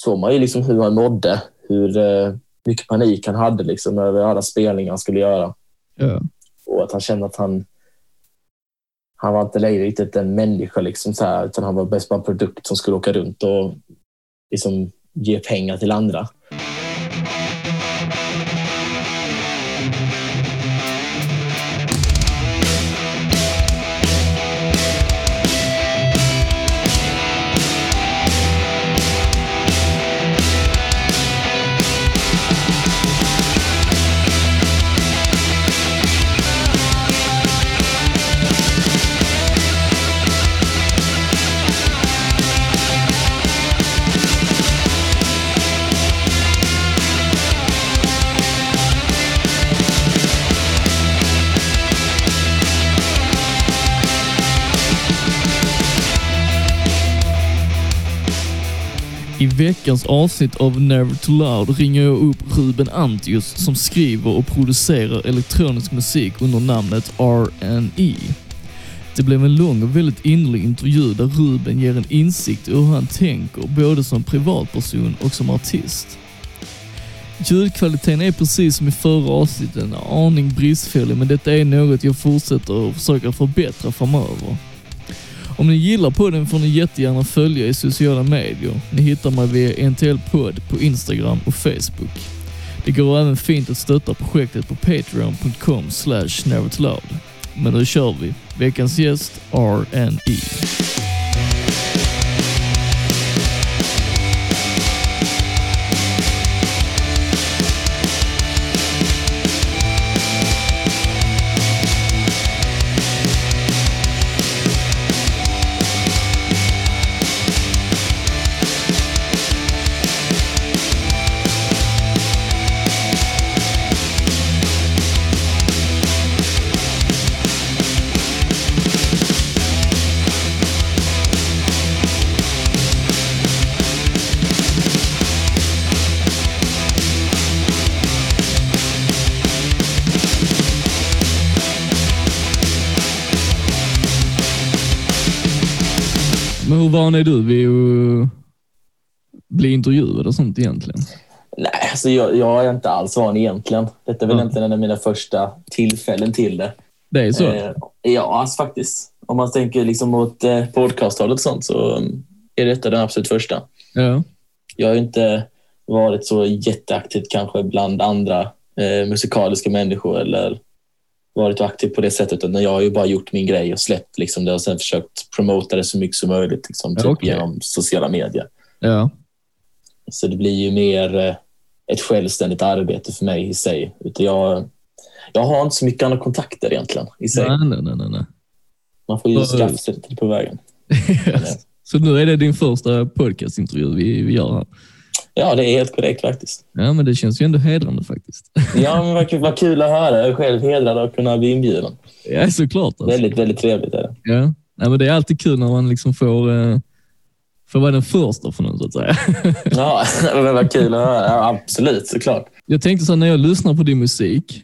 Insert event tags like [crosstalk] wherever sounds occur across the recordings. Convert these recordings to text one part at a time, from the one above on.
såg man ju liksom hur han mådde, hur eh, mycket panik han hade liksom över alla spelningar han skulle göra. Ja. Och att han kände att han han var inte längre riktigt en människa, liksom så här, utan han var bäst bara en produkt som skulle åka runt och liksom ge pengar till andra. Veckans avsnitt av Never Too Loud ringer jag upp Ruben Antius som skriver och producerar elektronisk musik under namnet R&E. Det blev en lång och väldigt innerlig intervju där Ruben ger en insikt i hur han tänker både som privatperson och som artist. Ljudkvaliteten är precis som i förra avsnittet en aning bristfällig men detta är något jag fortsätter att försöka förbättra framöver. Om ni gillar podden får ni jättegärna följa i sociala medier. Ni hittar mig via NTL Podd på Instagram och Facebook. Det går även fint att stötta projektet på patreon.com slash. Men nu kör vi. Veckans gäst, R&E. Van är du vid att bli intervjuad och sånt egentligen? Nej, alltså jag, jag är inte alls van egentligen. Detta är väl Ja. egentligen en av mina första tillfällen till det. Det är så? Eh, ja, alltså faktiskt. Om man tänker liksom åt eh, podcasthållet och sånt så mm, är detta den absolut första. Ja. Jag har ju inte varit så jätteaktivt kanske bland andra eh, musikaliska människor eller varit aktiv på det sättet. Utan jag har ju bara gjort min grej och släppt liksom det och sen försökt promota det så mycket som möjligt liksom, typ okej. genom sociala medier. Ja. Så det blir ju mer eh, ett självständigt arbete för mig i sig. Utan jag, jag har inte så mycket andra kontakter egentligen i sig. Nej, nej, nej, nej. Man får ju Ja. skaffa sig lite på vägen. [laughs] Så nu är det din första podcastintervju vi, vi gör här. Ja, det är helt korrekt faktiskt. Ja, men det känns ju ändå hedrande faktiskt. [laughs] Ja, men vad, vad kul att höra. Jag är själv hedrad att kunna bli inbjuden. Ja, såklart. Alltså. Väldigt, väldigt trevligt är det. Ja. Nej, men det är alltid kul när man liksom får, eh, får vara den första för någon, så att säga. [laughs] Ja, [laughs] men vad kul att höra. Ja, absolut, såklart. Jag tänkte så här, när jag lyssnar på din musik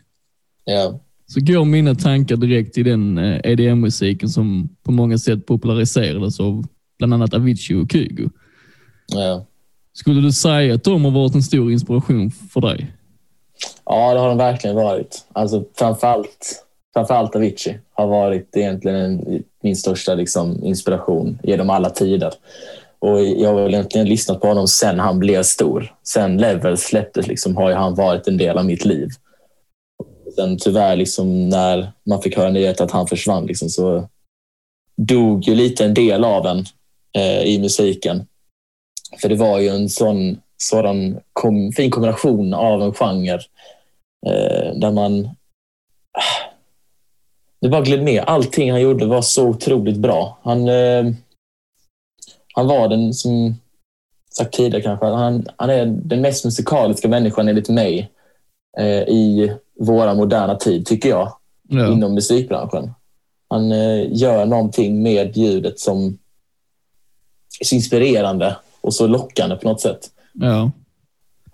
Ja, så går mina tankar direkt till den eh, EDM-musiken som på många sätt populariserades av bland annat Avicii och Kygo. ja. Skulle du säga att de har varit en stor inspiration för dig? ja, det har de verkligen varit. Alltså, framförallt, framförallt Avicii har varit egentligen en, min största liksom, inspiration genom alla tider. Och jag har egentligen lyssnat på honom sen han blev stor. Sen Level släpptes liksom, har ju han varit en del av mitt liv. Sen tyvärr, liksom, när man fick höra nyheten att han försvann, liksom, så dog ju lite en del av en eh, i musiken. För det var ju en sån, sådan kom, fin kombination av en genre eh, där man... Det bara gled med. Allting han gjorde var så otroligt bra. Han, eh, han var den, som sagt tidigare kanske, han, han är den mest musikaliska människan enligt mig eh, i våra moderna tid, tycker jag, Ja. inom musikbranschen. Han eh, gör någonting med ljudet som är så inspirerande och så lockande på något sätt. ja.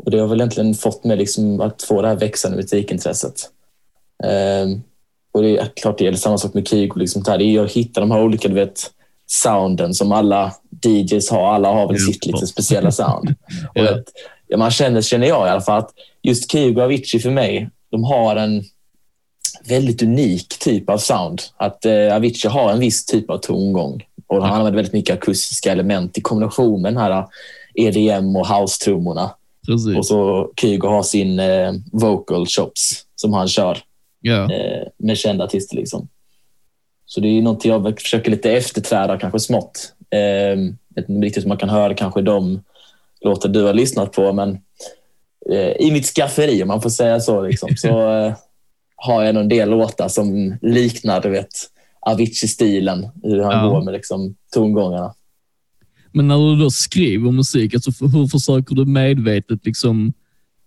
Och det har väl egentligen fått mig liksom att få det här växande musikintresset. Ehm, och det är klart det gäller samma sak med Kygo. Liksom, det är att hitta de här olika du vet, sounden som alla DJs har. Alla har väl sitt lite speciella sound. [laughs] Och Ja. vet, ja, man känner, känner jag i alla fall att just Kygo och Avicii för mig, de har en väldigt unik typ av sound. Att eh, Avicii har en viss typ av tongång och han använder väldigt mycket akustiska element i kombination med den här EDM och house-trummorna. Och så Kygo har sin eh, vocal chops som han kör ja. eh, med kända artister. Liksom. Så det är någonting jag försöker lite efterträda kanske smått. Eh, vet inte riktigt hur man kan höra kanske de låtar du har lyssnat på, men eh, i mitt skafferi, om man får säga så, liksom, så [laughs] eh, har jag en del låtar som liknar du vet, Avicii-stilen, hur han Ja. går med liksom, tongångarna. Men när du då skriver musik, alltså hur försöker du medvetet liksom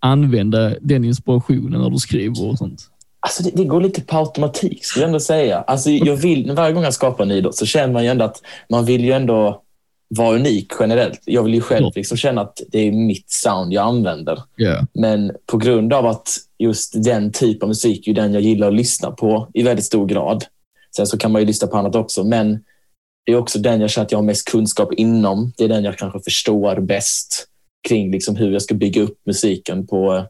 använda den inspirationen när du skriver och sånt? Alltså det, det går lite på automatik, skulle jag ändå säga. Alltså jag vill, varje gång jag skapar en låt så känner man ju ändå att man vill ju ändå vara unik generellt. Jag vill ju själv liksom känna att det är mitt sound jag använder. Ja. Men på grund av att just den typ av musik är den jag gillar att lyssna på i väldigt stor grad. Sen så kan man ju lyssna på annat också, men det är också den jag känner att jag har mest kunskap inom. Det är den jag kanske förstår bäst kring liksom hur jag ska bygga upp musiken på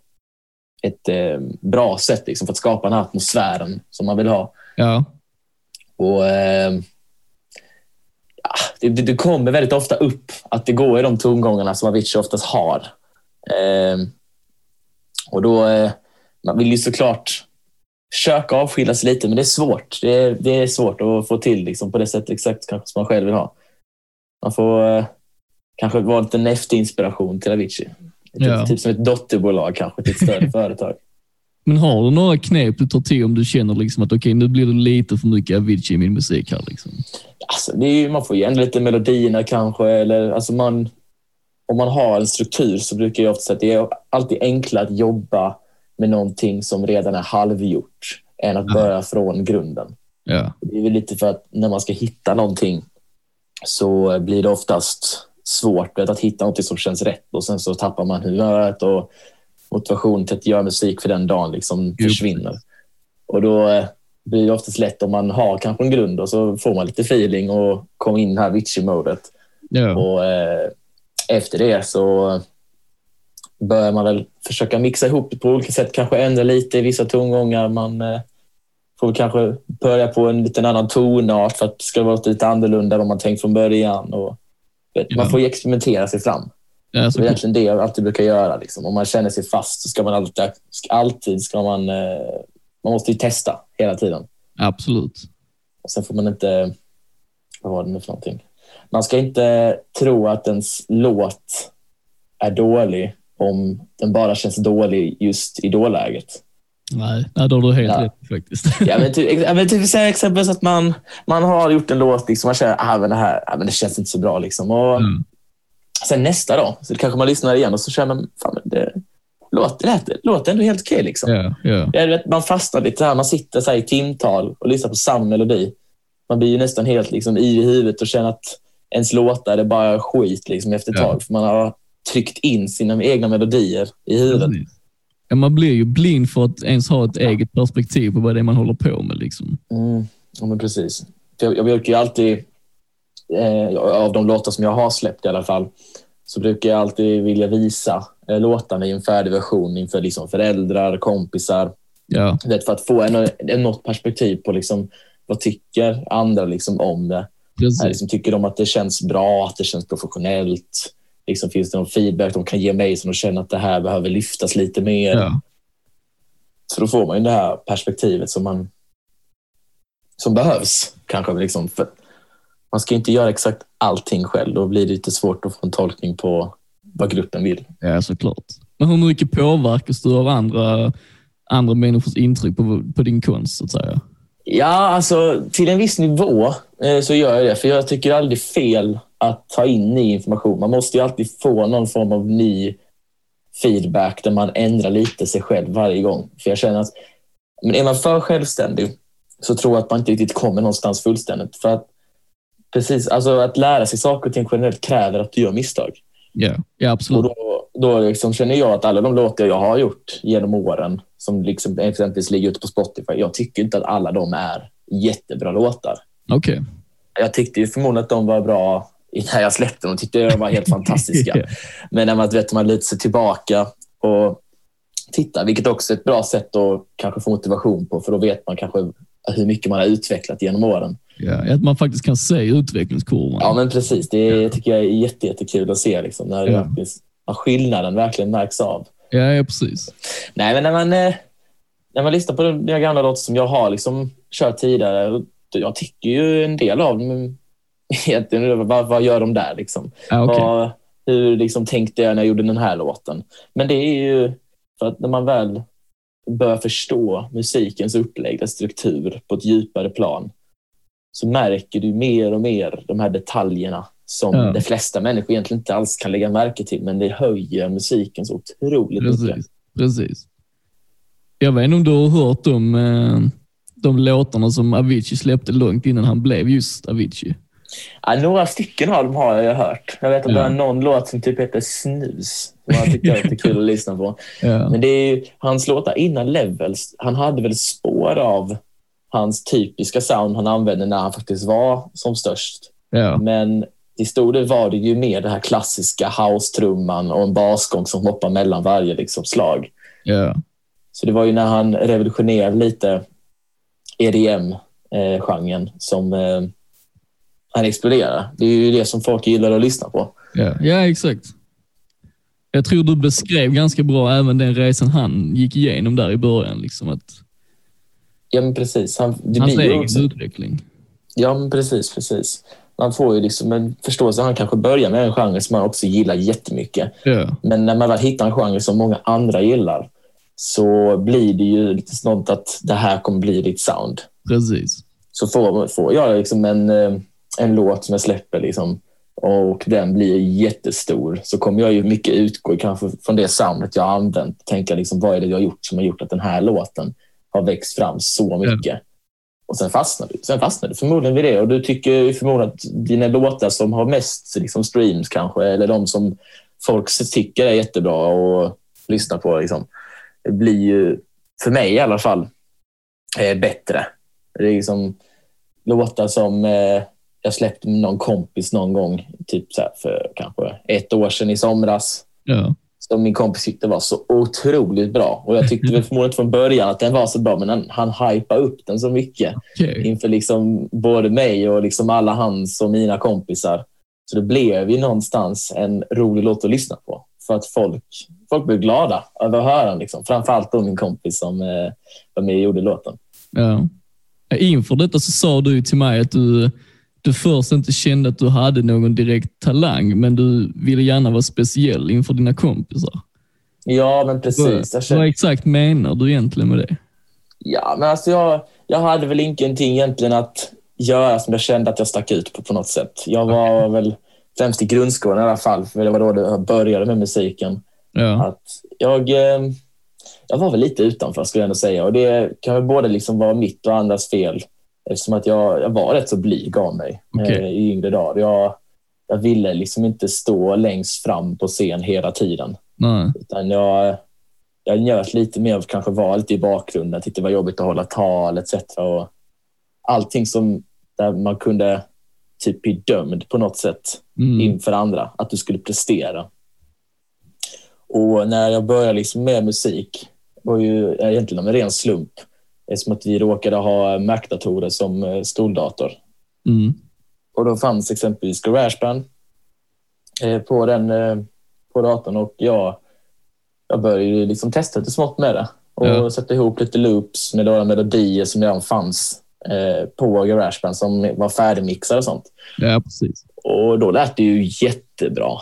ett eh, bra sätt liksom, för att skapa den här atmosfären som man vill ha. Ja. Och, eh, ja, det, det, kommer väldigt ofta upp att det går i de tongångarna som Avicii oftast har. Eh, och då, eh, man vill ju såklart försöka avskilja sig lite, men det är svårt. Det är, det är svårt att få till liksom, på det sättet exakt kanske som man själv vill ha. Man får eh, kanske vara lite en eftérinspiration till Avicii. Ja. typ som ett dotterbolag kanske till ett större [laughs] företag. Men har du några knep du tar till om du känner liksom att okej, nu blir det lite för mycket Avicii i min musik här? Liksom? Alltså, det är ju, man får ju ändra lite melodierna kanske. Eller, alltså man, om man har en struktur så brukar jag ofta säga att det är alltid enklare att jobba med någonting som redan är halvgjort än att Ja. börja från grunden. Ja. Det är väl lite för att när man ska hitta någonting så blir det oftast svårt vet, att hitta något som känns rätt och sen så tappar man humöret och motivationen till att göra musik för den dagen liksom försvinner. Och då eh, blir det oftast lätt om man har kanske en grund och så får man lite feeling och kommer in i det här Avicii-modet. Ja. Och eh, efter det så börjar man väl försöka mixa ihop det på olika sätt. Kanske ändra lite i vissa tongångar. Man eh, får kanske börja på en liten annan tonart för att det ska vara lite annorlunda än vad man tänkt från början. Och. Man får ju experimentera sig fram. ja Det är egentligen det jag alltid brukar göra. Liksom. Om man känner sig fast så ska man alltid, alltid ska man, eh, man måste ju testa hela tiden. Absolut. Och sen får man inte... Vad var det nu för någonting? Man ska inte tro att ens låt är dålig om den bara känns dålig just i dåläget. Nej, nej då har du helt Ja. rätt faktiskt. [laughs] Ja, men typ, ja, men typ exempelvis att man, man har gjort en låt liksom, man känner ah, men det här ah, men det känns inte så bra. Liksom. Och Mm. Sen nästa dag så kanske man lyssnar igen och så känner man fan, men det låter, det låter ändå helt okej. liksom. Ja. Ja, du vet, man fastnar lite här. Man sitter så i timtal och lyssnar på samma melodi. Man blir ju nästan helt liksom, i huvudet och känner att ens låtar är bara skit liksom, efter ett Ja. tag. För man har tryckt in sina egna melodier i huvudet. Ja, man blir ju blind för att ens ha ett eget perspektiv på vad det är man håller på med. Liksom. Mm, ja, men precis. Jag, jag brukar ju alltid, eh, av de låtar som jag har släppt i alla fall, så brukar jag alltid vilja visa eh, låtarna i en färdig version inför liksom, föräldrar, kompisar. Ja, Vet, för att få en, en, något perspektiv på liksom, vad tycker andra liksom, om det. precis. Här, liksom, tycker de att det känns bra, att det känns professionellt? Liksom, finns det någon feedback de kan ge mig som de känner att det här behöver lyftas lite mer? Ja. Så då får man ju det här perspektivet som, man, som behövs. kanske liksom, för Man ska inte göra exakt allting själv. Då blir det lite svårt att få en tolkning på vad gruppen vill. ja, såklart. Men hur mycket påverkas du av andra, andra människors intryck på, på din konst, så att säga? Ja, alltså till en viss nivå eh, så gör jag det. För jag tycker aldrig fel att ta in ny information. Man måste ju alltid få någon form av ny feedback där man ändrar lite sig själv varje gång. För jag känner att men är man för självständig så tror jag att man inte riktigt kommer någonstans fullständigt. För att, precis, alltså att lära sig saker och ting generellt kräver att du gör misstag. Ja, ja Och absolut. då, då liksom känner jag att alla de låtar jag har gjort genom åren, som liksom exempelvis ligger ute på Spotify, jag tycker inte att alla de är jättebra låtar. Okej. Jag tyckte ju förmodligen att de var bra innan jag släppte dem. tyckte de var helt fantastiska. [laughs] Ja. Men när man, vet, man lutar sig tillbaka och tittar, vilket också är ett bra sätt att kanske få motivation på, för då vet man kanske hur mycket man har utvecklat genom åren. Ja, att man faktiskt kan se utvecklingskurvan. Ja, men precis. Det tycker jag är jätte, jättekul att se. Liksom, när Ja. när skillnaden verkligen märks av. ja, ja precis. Nej, men när man, eh, när man lyssnar på de gamla låtar som jag har liksom kört tidigare, jag tycker ju en del av dem, [laughs] egentligen, vad, vad gör de där? Liksom? Ja, okej. Vad, hur liksom tänkte jag när jag gjorde den här låten? Men det är ju för att när man väl börjar förstå musikens upplägg, struktur på ett djupare plan, så märker du mer och mer de här detaljerna som Ja. de flesta människor egentligen inte alls kan lägga märke till, men det höjer musiken så otroligt mycket. Precis. Precis. Jag vet inte om du har hört om eh, de låtarna som Avicii släppte långt innan han blev just Avicii. Ja, några stycken av dem har jag hört. Jag vet att det Ja. är någon låt som typ heter Snus. Som jag tycker är lite kul att lyssna på. [laughs] Ja. Men det är ju, hans låtar innan Levels, han hade väl spår av hans typiska sound han använde när han faktiskt var som störst. Ja. Men till stor del var det ju mer det här klassiska house-trumman och en basgång som hoppar mellan varje liksom, slag. Ja. Så det var ju när han revolutionerade lite EDM-genren som eh, han exploderade. Det är ju det som folk gillar att lyssna på. Ja. ja, exakt. Jag tror du beskrev ganska bra även den resan han gick igenom där i början. Liksom att Ja, men precis. Han, det hans blir egen också, utveckling. ja, men precis, precis. Man får ju liksom en förståelse. Han kanske börjar med en genre som man också gillar jättemycket. Ja. Men när man väl hittar en genre som många andra gillar så blir det ju lite sånt att det här kommer bli ditt sound. Precis. Så får, får jag liksom en, eh, en låt som jag släpper liksom, och den blir jättestor så kommer jag ju mycket utgå kanske från det soundet jag har använt. Tänka liksom, vad är det jag har gjort som har gjort att den här låten har växt fram så mycket. Och sen fastnar du. Sen fastnar du förmodligen vid det och du tycker förmodligen att dina låtar som har mest liksom, streams kanske eller de som folk tycker är jättebra och lyssnar på liksom, det blir ju, för mig i alla fall, eh, bättre. Det är liksom låtar som eh, jag släppte med någon kompis någon gång, typ så för kanske ett år sedan i somras. Ja. Som min kompis tyckte var så otroligt bra. Och jag tyckte väl förmodligen från början att den var så bra, men han, han hypade upp den så mycket Okej. inför liksom både mig och liksom alla hans och mina kompisar. Så det blev ju någonstans en rolig låt att lyssna på. För att folk, folk blev glada över att höra den. Liksom. Framförallt då min kompis som eh, var med och gjorde låten. Ja. Inför detta så sa du till mig att du, du först inte kände att du hade någon direkt talang, men du ville gärna vara speciell inför dina kompisar. Ja, men precis. Vad kände, exakt menar du egentligen med det? ja, men alltså jag, jag hade väl ingenting egentligen att göra som jag kände att jag stack ut på på något sätt. Jag var väl främst i grundskolan i alla fall, för det var då jag började med musiken. Ja. att jag, eh, jag var väl lite utanför skulle jag ändå säga. Och det kan väl både liksom vara mitt och andras fel. Eftersom att jag, jag var rätt så blyg av mig eh, i yngre dagar. Jag, jag ville liksom inte stå längst fram på scen hela tiden. Nej. Utan jag, jag njöt lite mer av kanske vara lite i bakgrunden. Tyckte det var jobbigt att hålla tal etc. Och allting som där man kunde typ bli dömd på något sätt Mm. inför andra, att du skulle prestera. Och när jag började liksom med musik var ju egentligen en ren slump. Eftersom att vi råkade ha Mac-datorer som eh, skoldator. Mm. Och då fanns exempelvis Garageband eh, på, den, eh, på datorn och jag, jag började liksom testa lite smått med det. Och Ja. sätta ihop lite loops med några melodier som redan fanns på Garageband som var färdigmixade och sånt. Ja, precis. Och då lät det ju jättebra.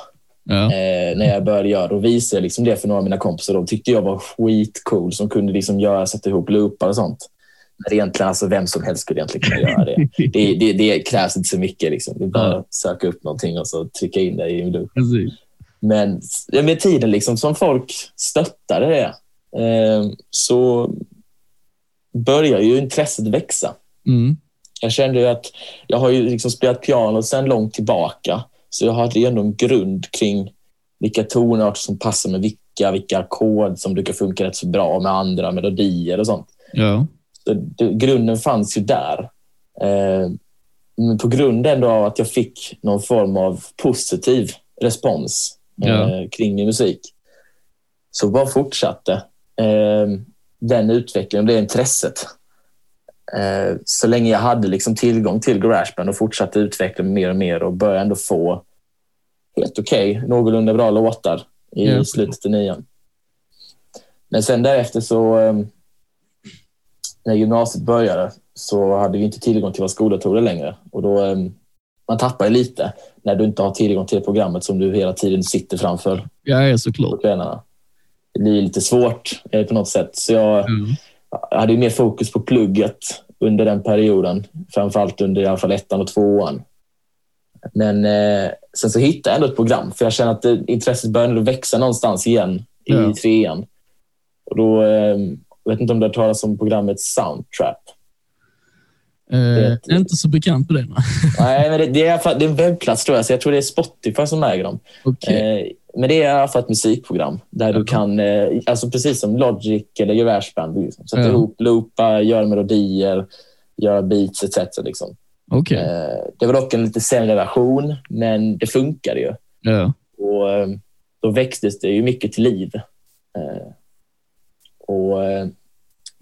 Ja. eh, när jag började göra. Då visade jag liksom det för några av mina kompisar. De tyckte jag var skitcool som kunde liksom göra, sätta ihop loopar och sånt. Men egentligen, alltså, vem som helst skulle egentligen kunna göra det. [laughs] Det, det, det krävs inte så mycket. Liksom. Det är bara att söka upp någonting och så trycka in det i en loop. Precis. Men med tiden liksom, som folk stöttade det eh, så börjar ju intresset växa. Mm. Jag kände ju att jag har ju liksom spelat piano sedan långt tillbaka. Så jag hade ju ändå en grund kring vilka tonarter som passar med vilka, vilka ackord som brukar funka rätt så bra med andra melodier och sånt. Ja. Så det, grunden fanns ju där. Eh, men på grund ändå av att jag fick någon form av positiv respons Ja. eh, kring min musik så bara fortsatte eh, den utvecklingen, det intresset. Eh, så länge jag hade liksom tillgång till Garageband och fortsatte utveckla mig mer och mer och började ändå få helt okej, någorlunda bra låtar i Ja. slutet av nian. Men sen därefter så, eh, när gymnasiet började, så hade vi inte tillgång till våra skoldatorer längre. Och då, eh, man tappar ju lite när du inte har tillgång till programmet som du hela tiden sitter framför Ja, såklart. Det blir lite svårt eh, på något sätt. Så jag, Mm. Jag hade ju mer fokus på plugget under den perioden. Framförallt under i alla fall ettan och tvåan. Men eh, sen så hittade jag ändå ett program för jag känner att det, intresset började växa någonstans igen i Ja. trean. Och då, eh, jag vet inte om du har talas om programmet Soundtrap. Eh, inte så bekant på det. nej. Men det, det, är, det är en webbplats tror jag, så jag tror det är Spotify som äger dem. Okej. Eh, men det är i alla fall ett musikprogram där du kan, eh, alltså precis som Logic eller Garageband, liksom, sätta Ja. ihop, loopa, göra melodier, göra beats etc. Liksom. Okej. Eh, det var dock en lite sämre version, men det funkade ju. Ja. Och eh, då växtes det ju mycket till liv. Eh, och eh,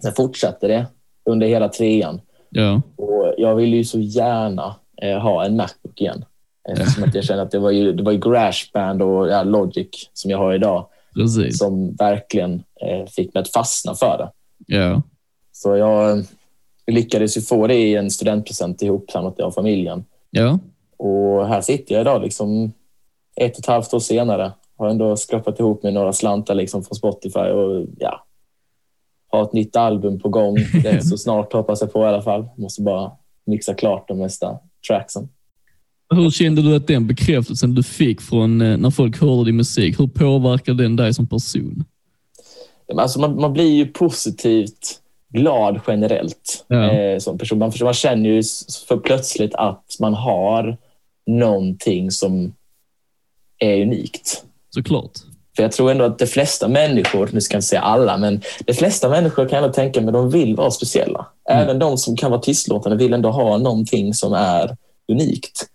sen fortsatte det under hela trean. Ja. Och jag ville ju så gärna eh, ha en Macbook igen. Eftersom att jag kände att det var ju, det var ju Garageband och ja, Logic som jag har idag Precis. som verkligen eh, fick mig att fastna för det. Ja. Så jag eh, lyckades ju få det i en studentpresent ihopsamlat av familjen. Ja. Och här sitter jag idag, liksom ett och ett halvt år senare. Har ändå skrapat ihop med några slantar liksom från Spotify och ja, har ett nytt album på gång. [laughs] Rätt så snart hoppas jag på i alla fall. Måste bara mixa klart de mesta tracksen. Hur kände du att den bekräftelsen du fick från eh, när folk hörde din musik, hur påverkade den dig som person? Alltså man, man blir ju positivt glad generellt Ja. eh, som person. Man, man känner ju för plötsligt att man har någonting som är unikt. Såklart. För jag tror ändå att de flesta människor, nu ska jag inte säga alla, men de flesta människor kan ändå tänka men de vill vara speciella. Mm. Även de som kan vara tystlåtande vill ändå ha någonting som är unikt.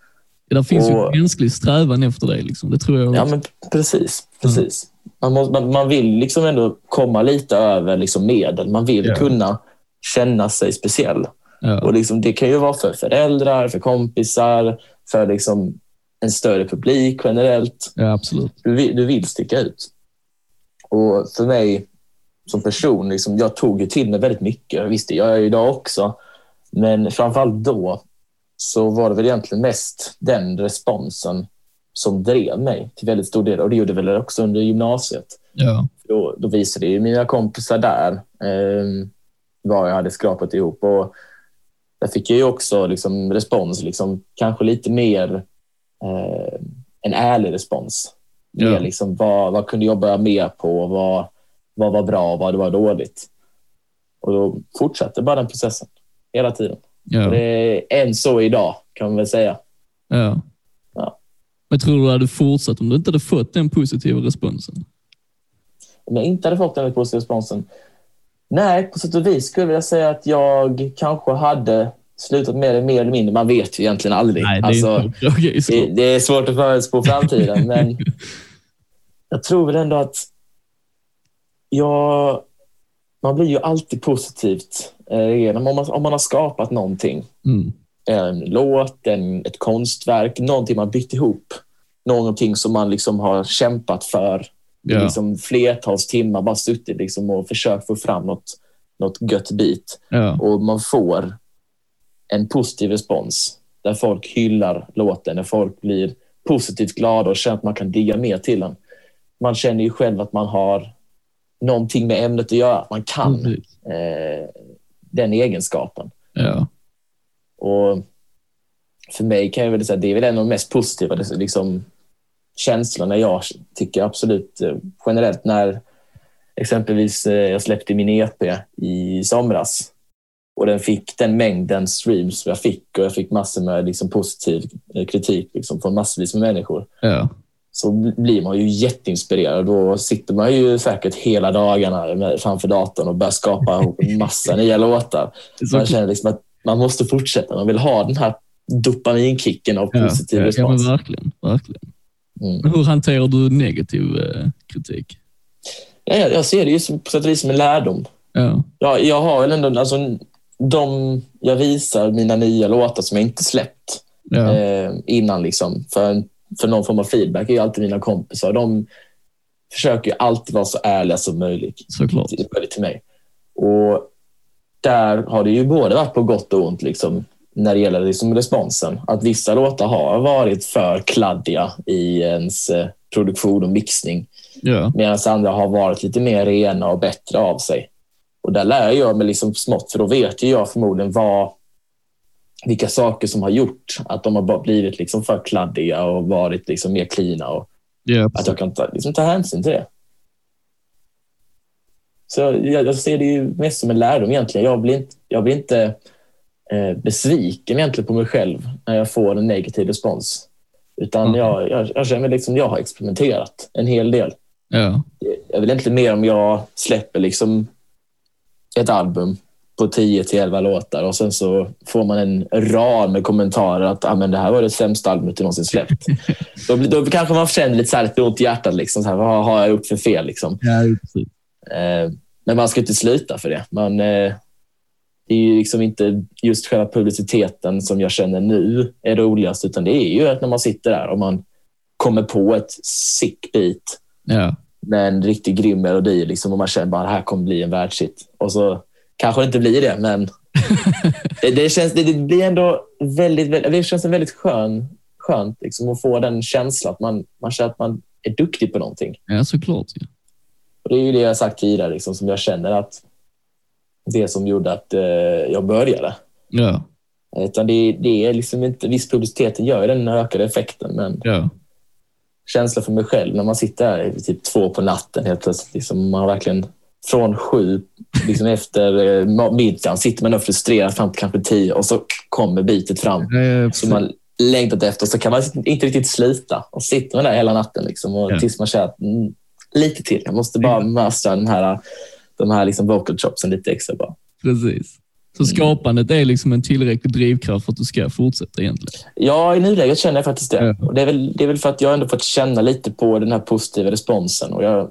Det där finns ju Och- en mänsklig strävan efter det. Liksom. Det tror jag Ja, men precis. precis. Man, måste, man, man vill liksom ändå komma lite över liksom medel. Man vill Ja. kunna känna sig speciell. Ja. Och liksom, det kan ju vara för föräldrar, för kompisar, för liksom en större publik generellt. ja, absolut. Du vill, du vill sticka ut. Och för mig som person, liksom, jag tog ju till mig väldigt mycket. Visst, det gör jag ju idag också. Men framförallt då så var det väl egentligen mest den responsen som drev mig till väldigt stor del. Och det gjorde väl också under gymnasiet. Ja. Då, då visade ju mina kompisar där eh, vad jag hade skrapat ihop. Och där fick jag ju också liksom, respons, liksom, kanske lite mer eh, en ärlig respons. Ja. Mer, liksom, vad, vad kunde jag jobba mer på? Vad, vad var bra och vad var dåligt? Och då fortsatte bara den processen hela tiden. Ja. Det är än så idag, kan man väl säga. ja. Ja. Men tror du du hade fortsatt om du inte hade fått den positiva responsen? Om jag inte hade fått den positiva responsen? Nej, på sätt och vis skulle jag säga att jag kanske hade slutat med det mer eller mindre. Man vet ju egentligen aldrig. Nej, det är Alltså, okej. det, det är svårt att förutspå framtiden, men [laughs] jag tror väl ändå att jag, man blir ju alltid positivt eh, om man, om man har skapat någonting. Mm. En låt, en, ett konstverk, någonting man bytt ihop. Någonting som man liksom har kämpat för Ja. liksom flertals timmar, bara suttit liksom och försökt få fram något, något gött bit. Ja. Och man får en positiv respons där folk hyllar låten, där folk blir positivt glada och känner att man kan digga mer till den. Man känner ju själv att man har någonting med ämnet att göra, att man kan Precis. eh, den egenskapen. Ja. Och för mig kan jag väl säga att det är väl en av de mest positiva liksom, känslorna jag tycker absolut eh, generellt när exempelvis eh, jag släppte min EP i somras och den fick den mängden streams jag fick och jag fick massor med liksom, positiv eh, kritik liksom, från massvis med människor Ja. Så blir man ju jätteinspirerad. Då sitter man ju säkert hela dagarna framför datorn och börjar skapa ihop en massa [laughs] nya låtar. Man känner liksom att man måste fortsätta. Man vill ha den här dopaminkicken av Ja, positiv ja, ja, respons. men verkligen. verkligen. Mm. Hur hanterar du negativ eh, kritik? Ja, jag, jag ser det ju som, på sätt och vis som en lärdom. Ja, Ja, jag har väl ändå, alltså, de, jag visar mina nya låtar som jag inte släppt ja, eh, innan liksom, för, för någon form av feedback är ju alltid mina kompisar. De försöker ju alltid vara så ärliga som möjligt såklart. till, till mig. Och där har det ju både varit på gott och ont liksom, när det gäller liksom responsen. Att vissa låtar har varit för kladdiga i ens eh, produktion och mixning Ja, medan andra har varit lite mer rena och bättre av sig. Och där lär jag mig liksom smått, för då vet ju jag förmodligen vad, vilka saker som har gjort att de har bara blivit liksom för kladdiga och varit liksom mer cleana och ja, att jag kan ta, liksom ta hänsyn till det. Så jag, jag ser det ju mest som en lärdom egentligen. Jag blir inte, jag blir inte eh, besviken egentligen på mig själv när jag får en negativ respons. Utan Mhm. jag, jag, jag känner liksom jag har experimenterat en hel del ja, jag vill egentligen mer om jag släpper liksom ett album på 10 till 11 låtar och sen så får man en rad med kommentarer att ah, men det här var det sämsta albumet du någonsin släppt. [laughs] då, då kanske man känner lite, så här, lite ont i hjärtat. Liksom, så här, vad har jag gjort för fel? Liksom. ja. Eh, men man ska inte sluta för det. Man, eh, det är ju liksom inte just själva publiciteten som jag känner nu är roligast, utan det är ju att när man sitter där och man kommer på ett sick beat Ja, med en riktigt grym melodi liksom, och man känner bara det här kommer bli en världshit. Och så kanske det inte blir det, men [laughs] det, det, känns, det, det blir ändå väldigt, väldigt, det känns väldigt skön, skönt liksom, att få den känslan att man, man känner att man är duktig på någonting. ja såklart. Ja. Och det är ju det jag sagt tidigare, liksom, som jag känner att det som gjorde att eh, jag började. Ja, Utan det, det är liksom inte, viss publiciteten gör den ökade effekten, men ja, känsla för mig själv när man sitter här typ två på natten helt plötsligt. Liksom, man har verkligen från sju, liksom efter eh, middagen, sitter man och frustrerad fram till kanske tio och så kommer bitet fram ja, som man längtat efter. Så kan man inte riktigt slita och sitter man där hela natten liksom, och Ja. tills man känner att mm, lite till. Jag måste bara Ja. mastera de här, de här liksom vocal chopsen lite extra. Bara. precis. Så skapandet är liksom en tillräcklig drivkraft för att du ska fortsätta egentligen. Ja, i nuläget känner jag faktiskt det. Ja. Och det, är väl, det är väl för att jag ändå fått känna lite på den här positiva responsen. Och jag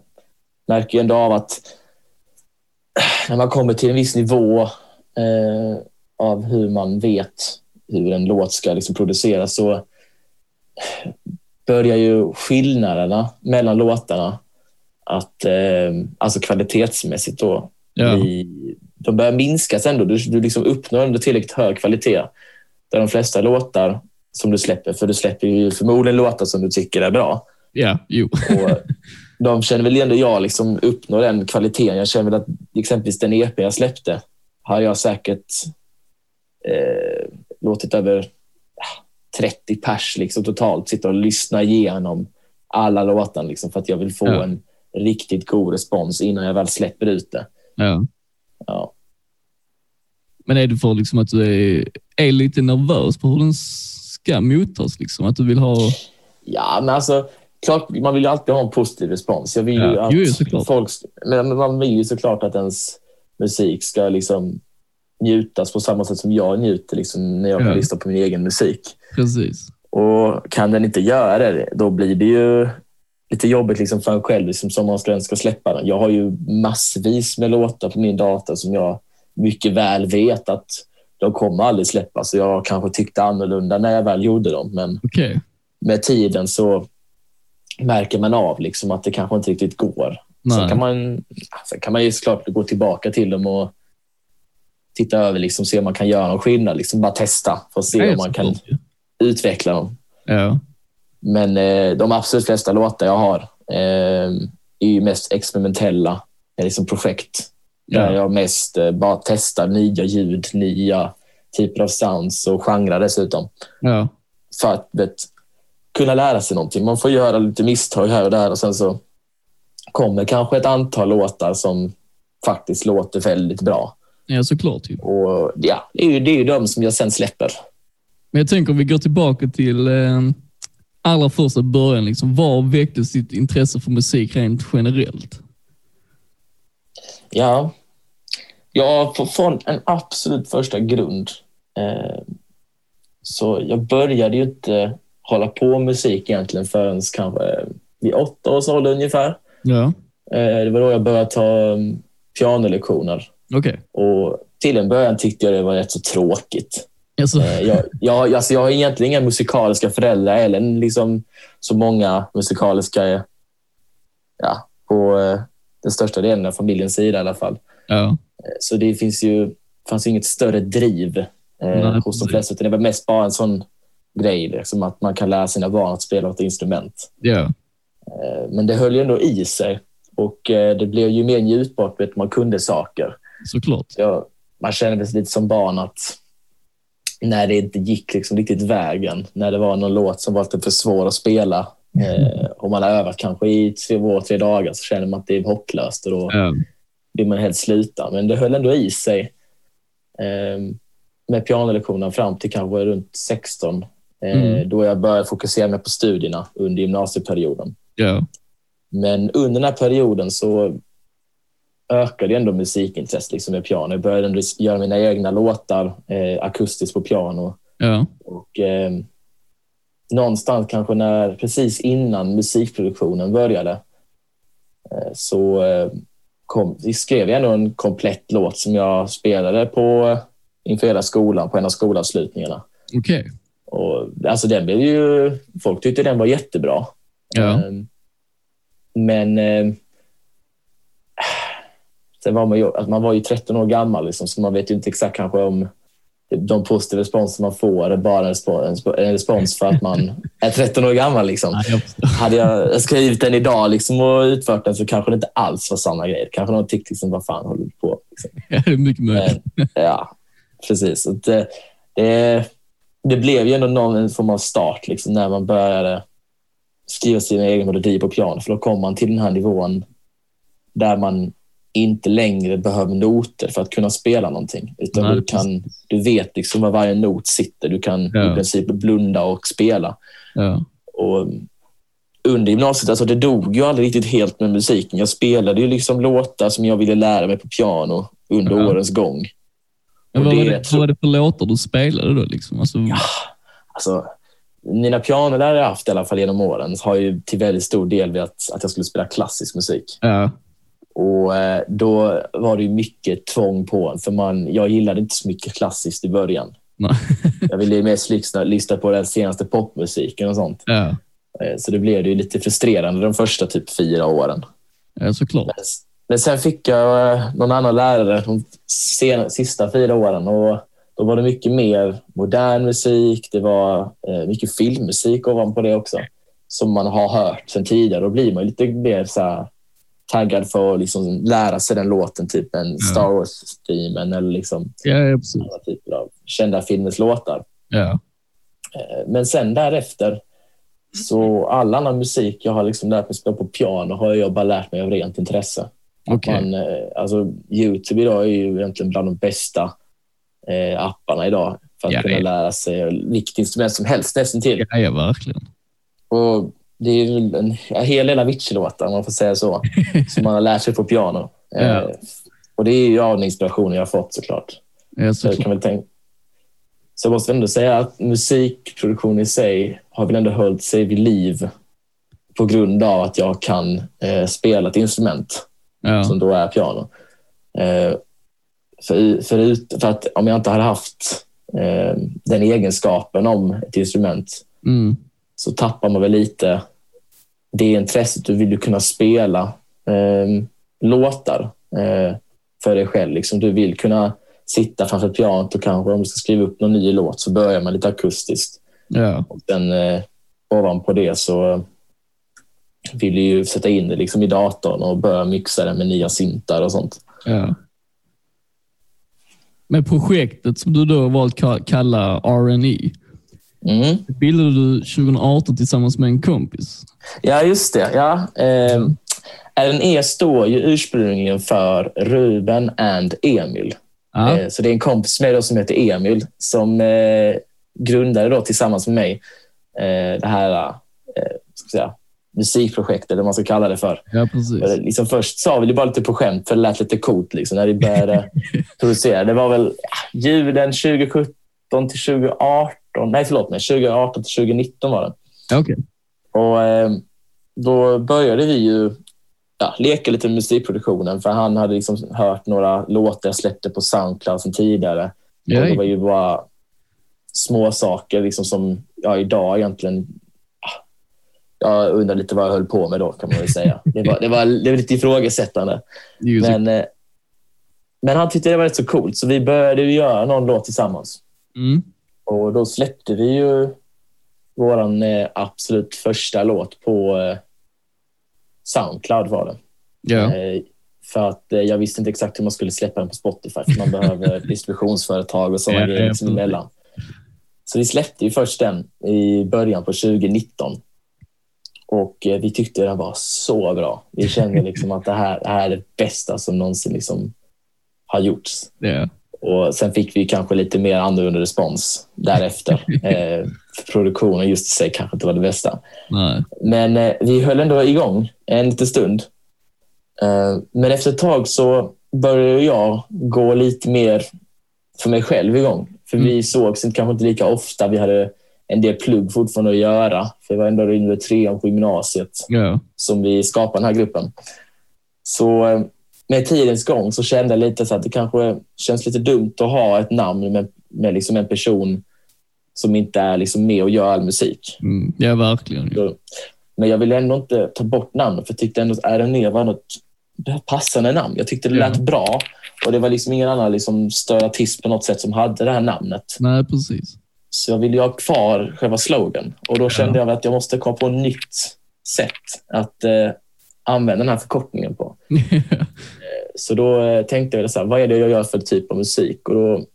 märker ju ändå av att när man kommer till en viss nivå eh, av hur man vet hur en låt ska liksom produceras så börjar ju skillnaderna mellan låtarna att, eh, alltså kvalitetsmässigt då, Ja, bli, de börjar minskas ändå. Du, du liksom uppnår ändå tillräckligt hög kvalitet. Där de flesta låtar som du släpper, för du släpper ju förmodligen låtar som du tycker är bra. ja, jo. Och [laughs] de känner väl ändå jag liksom uppnår den kvaliteten. Jag känner väl att exempelvis den EP jag släppte har jag säkert eh, låtit över ah, 30 pers liksom totalt sitta och lyssna igenom alla låtar liksom, för att jag vill få Ja. en riktigt god respons innan jag väl släpper ut det. Ja. Ja. Men är det för liksom att du är, är lite nervös på hur den ska mottas? Liksom? Att du vill ha... Ja, men alltså, klart, man vill ju alltid ha en positiv respons. Jag vill ju Ja, att jo, såklart. folk, men man vill ju såklart att ens musik ska liksom njutas på samma sätt som jag njuter liksom, när jag Ja. lyssna på min egen musik. Precis. Och kan den inte göra det, då blir det ju lite jobbigt liksom för en själv liksom, som man ska, ska släppa den. Jag har ju massvis med låtar på min data som jag mycket väl vet att de kommer aldrig släppas. Jag kanske tyckte annorlunda när jag väl gjorde dem, men Okej. med tiden så märker man av liksom att det kanske inte riktigt går. Sen kan, man, sen kan man ju såklart gå tillbaka till dem och titta över, liksom, se om man kan göra någon skillnad. Liksom bara testa för att se om man kan såklart, utveckla dem. Ja. Men eh, de absolut flesta låtar jag har eh, är ju mest experimentella eh, liksom projekt. Där Ja. jag mest eh, bara testar nya ljud, nya typer av sounds och genrer dessutom. Ja. För att vet, kunna lära sig någonting. Man får göra lite misstag här och där och sen så kommer kanske ett antal låtar som faktiskt låter väldigt bra. ja, såklart. Ju. Och ja, det är ju, det är ju de som jag sen släpper. Men jag tänker om vi går tillbaka till eh, allra första början. Liksom, var väcktes ditt intresse för musik rent generellt? Ja, ja från en absolut första grund. Eh, Så jag började ju inte hålla på med musik egentligen förrän kanske vid åtta års ålder ungefär. Ja, Eh, Det var då jag började ta mm, pianolektioner. okej. Och till en början tyckte jag det var rätt så tråkigt. Alltså, Eh, Jag, jag, alltså jag har egentligen inga musikaliska föräldrar eller liksom så många musikaliska ja, på eh, den största delen av familjens sida i alla fall. ja. Så det finns ju, fanns ju inget större driv eh, Nej, hos de flesta. Utan det var mest bara en sån grej, liksom att man kan lära sina barn att spela ett instrument. Eh, Men det höll ju ändå i sig och eh, det blev ju mer njutbart vet, man kunde saker. såklart. Jag, man kände sig lite som barn att när det inte gick liksom riktigt vägen, när det var någon låt som var lite för svår att spela eh, och man har övat kanske i två, tre dagar så känner man att det är hopplöst och då Ja, vill man helst sluta. Men det höll ändå i sig eh, med pianolektionerna fram till kanske runt 16 eh, Mm. då jag började fokusera mer på studierna under gymnasieperioden. ja, Men under den här perioden så ökade ändå musikintresset liksom med piano. Jag började göra mina egna låtar eh, akustiskt på piano. ja. Och, eh, någonstans kanske när, precis innan musikproduktionen började eh, så eh, kom, skrev jag ändå en komplett låt som jag spelade på inför hela skolan på en av skolavslutningarna. Okej. Och, alltså den blev ju, folk tyckte den var jättebra. Ja. Ehm, Men eh, sen var man, ju, alltså man var ju 13 år gammal, liksom, så man vet ju inte exakt kanske om de positiva responser man får är bara en respons, en respons för att man är 13 år gammal. Liksom. Hade jag skrivit den idag liksom, och utfört den så kanske det inte alls var samma grej. Kanske någon tyckte liksom, vad fan håller du på liksom. Ja, det är mycket möjligt. Ja, precis. Så det, det, det blev ju ändå någon form av start liksom, när man började skriva sina egna melodier på piano. För då kom man till den här nivån där man inte längre behöver noter för att kunna spela någonting. Utan Nej, du, kan, du vet liksom var varje not sitter. Du kan Ja. i princip blunda och spela. Ja, Och under gymnasiet, alltså det dog ju aldrig riktigt helt med musiken. Jag spelade ju liksom låtar som jag ville lära mig på piano under Ja. årens gång. Men vad, var det det, tror- vad var det för låtar du spelade då? Liksom? Alltså, Ja, alltså, mina pianolärare jag haft i alla fall genom åren har ju till väldigt stor del vid att, jag skulle spela klassisk musik. ja, Och eh, Då var det ju mycket tvång på en, för man, jag gillade inte så mycket klassiskt i början. nej. [laughs] Jag ville ju mest lyssna, lyssna på den senaste popmusiken och sånt. ja, Eh, Så det blev det ju lite frustrerande de första typ fyra åren. ja, såklart. Men, sen fick jag eh, någon annan lärare de sen, sista fyra åren och då var det mycket mer modern musik. Det var eh, mycket filmmusik ovanpå det också som man har hört sen tidigare. Då blir man lite mer så här, taggad för att liksom lära sig den låten, typ en Star Wars-streamen eller liksom Ja, ja, andra typer av kända filmers låtar. Ja, Eh, Men sen därefter, så all annan musik jag har liksom lärt mig spela på piano har jag bara lärt mig av rent intresse. Att okej. Man, eh, alltså, Youtube idag är ju egentligen bland de bästa eh, apparna idag för att Ja, kunna lära sig vilket instrument som helst nästan till. Ja, ja, verkligen. Och det är ju en, en hel del Avicii-låtar, om man får säga så, [laughs] som man har lärt sig på piano. Ja. Eh, och det är ju av den inspirationen jag har fått såklart. Ja, Så jag såklart. kan väl tänka så jag måste ändå säga att musikproduktion i sig har väl ändå hållit sig vid liv på grund av att jag kan eh, spela ett instrument Ja, som då är piano. Eh, för, förut, för att om jag inte hade haft eh, den egenskapen om ett instrument mm. så tappar man väl lite det intresset. Du vill ju kunna spela eh, låtar eh, för dig själv. Liksom. Du vill kunna sitta framför pianot och kanske om du ska skriva upp någon ny låt så börjar man lite akustiskt. ja, Och sen eh, ovanpå det så vill du ju sätta in det liksom i datorn och börja mixa det med nya syntar och sånt. ja. Men projektet som du då valt ka- kalla R&E Mm. bildade du 2018 tillsammans med en kompis. Ja, just det. Ja. Eh, RNE står ju ursprungligen för Ruben and Emil. Ja, Eh, Så det är en kompis med då som heter Emil som eh, grundade då tillsammans med mig eh, det här eh, ska säga, musikprojektet, eller vad man ska kalla det för. ja precis. Liksom först sa vi det bara lite på skämt för det lät lite coolt liksom, när vi började [laughs] producera. Det var väl ja, julen 2017 till 2018 nej förlåt mig, 2018 till 2019 var det. Okej. Och eh, då började vi ju ja, leka lite med musikproduktionen för han hade liksom hört några låtar jag släppte på Soundcloud som tidigare. Och det var ju bara små saker liksom som jag idag egentligen jag undrar lite vad jag höll på med då kan man väl säga. Det var, det var, det var lite ifrågasättande. Men, eh, men han tyckte det var rätt så coolt så vi började göra någon låt tillsammans. mm. Och då släppte vi ju vår eh, absolut första låt på eh, Soundcloud var det. Ja. För att jag visste inte exakt hur man skulle släppa den på Spotify för man behöver [laughs] distributionsföretag och sådana Ja, grejer ja, liksom emellan. Så vi släppte ju först den i början på 2019. Och eh, vi tyckte den var så bra. Vi kände liksom att det här, det här är det bästa som någonsin liksom har gjorts. Ja. Och sen fick vi kanske lite mer annorlunda respons därefter. [laughs] eh, för produktionen just i sig kanske inte var det bästa. Nej. Men eh, vi höll ändå igång en liten stund. Eh, men efter ett tag så började jag gå lite mer för mig själv igång. För Mm. vi sågs kanske inte lika ofta. Vi hade en del plugg fortfarande att göra. För det var ändå under trean på gymnasiet Ja. som vi skapade den här gruppen. Så eh, med tidens gång så kände jag lite så att det kanske känns lite dumt att ha ett namn med, med liksom en person som inte är liksom med och gör all musik. Mm. Ja, verkligen. Ja. Så- Men jag ville ändå inte ta bort namnet för jag tyckte ändå att RNE var något passande namn. Jag tyckte det Ja. lät bra och det var liksom ingen annan liksom större artist på något sätt som hade det här namnet. Nej, precis. Så jag ville ha kvar själva slogan och då kände jag att jag måste komma på ett nytt sätt att eh, använda den här förkortningen på. [laughs] Så då eh, tänkte jag så här, vad är det jag gör för typ av musik? Och då,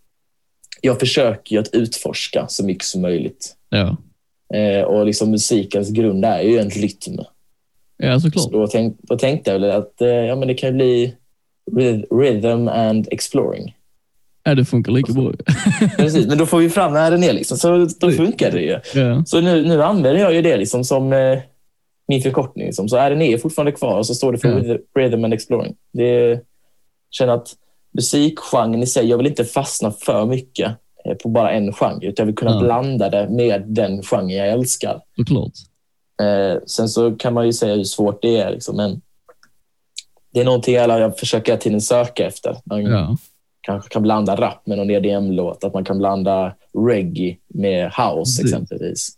jag försöker ju att utforska så mycket som möjligt. ja. Eh, och liksom musikens grund är ju en rytm. ja, Så såklart. då, tänk, då tänkte jag väl att eh, ja, men det kan bli rhythm and exploring. Ja, det funkar lika bra. Precis, men då får vi fram när den är. Liksom, så då funkar det ju. Ja. Så nu, nu använder jag ju det liksom som eh, min förkortning. Liksom. Så RNE är fortfarande kvar och så står det för Ja. rhythm- and Exploring. Det känner att musikgenren i sig, jag vill inte fastna för mycket eh, på bara en genre. Utan jag vill kunna Ja. blanda det med den genre jag älskar. Såklart. Eh, sen så kan man ju säga hur svårt det är. Liksom, men det är någonting jag, jag försöker hela tiden söka efter. Man Ja. Kanske kan blanda rap med någon EDM-låt. Att man kan blanda reggae med house exempelvis.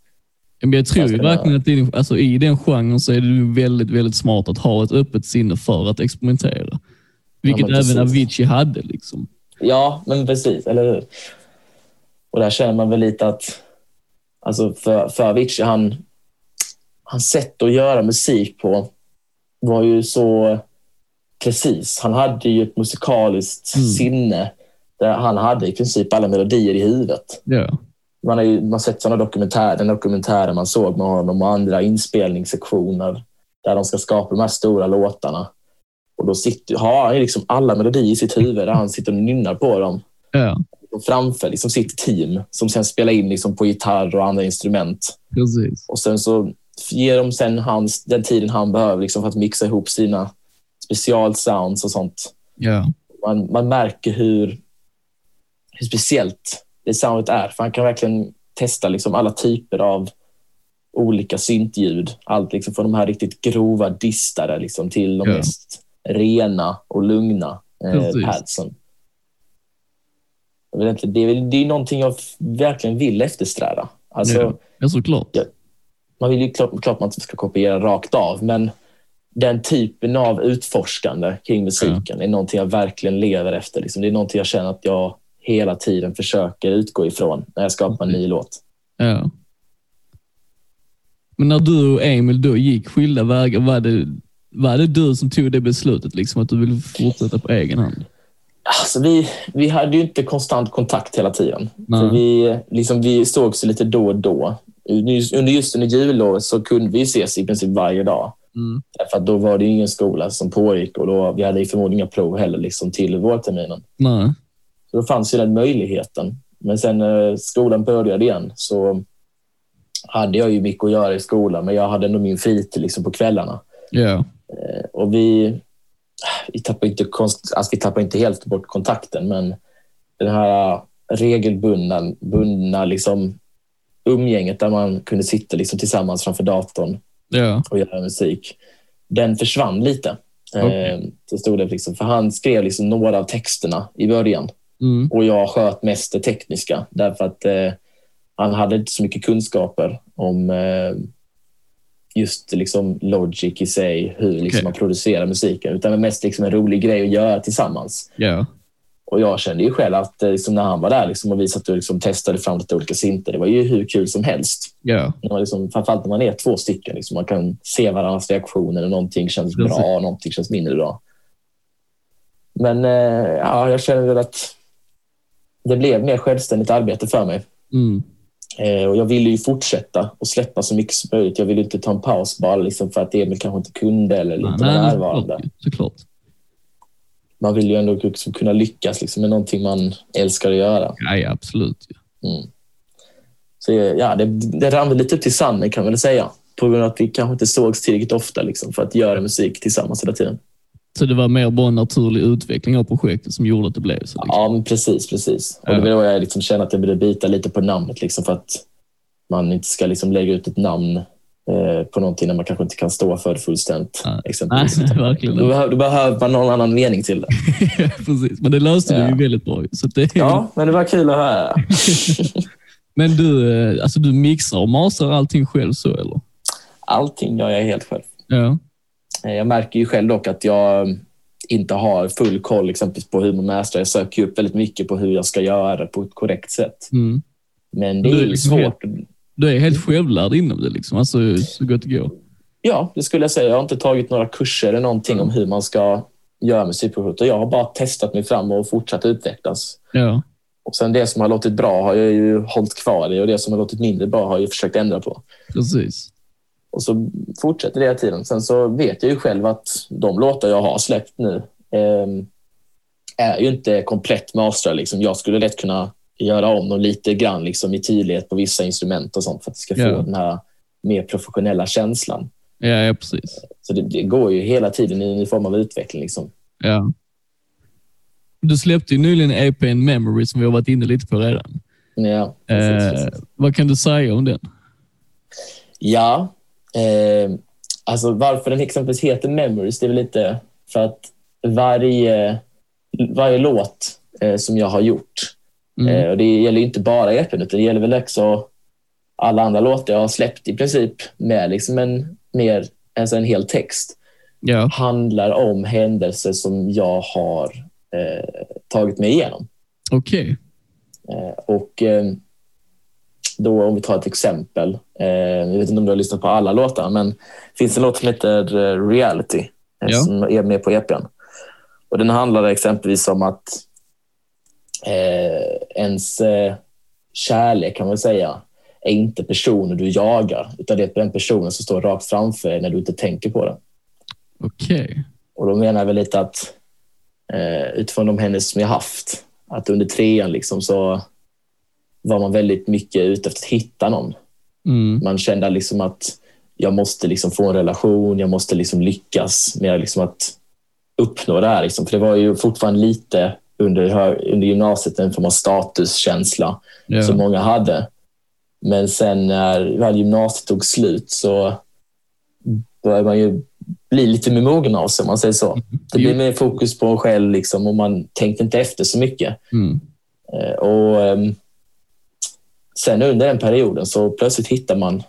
Men jag tror ju verkligen att i, alltså, i den genren så är det väldigt, väldigt smart att ha ett öppet sinne för att experimentera. Vilket men även. Avicii hade. Liksom. Ja, men precis. Eller hur? Och där känner man väl lite att alltså för, för Avicii, han, hans sätt att göra musik på var ju så precis. Han hade ju ett musikaliskt Mm. sinne där han hade i princip alla melodier i huvudet. Ja. Man har ju man har sett sådana dokumentärer, den dokumentären man såg med honom och andra inspelningssektioner där de ska skapa de här stora låtarna. Och då sitter, har han liksom alla melodier i sitt huvud där han sitter och nynnar på dem ja, och framför liksom sitt team som sen spelar in liksom på gitarr och andra instrument. precis. Och sen så ger de sen hans, den tiden han behöver liksom för att mixa ihop sina specialsounds och sånt. Ja. Man, man märker hur, hur speciellt det soundet är. För han kan verkligen testa liksom alla typer av olika syntljud. Allt liksom från de här riktigt grova distare liksom till de Ja. mest rena och lugna eh, padsen. Det, är, det är någonting jag verkligen vill eftersträva. Alltså, Ja. Ja, såklart. Ja. Man vill ju klart, klart man inte ska kopiera rakt av, men den typen av utforskande kring musiken är någonting jag verkligen lever efter. Liksom. Det är någonting jag känner att jag hela tiden försöker utgå ifrån när jag skapar en ny låt. Ja. Men när du och Emil då gick skilda vägar, var det, var det du som tog det beslutet, liksom, att du ville fortsätta på egen hand? Alltså, vi, vi hade ju inte konstant kontakt hela tiden. Vi, liksom, vi sågs lite då och då. Under just under jullovet så kunde vi ses i princip varje dag. Mm. Därför att då var det ingen skola som pågick och då, vi hade ju förmodligen inga prov heller liksom, till vårterminen. Nej. Så då fanns ju den möjligheten. Men sen när skolan började igen så hade jag ju mycket att göra i skolan, men jag hade ändå min fritid liksom på kvällarna. Eh, Och vi, vi, tappade inte, konst- alltså vi tappade inte helt bort kontakten, men den här regelbundna bundna liksom umgänget där man kunde sitta liksom tillsammans framför datorn Ja. och göra musik, den försvann lite. Okej. Eh, till stor del liksom, för han skrev liksom några av texterna i början Mm. och jag sköt mest det tekniska därför att eh, han hade inte så mycket kunskaper om eh, just liksom logic i sig, hur liksom Okej. man producerar musiken, utan det mest liksom en rolig grej att göra tillsammans. Ja. Och jag kände ju själv att eh, liksom, när han var där liksom, och vi satt och liksom, testade fram lite olika synter, det var ju hur kul som helst. När man liksom, framförallt när man är två stycken, liksom, man kan se varandras reaktioner och någonting känns Precis. bra och någonting känns mindre bra. Men eh, ja, jag känner väl att det blev mer självständigt arbete för mig. Mm. Eh, och jag ville ju fortsätta och släppa så mycket som möjligt. Jag ville inte ta en paus bara liksom för att Emil kanske inte kunde eller Nej, inte var närvarande. såklart. såklart. Man vill ju ändå liksom kunna lyckas liksom med någonting man älskar att göra. Ja, ja, absolut. Mm. Så ja, det, det rann lite upp till sanden kan man väl säga. På grund av att vi kanske inte sågs tillräckligt ofta liksom, för att göra musik tillsammans hela tiden. Så det var mer bara en naturlig utveckling av projektet som gjorde att det blev så? Liksom. Ja, precis. precis. Och det var då jag liksom kände att jag ville bita lite på namnet liksom, för att man inte ska liksom lägga ut ett namn på någonting när man kanske inte kan stå för det fullständigt. Nej. Exempelvis. Nej, [laughs] verkligen Då, behöver, då behöver man någon annan mening till det. [laughs] Precis, men det löste du Ja. ju väldigt bra. Så det, Ja, men det var kul att höra. [laughs] Men du, eh, alltså du mixar och masar allting själv så eller? Allting gör jag helt själv. Ja. Eh, Jag märker ju själv dock att jag inte har full koll exempelvis på hur man mastrar. Jag söker upp väldigt mycket på hur jag ska göra det på ett korrekt sätt. Mm. Men det Du är är liksom svårt. Du är helt självlärd inom det, liksom. alltså, så gott det går. Ja, det skulle jag säga. Jag har inte tagit några kurser eller någonting om hur man ska göra musikprodukter. Jag har bara testat mig fram och fortsatt utvecklas. Ja. Och sen det som har låtit bra har jag ju hållit kvar i och det som har låtit mindre bra har jag försökt ändra på. Precis. Och så fortsätter det hela tiden. Sen så vet jag ju själv att de låtar jag har släppt nu eh, är ju inte komplett master. Liksom. Jag skulle lätt kunna göra om dem lite grann liksom, i tydlighet på vissa instrument och sånt för att det ska få Ja. den här mer professionella känslan. Ja, ja precis. Så det, det går ju hela tiden i en form av utveckling. Liksom. Ja. Du släppte ju nyligen EPn Memory som vi har varit inne lite på redan. Ja, precis, Eh, precis. vad kan du säga om den? ja eh, alltså varför den exempelvis heter Memories, det är väl lite för att varje, varje låt eh, som jag har gjort Mm. Eh, och det gäller inte bara EPn, utan det gäller väl också alla andra låtar jag har släppt i princip med liksom en, mer, alltså en hel text. Ja. Handlar om händelser som jag har eh, tagit mig igenom. Okej. Eh, och eh, då om vi tar ett exempel. Eh, jag vet inte om du har lyssnat på alla låtar, men det finns en låt som heter eh, Reality Ja. som är med på EPn. Och den handlar exempelvis om att ens eh, kärlek kan man säga är inte personen du jagar, utan det är den personen som står rakt framför dig när du inte tänker på den. Okej. Och då menar jag väl lite att eh, utifrån de händelser som jag haft, att under trean liksom så var man väldigt mycket ute efter att hitta någon. Mm. Man kände liksom att jag måste liksom få en relation, jag måste liksom lyckas med liksom att uppnå det här. Liksom. För det var ju fortfarande lite under, under gymnasiet en form av statuskänsla Ja. som många hade. Men sen när väl gymnasiet tog slut så började man ju bli lite mer mogen av sig, om man säger så. Det blev mer fokus på en själv liksom, och man tänkte inte efter så mycket. Mm. Eh, Och ehm, Sen under den perioden så plötsligt hittar man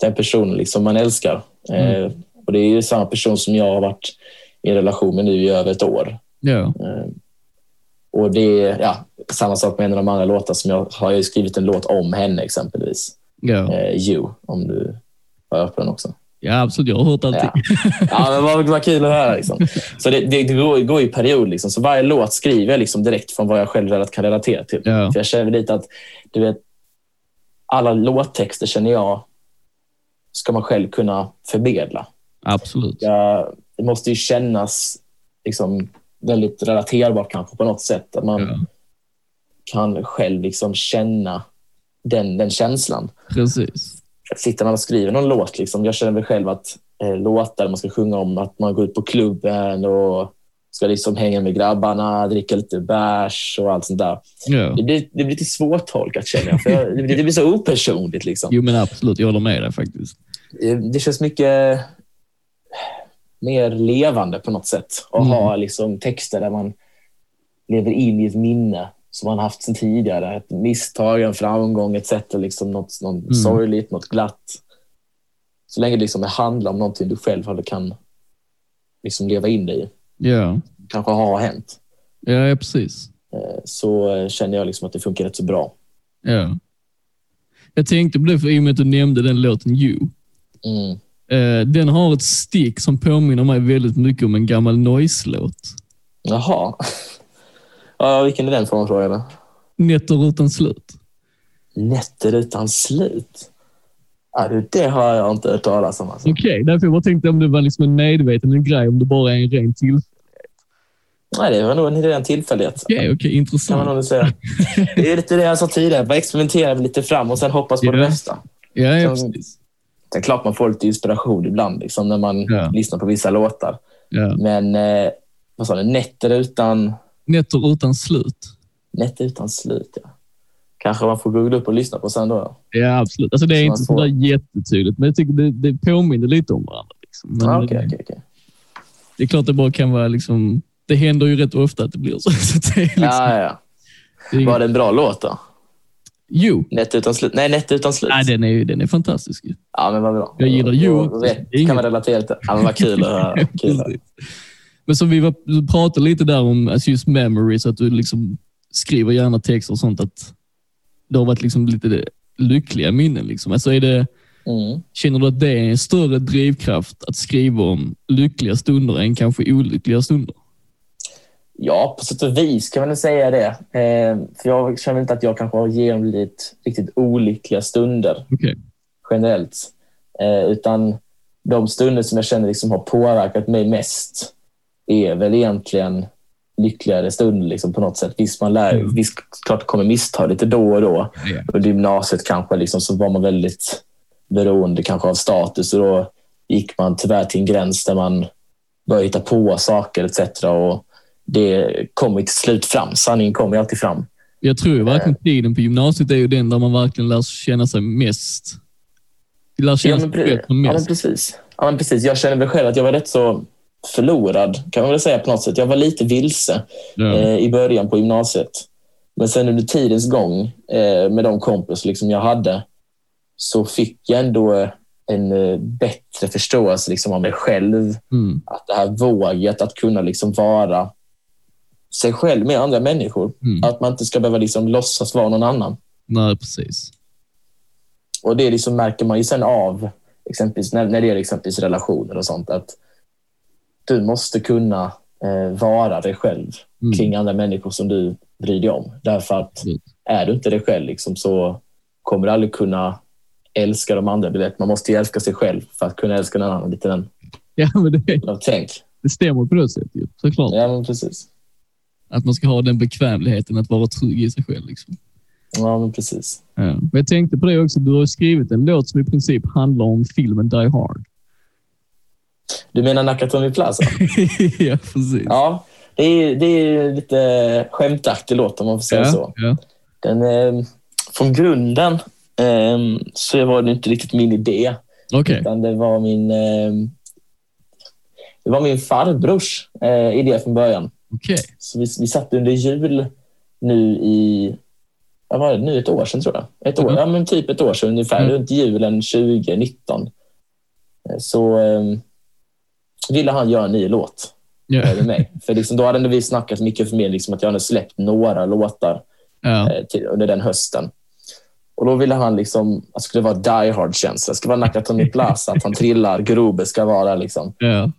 den personen liksom man älskar. Eh, Och Det är ju samma person som jag har varit i en relation med nu i över ett år. Ja. Eh, Och det är ja, samma sak med en av de andra låtarna som jag har ju skrivit en låt om henne exempelvis. Ja. Eh, you, om du har hört på den också. ja, absolut. Jag har hört allting. Ja, ja men vad, vad kul att höra. Liksom. Så det, det, det går, går i period. Liksom. Så varje låt skriver jag liksom direkt från vad jag själv kan relatera till. Ja. För jag känner lite att du vet, alla låttexter känner jag ska man själv kunna förmedla. Absolut. Jag, det måste ju kännas liksom, väldigt relaterbart kanske på något sätt. Att man Ja. kan själv liksom känna den, den känslan. Precis. sitter man och skriver någon låt. Liksom. Jag känner väl själv att eh, låtar man ska sjunga om att man går ut på klubben och ska liksom hänga med grabbarna, dricka lite bärs och allt sånt där. Ja. Det blir, det blir lite svårtolkat känner jag. För jag det, blir, det blir så opersonligt. Liksom. Jo, men absolut. Jag håller med dig faktiskt. Det känns mycket mer levande på något sätt. Att Mm. ha liksom texter där man lever in i ett minne som man haft sedan tidigare. Ett misstag, en framgång, etc. Liksom något, något Mm. sorgligt, något glatt. Så länge det liksom handlar om någonting du själv kan liksom leva in dig i. Ja, Kanske har hänt. ja, ja precis. Eh, Så eh, känner jag liksom att det funkar rätt så bra. Ja. Jag tänkte på det för i och med att du nämnde den låten You. Mm. Eh, den har ett stick som påminner mig väldigt mycket om en gammal Noise-låt. Jaha. Ja, vilken är den från frågan? Nätter utan slut. Nätter utan slut. Ja, det har jag inte hört talas om. Alltså. Okej, därför jag tänkte om det var liksom en medveten grej, om det bara är en ren tillfällighet. Nej, det var nog en ren tillfällighet. Okej, Kan man intressant. nog säga. [laughs] Det är lite det jag sa tidigare. Bara experimentera lite fram och sen hoppas på Ja. det bästa. Ja, ja, Sen- precis. Sen klart man får lite inspiration ibland liksom, när man Ja. lyssnar på vissa låtar. Ja. Men eh, vad sa du? Nätter utan, Nätter utan slut. nätter utan slut. Ja. Kanske man får googla upp och lyssna på sen då. Ja, absolut. Alltså, det är Så inte får- så där jättetydligt, men jag tycker det, det påminner lite om varandra. Liksom. Men Ah, Okej, det, okej, okej. det är klart det bara kan vara liksom... Det händer ju rätt ofta att det blir så. [laughs] så det är liksom, Ja, ja, ja. det är, Var det en bra låt då? Jo, Nätter utan slut? Nej, Nätter utan slut. nej, den, är, den är fantastisk. Ja, men vad bra. Jag gillar You vet- Det Kan man relatera till. Ja, men vad kul att höra. [laughs] Men som vi var, pratade lite där om alltså just memories, att du liksom skriver gärna texter och sånt. Att det har varit liksom lite lyckliga minnen. Liksom. Alltså är det, Mm. känner du att det är en större drivkraft att skriva om lyckliga stunder än kanske olyckliga stunder? Ja, på sätt och vis kan man säga det. Eh, för jag känner inte att jag kanske har genomlidit riktigt olyckliga stunder Okej. generellt. Eh, utan de stunder som jag känner liksom har påverkat mig mest är väl egentligen lyckligare stunder liksom på något sätt. Visst, man lär, Mm. visst klart kommer misstag lite då och då. Ja. Under gymnasiet kanske liksom, så var man väldigt beroende kanske av status och då gick man tyvärr till en gräns där man började hitta på saker etc. Och det kommer till slut fram. Sanningen kommer alltid fram. Jag tror ju verkligen tiden på gymnasiet är ju den där man verkligen lär känna sig mest. Lär känna Ja, sig men, bättre ja, men mest. precis. Ja, men precis. Jag känner väl själv att jag var rätt så förlorad, kan man väl säga på något sätt. Jag var lite vilse Ja. eh, i början på gymnasiet. Men sen under tidens gång eh, med de kompisar liksom jag hade så fick jag ändå en eh, bättre förståelse liksom, av mig själv. Mm. Att det här våget att kunna liksom vara sig själv med andra människor. Mm. Att man inte ska behöva liksom låtsas vara någon annan. Nej, precis. Och det liksom märker man ju sen av, exempelvis när, när det gäller exempelvis relationer och sånt, att du måste kunna eh, vara dig själv Mm. kring andra människor som du bryr dig om. Därför att Absolut. är du inte dig själv liksom, så kommer du aldrig kunna älska de andra. Du vet, man måste ju älska sig själv för att kunna älska någon annan. Lite den Ja, men det, tänk. det stämmer på det sättet såklart. Ja, men precis. Att man ska ha den bekvämligheten att vara trygg i sig själv. Liksom. Ja, men precis. Ja. Men jag tänkte på det också, du har skrivit en låt som i princip handlar om filmen Die Hard. Du menar Nakatomi Plaza? [laughs] ja, precis. Ja, det är, det är lite skämtaktig låt om man får säga så. ja. Den, eh, från grunden eh, så var det inte riktigt min idé. Okej. Utan det var min, eh, det var min farbrors eh, idé från början. Okej. Så vi, vi satt under jul nu i vad var det, nu ett år sedan tror jag. Ett år, Mhm. ja, men typ ett år sedan ungefär, Mm. runt julen 2019. Eh, Så eh, ville han göra en ny låt Ja. eh, med mig. För liksom, då hade vi snackat mycket för mig liksom, att jag hade släppt några låtar Ja. eh, till, under den hösten. Och Då ville han liksom, att det skulle vara die hard-känsla. Det ska vara Nakatomi Plaza, att han trillar, Grobe ska vara liksom. Ja.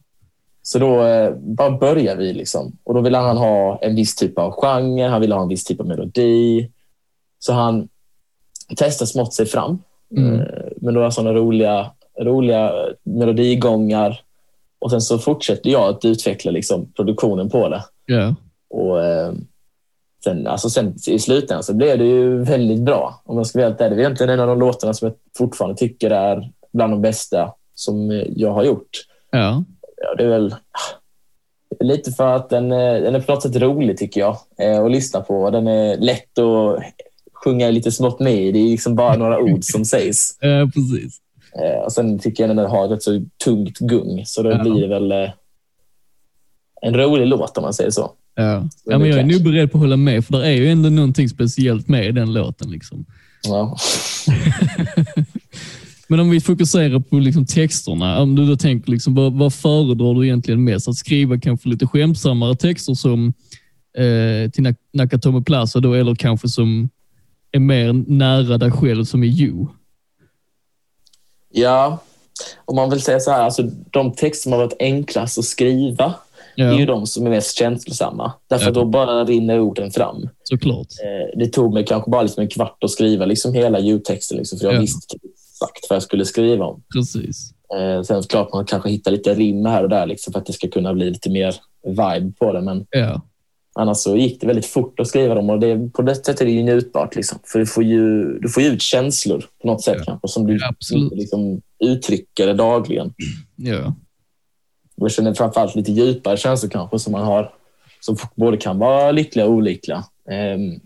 Så då eh, bara börjar vi. Liksom. Och Då ville han ha en viss typ av genre, han ville ha en viss typ av melodi. Så han testade smått sig fram Mm. eh, med några sådana roliga, roliga melodigångar. Och Sen så fortsätter jag att utveckla liksom, produktionen på det. Ja. Och, eh, sen, alltså sen, I slutändan så blev det ju väldigt bra. Om jag ska vara helt ärlig. Det är egentligen en av de låtarna som jag fortfarande tycker är bland de bästa som jag har gjort. Ja. Ja, det är väl Lite för att den, eh, den är på något sätt rolig tycker jag eh, att lyssna på. Den är lätt att sjunga lite smått med i. Det är liksom bara några [laughs] ord som sägs. Ja, precis. Eh, och sen tycker jag den har ett så tungt gung, så då Ja. blir det väl en rolig låt om man säger så. Ja. ja, men jag är nog beredd på att hålla med, för det är ju ändå någonting speciellt med den låten. Liksom. Ja. [laughs] [laughs] Men om vi fokuserar på liksom texterna, om du då tänker liksom, vad, vad föredrar du egentligen mest? Att skriva kanske lite skämtsammare texter som eh, till Nak- Nakatomi Plaza då, eller kanske som är mer nära dig själv som i You? ja, om man vill säga så här, alltså, de texter som har varit enklast att skriva Ja, är ju de som är mest känslosamma. Därför Ja. då bara rinner orden fram. såklart. Eh, det tog mig kanske bara liksom en kvart att skriva liksom hela ljudtexten, liksom, för jag Ja. visste exakt vad jag skulle skriva om. Precis. Eh, sen klart man kanske hittar lite rim här och där liksom, för att det ska kunna bli lite mer vibe på det. Men Ja, annars så gick det väldigt fort att skriva dem och det, på det sättet är det ju njutbart. Liksom. För du får, ju, du får ju ut känslor på något sätt Ja. kanske som du Ja, liksom uttrycker dagligen. ja. Och jag känner framförallt lite djupare känslor kanske som man har som både kan vara lyckliga och olyckliga. Ehm,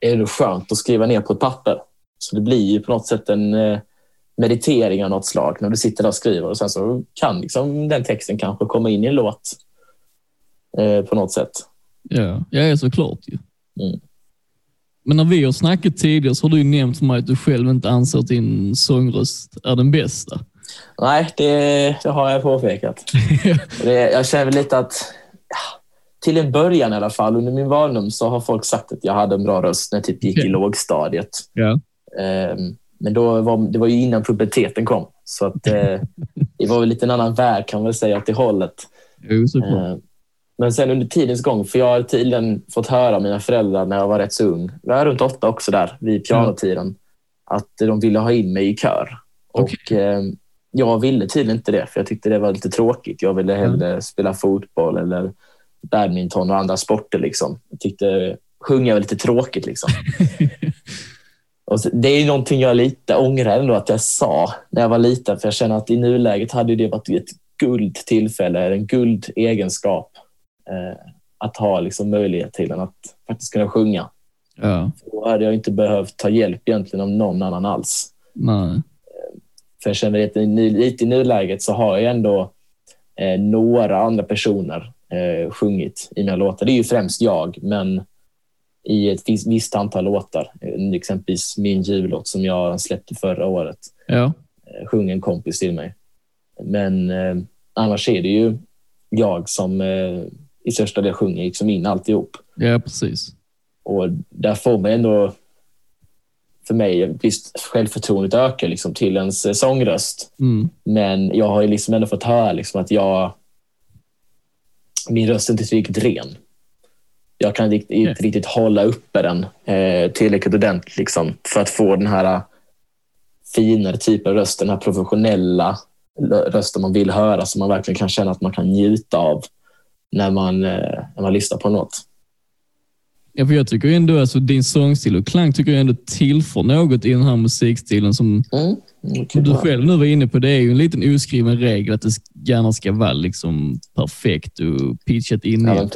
är det skönt att skriva ner på ett papper. Så det blir ju på något sätt en eh, meditering av något slag när du sitter där och skriver och sen så kan liksom den texten kanske komma in i en låt eh, på något sätt. Ja, ja såklart ju. Mm. Men när vi har snackat tidigare så har du ju nämnt för mig att du själv inte anser att din sångröst är den bästa. Nej, det, det har jag påpekat. [laughs] Det, jag känner lite att till en början i alla fall under min barndom så har folk sagt att jag hade en bra röst när jag typ gick i Okej. lågstadiet. ja. Ehm, Men då var, det var ju innan puberteten kom. Så att, eh, det var väl lite en annan värld kan man väl säga åt det hållet. Jo. Ehm, Men sen under tidens gång, för jag har tydligen fått höra av mina föräldrar när jag var rätt så ung, jag var runt åtta också där, vid pianotiden, att de ville ha in mig i kör. Och eh, jag ville tydligen inte det, för jag tyckte det var lite tråkigt. Jag ville hellre spela fotboll eller badminton och andra sporter. Liksom. Jag tyckte sjunga var lite tråkigt. Liksom. [laughs] Så, det är ju någonting jag lite ångrar ändå att jag sa när jag var liten, för jag känner att i nuläget hade det varit ett guld tillfälle, en guld egenskap eh, att ha liksom möjlighet till en att faktiskt kunna sjunga. Ja, Då hade jag inte behövt ta hjälp egentligen av någon annan alls. nej. För jag känner att lite i nuläget så har jag ändå eh, några andra personer eh, sjungit i mina låtar. Det är ju främst jag, men i ett visst, antal låtar. Eh, Exempelvis min jullåt som jag släppte förra året Ja, eh, sjunger en kompis till mig. Men eh, annars är det ju jag som eh, i största del sjunger liksom in alltihop. ja precis. Och där får man ändå, för mig, visst självförtroendet ökar liksom till ens eh, sångröst. Mm. Men jag har ju liksom ändå fått höra liksom att jag, min röst är inte riktigt ren. Jag kan inte, inte riktigt hålla uppe den eh, tillräckligt ordentligt liksom, för att få den här eh, finare typen av röst, den här professionella rösten man vill höra som man verkligen kan känna att man kan njuta av när man, eh, när man lyssnar på något. Ja, för jag tycker ändå alltså din sångstil och klang tycker jag ändå tillför något i den här musikstilen som Mm. Mm, som du kul. själv nu var inne på. Det är ju en liten oskriven regel att det gärna ska vara liksom perfekt och pitchat in Ja,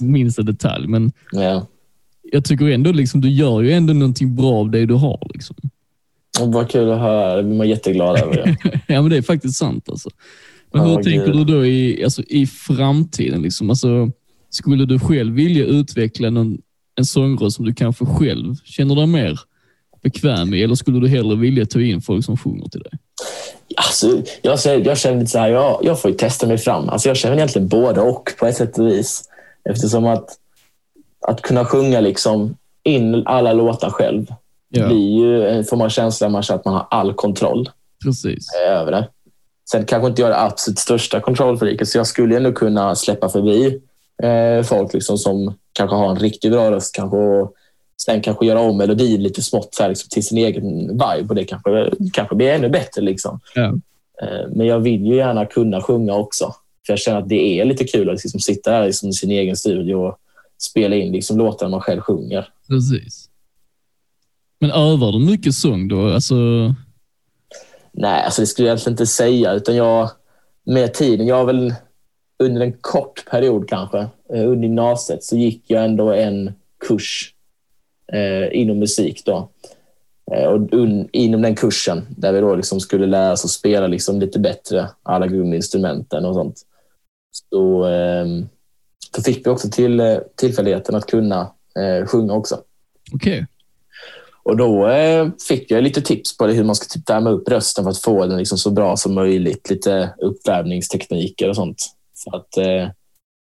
i minsta detalj. Men Ja. jag tycker ändå liksom du gör ju ändå någonting bra av det du har. Liksom. Vad kul att höra. Det blir man jätteglad över. Ja. [laughs] Ja, men det är faktiskt sant. Alltså. Men Ja, hur tänker du då i, alltså, i framtiden? Liksom? Alltså, skulle du själv vilja utveckla någon, en sångröst som du kanske själv känner dig mer bekväm i? Eller skulle du hellre vilja ta in folk som sjunger till dig? Alltså, jag, jag känner lite så här, jag, jag får ju testa mig fram. Alltså, jag känner egentligen både och på ett sätt och vis. Eftersom att, att kunna sjunga liksom in alla låtar själv Ja, blir ju en form av känsla man att man har all kontroll precis. över det. Sen kanske inte jag är det absolut största kontrollfreaket, så jag skulle ändå kunna släppa förbi eh, folk liksom som kanske har en riktigt bra röst kanske, och sen kanske göra om melodin lite smått så här, liksom, till sin egen vibe och det kanske, kanske blir ännu bättre. Liksom. Ja. Eh, men jag vill ju gärna kunna sjunga också. För Jag känner att det är lite kul att liksom, sitta där liksom, i sin egen studio och spela in liksom, låtar man själv sjunger. Precis. Men övar du mycket sång då? Alltså, Nej, alltså det skulle jag egentligen inte säga. Utan jag, med tiden, jag har väl under en kort period kanske, eh, under gymnasiet, så gick jag ändå en kurs inom musik. Då. Eh, och un, inom den kursen, där vi då liksom skulle lära oss att spela liksom lite bättre, alla grundinstrumenten och sånt, så, eh, så fick vi också till, eh, tillfälligheten att kunna eh, sjunga också. Okej. Okay. Och då eh, fick jag lite tips på hur man ska typ värma upp rösten för att få den liksom så bra som möjligt. Lite uppvärmningstekniker och sånt för att eh,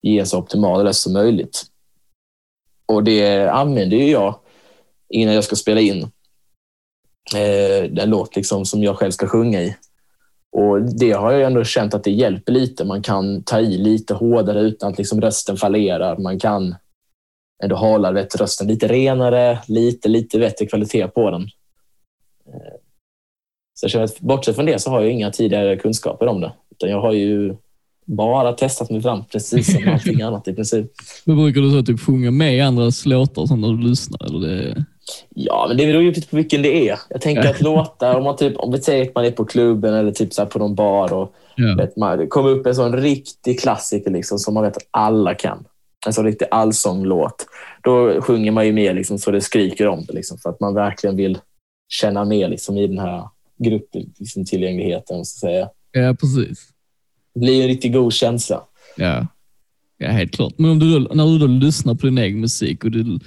ge så optimal röst som möjligt. Och det använder ju jag innan jag ska spela in eh, den låt liksom som jag själv ska sjunga i. Och Det har jag ändå känt att det hjälper lite. Man kan ta i lite hårdare utan att liksom rösten fallerar. Man kan ändå hålla vet, rösten lite renare, lite, lite bättre kvalitet på den. Eh, så jag känner att bortsett från det så har jag inga tidigare kunskaper om det. Utan jag har ju bara testat mig fram precis som [laughs] allting annat i princip. Men brukar du så typ sjunga med i andras låtar som när du lyssnar? Eller det... Ja, men det beror ju lite på vilken det är. Jag tänker att låtar, om man typ, om vi säger att man är på klubben eller typ så på någon bar och ja. vet man, det kommer upp en sån riktig klassiker liksom, som man vet att alla kan. En sån riktig allsånglåt. Då sjunger man ju med liksom, så det skriker om det liksom, för att man verkligen vill känna med liksom, i den här grupptillgängligheten. Liksom, så att säga. Ja, precis. Det blir en riktigt god känsla. Ja. ja, helt klart. Men om du när du då lyssnar på din egen musik och du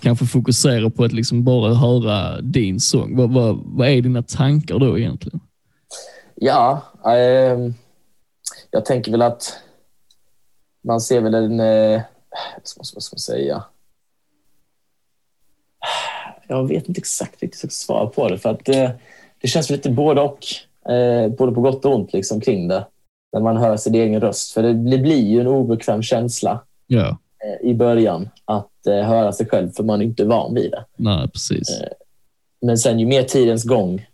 kanske fokuserar på att liksom bara höra din sång, vad, vad, vad är dina tankar då egentligen? Ja, äh, jag tänker väl att man ser väl en, eh, vad ska man säga? Jag vet inte exakt riktigt svar på det för att eh, det känns lite både och. Eh, både på gott och ont liksom, kring det när man hör sin egen röst. För det blir ju en obekväm känsla ja. Eh, i början att eh, höra sig själv för man är inte van vid det. Nej, precis. Eh, men sen ju mer tidens gång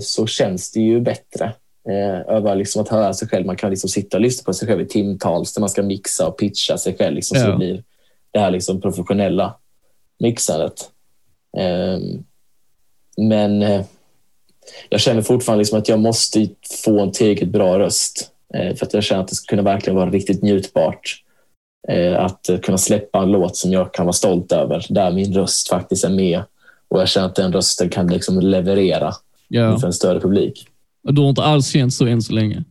så känns det ju bättre över liksom att höra sig själv. Man kan liksom sitta och lyssna på sig själv i timtals när man ska mixa och pitcha sig själv. Liksom, ja. Så det blir det här liksom professionella mixandet. Ehm, men jag känner fortfarande liksom att jag måste få en tillräckligt bra röst för att jag känner att det ska kunna verkligen vara riktigt njutbart. Eh, att kunna släppa en låt som jag kan vara stolt över, där min röst faktiskt är med och jag känner att den rösten kan liksom leverera ja. inför en större publik. Och du har inte alls känt så än så länge?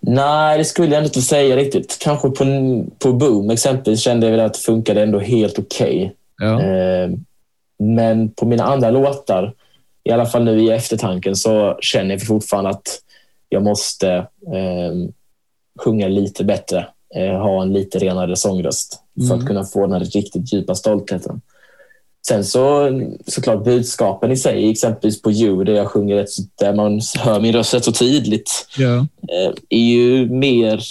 Nej, det skulle jag inte säga riktigt. Kanske på, på Boom exempelvis kände jag väl att det funkade ändå helt okej. Okay. Eh, men på mina andra låtar, i alla fall nu i eftertanken, så känner jag fortfarande att jag måste eh, sjunga lite bättre, ha en lite renare sångröst mm. för att mm. kunna få den här riktigt djupa stoltheten. Sen så såklart budskapen i sig, exempelvis på You där jag sjunger rätt, där man hör min röst rätt så tydligt, ja. eh, är ju mer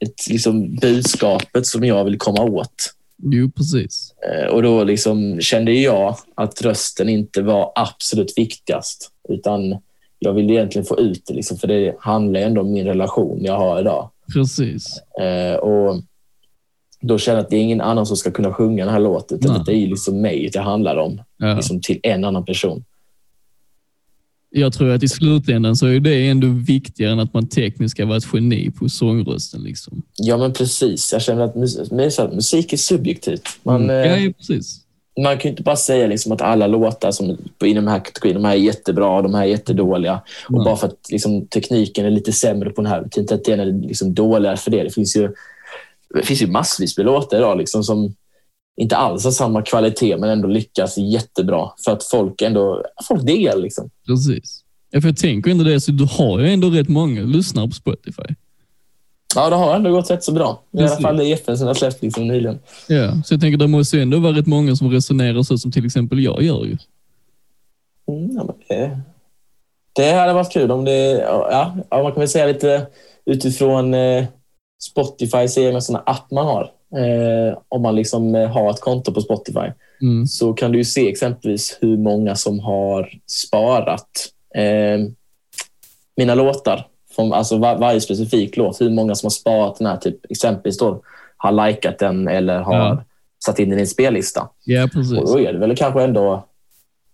ett, liksom, budskapet som jag vill komma åt. Jo, precis. Eh, och då liksom kände jag att rösten inte var absolut viktigast, utan jag vill egentligen få ut det, liksom, för det handlar ändå om min relation jag har idag. Precis. Eh, och då känner jag att det är ingen annan som ska kunna sjunga den här låten. Utan det är liksom mig det handlar om, ja. liksom till en annan person. Jag tror att i slutändan så är det ändå viktigare än att man tekniskt ska vara ett geni på sångrösten. Liksom. Ja, men precis. Jag känner att musik, musik är subjektivt. Man, mm. ja, ja, precis man kan ju inte bara säga liksom att alla låtar som inom den här kategorin, de här är jättebra, de här är jättedåliga. Och mm. bara för att liksom, tekniken är lite sämre på den här, betyder inte att den är liksom dåligare för det. Det finns ju, det finns ju massvis med låtar idag liksom, som inte alls har samma kvalitet men ändå lyckas jättebra för att folk ändå folk diggar. Liksom. Precis. Ja, för jag tänker ändå det, så du har ju ändå rätt många lyssnare på Spotify. Ja, det har ändå gått rätt så bra. I Precis. alla fall det EFN som jag släppt liksom nyligen. Ja, så jag tänker det måste ju ändå vara rätt många som resonerar så som till exempel jag gör ju. Mm, ja, det, det hade varit kul om det... Ja, man kan väl säga lite utifrån eh, Spotifys egna såna app man har. Eh, om man liksom eh, har ett konto på Spotify mm. så kan du ju se exempelvis hur många som har sparat eh, mina låtar från alltså var, varje specifik låt, hur många som har sparat den här, typ, exempelvis då, har likat den eller har ja. satt in den i en spellista. Ja, precis. Och då är det väl kanske ändå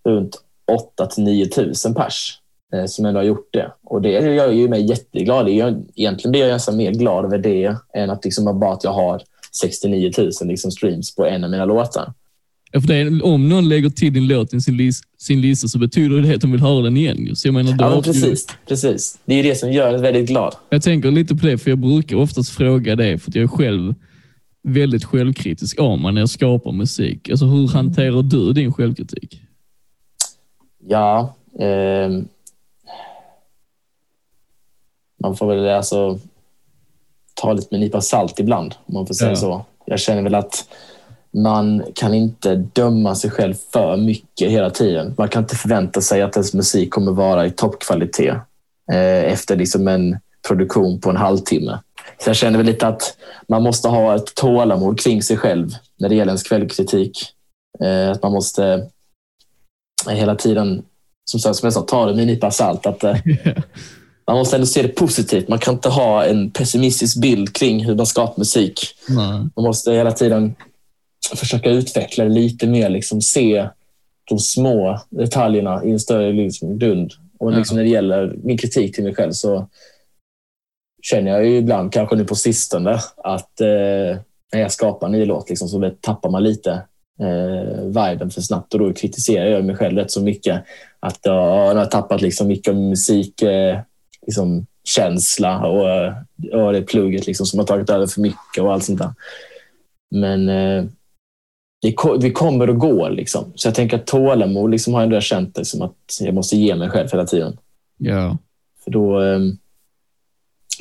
runt 8 till 9 tusen pers eh, som ändå har gjort det. Och det gör ju mig jätteglad. Det gör, egentligen blir jag nästan mer glad över det än att liksom bara att jag har 69 000 liksom streams på en av mina låtar. Det om någon lägger till din låt i sin, lis, sin lista så betyder det att de vill höra den igen. Så jag menar, Ja, men precis, precis. Det är ju det som gör en väldigt glad. Jag tänker lite på det, för jag brukar oftast fråga det, för att jag är själv väldigt självkritisk av mig när jag skapar musik. Alltså hur hanterar du din självkritik? Ja, ehm, man får väl alltså ta lite med en nypa salt ibland, om man får säga Ja. så. Jag känner väl att man kan inte döma sig själv för mycket hela tiden. Man kan inte förvänta sig att ens musik kommer vara i toppkvalitet eh, efter liksom en produktion på en halvtimme. Så jag känner väl lite att man måste ha ett tålamod kring sig själv när det gäller ens självkritik. Eh, att man måste hela tiden, som, sagt, som jag sa, ta det med en nypa salt. Att, eh, [laughs] man måste ändå se det positivt. Man kan inte ha en pessimistisk bild kring hur man skapar musik. Nej. Man måste hela tiden försöka utveckla det lite mer. Liksom se de små detaljerna i en större liksom, grund. Och liksom, när det gäller min kritik till mig själv så känner jag ju ibland, kanske nu på sistone, att eh, när jag skapar en ny låt liksom, så tappar man lite eh, viben för snabbt och då kritiserar jag mig själv rätt så mycket. Att ja, jag har tappat liksom mycket av min musik, eh, liksom, känsla och, eh, och det plugget liksom, som har tagit över för mycket och allt sånt där. Men det kommer och går. Liksom. Så jag tänker att tålamod liksom, har jag ändå känt det som att jag måste ge mig själv hela tiden. Ja. För då, eh,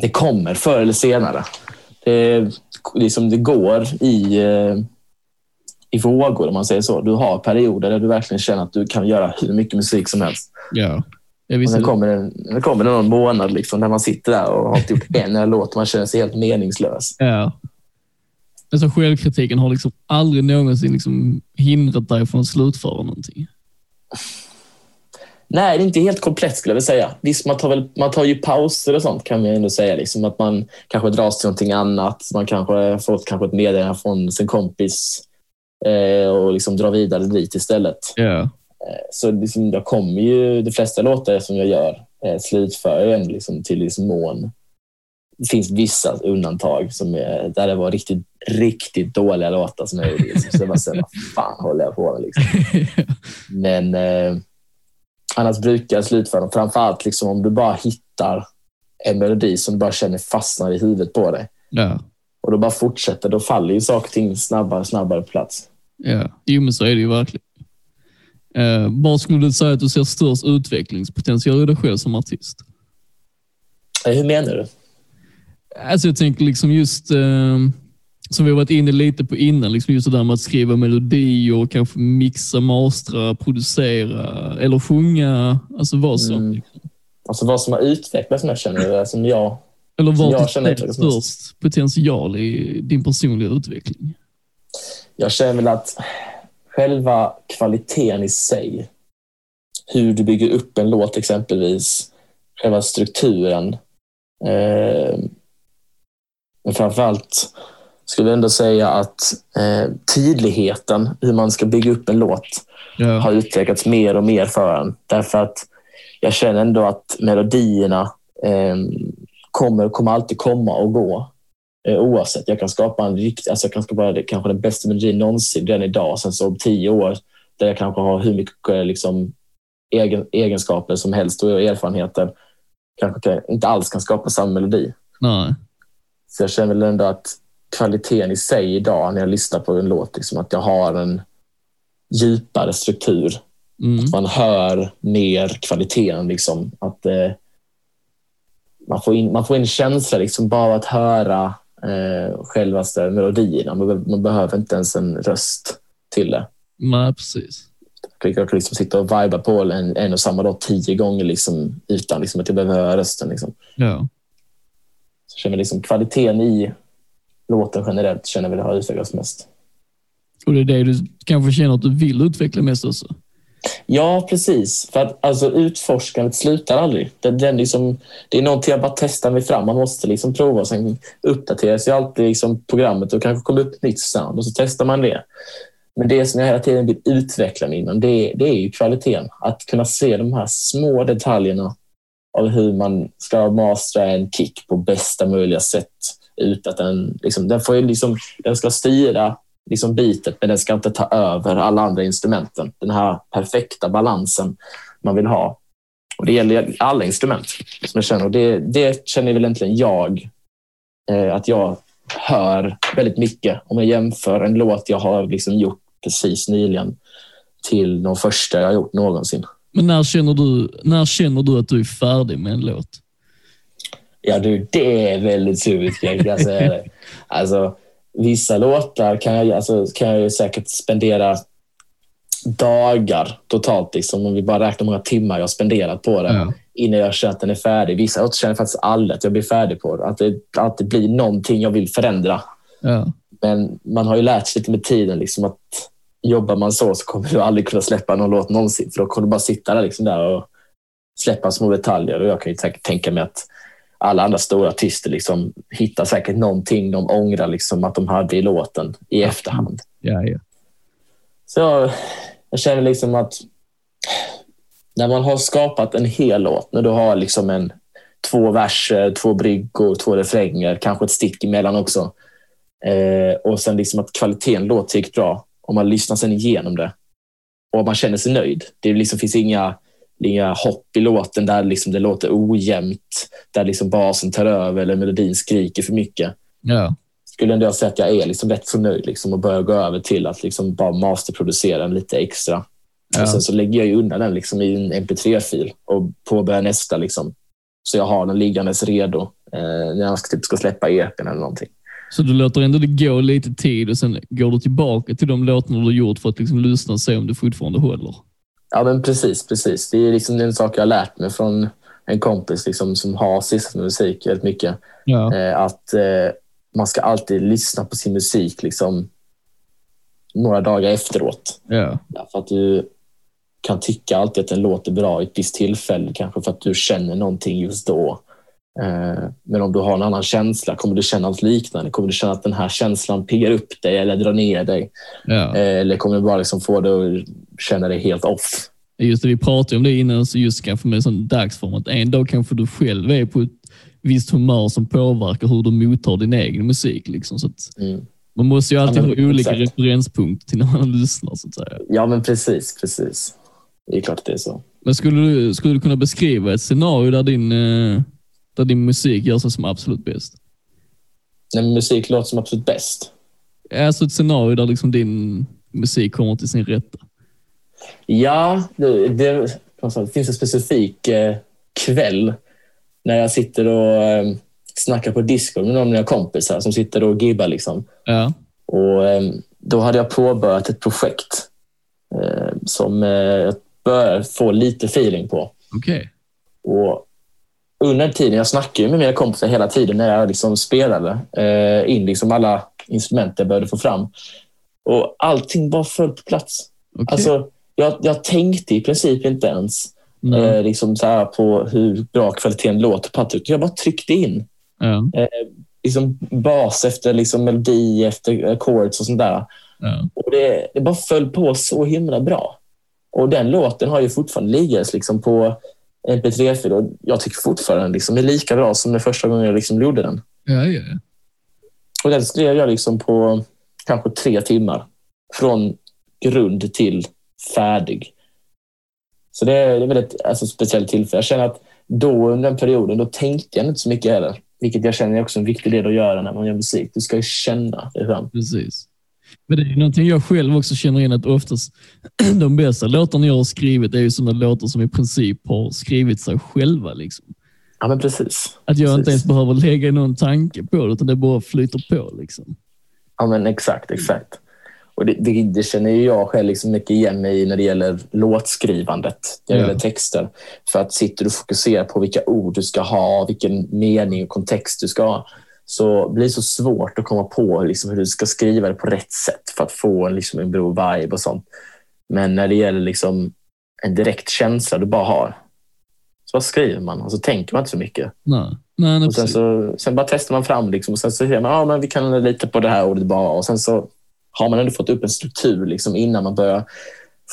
det kommer förr eller senare. Det, liksom, det går i, eh, i vågor om man säger så. Du har perioder där du verkligen känner att du kan göra hur mycket musik som helst. Ja. Och sen kommer det, det kommer någon månad liksom, där man sitter där och har inte gjort en enda låt och man känner sig helt meningslös. Ja. Alltså självkritiken har liksom aldrig någonsin liksom hindrat dig från att slutföra någonting. Nej, det är inte helt komplett skulle jag vilja säga. Visst, man tar, väl, man tar ju pauser och sånt kan man ju ändå säga. Liksom, att man kanske dras till någonting annat. Man kanske fått kanske ett meddelande från sin kompis eh, och liksom drar vidare dit istället. Ja. Så liksom, jag kommer ju, de flesta låtar som jag gör eh, slutför jag ändå liksom till liksom mån. Det finns vissa undantag som är, där det var riktigt, riktigt dåliga låtar som jag gjorde. Så jag bara, så, vad fan håller jag på med? Liksom. [laughs] Men eh, annars brukar jag slutföra dem. Framförallt liksom, om du bara hittar en melodi som du bara känner fastnar i huvudet på dig. ja. Och då bara fortsätter, då faller ju saker och ting snabbare och snabbare på plats. Ja. Jo, men så är det ju verkligen. Eh, var skulle du säga att du ser störst utvecklingspotential i dig själv som artist? Eh, hur menar du? Alltså jag tänker liksom just, eh, som vi varit inne lite på innan, liksom just det där med att skriva melodier, kanske mixa, mastra, producera eller sjunga. Alltså vad som. Mm. Alltså vad som har utvecklats mest känner jag, som jag Eller som var jag du känner ser utvecklas mest. störst potential i din personliga utveckling? Jag känner väl att själva kvaliteten i sig, hur du bygger upp en låt exempelvis, själva strukturen. Eh, men framförallt skulle jag ändå säga att eh, tydligheten, hur man ska bygga upp en låt, Ja. har utvecklats mer och mer för en. Därför att jag känner ändå att melodierna eh, kommer, kommer alltid komma och gå. Eh, oavsett. Jag kan skapa en rikt, alltså jag kan skapa kanske den bästa melodin någonsin redan idag. Sen så om tio år, där jag kanske har hur mycket eh, liksom, egen, egenskaper som helst och erfarenheter, kanske kan, inte alls kan skapa samma melodi. Nej. Så jag känner väl ändå att kvaliteten i sig idag när jag lyssnar på en låt, liksom, att jag har en djupare struktur Mm. man hör mer kvaliteten. Liksom. Att, eh, man, får in, man får in känsla liksom, bara att höra eh, självaste melodierna. Man, man behöver inte ens en röst till det. Nej, precis. Jag kan liksom sitta och viba på en, en och samma låt tio gånger liksom, utan liksom, att jag behöver höra rösten. Liksom. Ja. Känner liksom, kvaliteten i låten generellt känner väl har utvecklats mest. Och det är det du kanske känner att du vill utveckla mest också? Ja, precis. För att alltså, utforskandet slutar aldrig. Det, det, är liksom, det är någonting jag bara testar mig fram. Man måste liksom prova och sen uppdatera sig alltid liksom programmet och kanske kommer upp ett nytt sound och så testar man det. Men det som jag hela tiden vill utveckla mig inom, det, det är ju kvaliteten. Att kunna se de här små detaljerna av hur man ska mastra en kick på bästa möjliga sätt. Ut att den, liksom, den, får liksom, den ska styra liksom bitet, men den ska inte ta över alla andra instrumenten. Den här perfekta balansen man vill ha. Och Det gäller alla instrument. som jag känner. Och det, det känner väl egentligen jag eh, att jag hör väldigt mycket om jag jämför en låt jag har liksom gjort precis nyligen till de första jag har gjort någonsin. Men när känner du, när känner du att du är färdig med en låt? Ja du, det är väldigt subjektivt. Alltså, [laughs] alltså, vissa låtar kan jag, alltså, kan jag säkert spendera dagar totalt, liksom, om vi bara räknar många timmar jag har spenderat på det ja. innan jag känner att den är färdig. Vissa låtar känner jag faktiskt aldrig att jag blir färdig på det. Att det, att det blir någonting jag vill förändra. Ja. Men man har ju lärt sig lite med tiden liksom, att jobbar man så så kommer du aldrig kunna släppa någon låt någonsin. För då kommer du bara sitta där, liksom där och släppa små detaljer. Och jag kan ju tänka mig att alla andra stora artister liksom hittar säkert någonting de ångrar liksom att de hade i låten i efterhand. Ja, ja. Så jag känner liksom att när man har skapat en hel låt, när du har liksom en, två verser, två bryggor, två refränger, kanske ett stick emellan också. Eh, och sen liksom att kvaliteten låter gick bra och man lyssnar sen igenom det och man känner sig nöjd. Det liksom finns inga, inga hopp i låten där liksom det låter ojämnt, där liksom basen tar över eller melodin skriker för mycket. Ja. Skulle ändå jag säga att jag är liksom rätt så nöjd liksom och börjar gå över till att liksom bara masterproducera den lite extra. Ja. Och sen så lägger jag ju undan den liksom i en mp3-fil och påbörjar nästa. Liksom. Så jag har den liggandes redo eh, när jag ska, typ ska släppa EPn eller någonting. Så du låter ändå det gå lite tid och sen går du tillbaka till de låtarna du gjort för att liksom lyssna och se om det fortfarande håller? Ja, men precis. precis. Det är liksom en sak jag har lärt mig från en kompis liksom, som har sysslat med musik väldigt mycket. Ja. Eh, att eh, man ska alltid lyssna på sin musik liksom, några dagar efteråt. Ja. För att du kan tycka alltid att den låter bra i ett visst tillfälle, kanske för att du känner någonting just då. Eh, men om du har en annan känsla, kommer du känna något liknande? Kommer du känna att den här känslan piggar upp dig eller drar ner dig? Ja. Eh, eller kommer du bara liksom få dig att känna dig helt off? Just det, vi pratade om det innan, så just kanske med sån dagsform, att en dag kanske du själv är på ett visst humör som påverkar hur du mottar din egen musik. Liksom. Så mm. Man måste ju alltid ja, men, ha olika exakt. referenspunkter till när man lyssnar. Så att säga. Ja, men precis, precis. Det är klart det är så. Men skulle du, skulle du kunna beskriva ett scenario där din eh, där din musik gör sig som absolut bäst? När musik låter som absolut bäst? Alltså ett scenario där liksom din musik kommer till sin rätta. Ja, det, det, det finns en specifik eh, kväll när jag sitter och eh, snackar på Discord med några av mina kompisar som sitter och gibbar. Liksom. Ja. Och, eh, då hade jag påbörjat ett projekt eh, som eh, jag börjar få lite feeling på. Okej. Och under tiden, jag snackade med mina kompisar hela tiden när jag liksom spelade eh, in liksom alla instrument jag behövde få fram. Och allting bara föll på plats. Okay. Alltså, jag, jag tänkte i princip inte ens Mm. eh, liksom så på hur bra kvaliteten låter på allt. Jag bara tryckte in Ja. eh, liksom bas efter liksom melodi, efter accords och sånt där. Ja. Och det, det bara föll på så himla bra. Och den låten har ju fortfarande liggats liksom på mp3-fil och jag tycker fortfarande liksom är lika bra som den första gången jag liksom gjorde den. Ja, ja. Och den skrev jag liksom på kanske tre timmar. Från grund till färdig. Så det är, det är väldigt alltså, speciellt tillfälle. Jag känner att då under den perioden, då tänkte jag inte så mycket heller. Vilket jag känner är också en viktig del att göra när man gör musik. Du ska ju känna det fram. Precis. Men det är någonting jag själv också känner in att oftast [clears throat] de bästa låtarna jag har skrivit är ju sådana låtar som i princip har skrivit sig själva. Liksom. Ja, men precis. Att jag precis. inte ens behöver lägga någon tanke på det, utan det bara flyter på. Liksom. Ja, men exakt, exakt. Och det, det, det känner ju jag själv liksom mycket igen mig i när det gäller låtskrivandet, när det Ja. gäller texter. För att sitter du och fokuserar på vilka ord du ska ha, vilken mening och kontext du ska ha, så blir det så svårt att komma på liksom hur du ska skriva det på rätt sätt för att få en, liksom en bra vibe och sånt. Men när det gäller liksom en direkt känsla du bara har, så bara skriver man och så tänker man inte så mycket. Nej, nej, Och sen, så, sen bara testar man fram liksom, och sen så säger man att ah, men vi kan lita på det här ordet bara och sen så har man ändå fått upp en struktur liksom, innan man börjar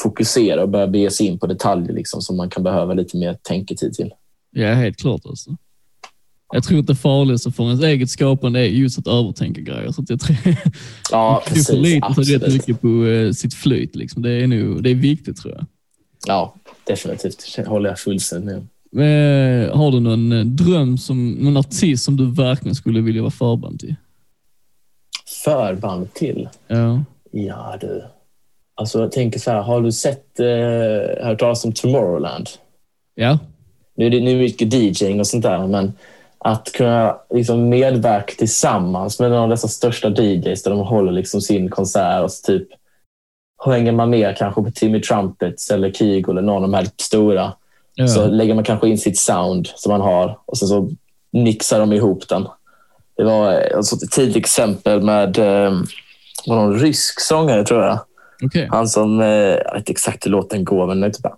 fokusera och börja bege sig in på detaljer liksom, som man kan behöva lite mer tänketid till. Ja, helt klart alltså. Jag tror att det farligaste för ens eget skapande är just att övertänka grejer. Så att jag tror Ja, [laughs] precis. förlita sig rätt Absolut. mycket på eh, sitt flyt. Liksom. Det, är nog, det är viktigt tror jag. Ja, definitivt. Det håller jag fullständigt med. Eh, har du någon eh, dröm, som någon artist som du verkligen skulle vilja vara förband till? Förband till? Ja. Ja, du. Alltså, jag tänker så här. Har du sett, eh, hört talas om Tomorrowland? Ja. Nu är det nu är det mycket DJing och sånt där, men att kunna liksom medverka tillsammans med någon av dessa största DJs där de håller liksom sin konsert och så typ hänger man med kanske på Timmy Trumpets eller Kygo eller någon av de här stora. ja. Så lägger man kanske in sitt sound som man har och sen så mixar de ihop den. Det var alltså ett tidigt exempel med eh, var någon rysk sångare tror jag. Okej. Han som, eh, jag vet inte exakt hur låten går, men det är typ bara...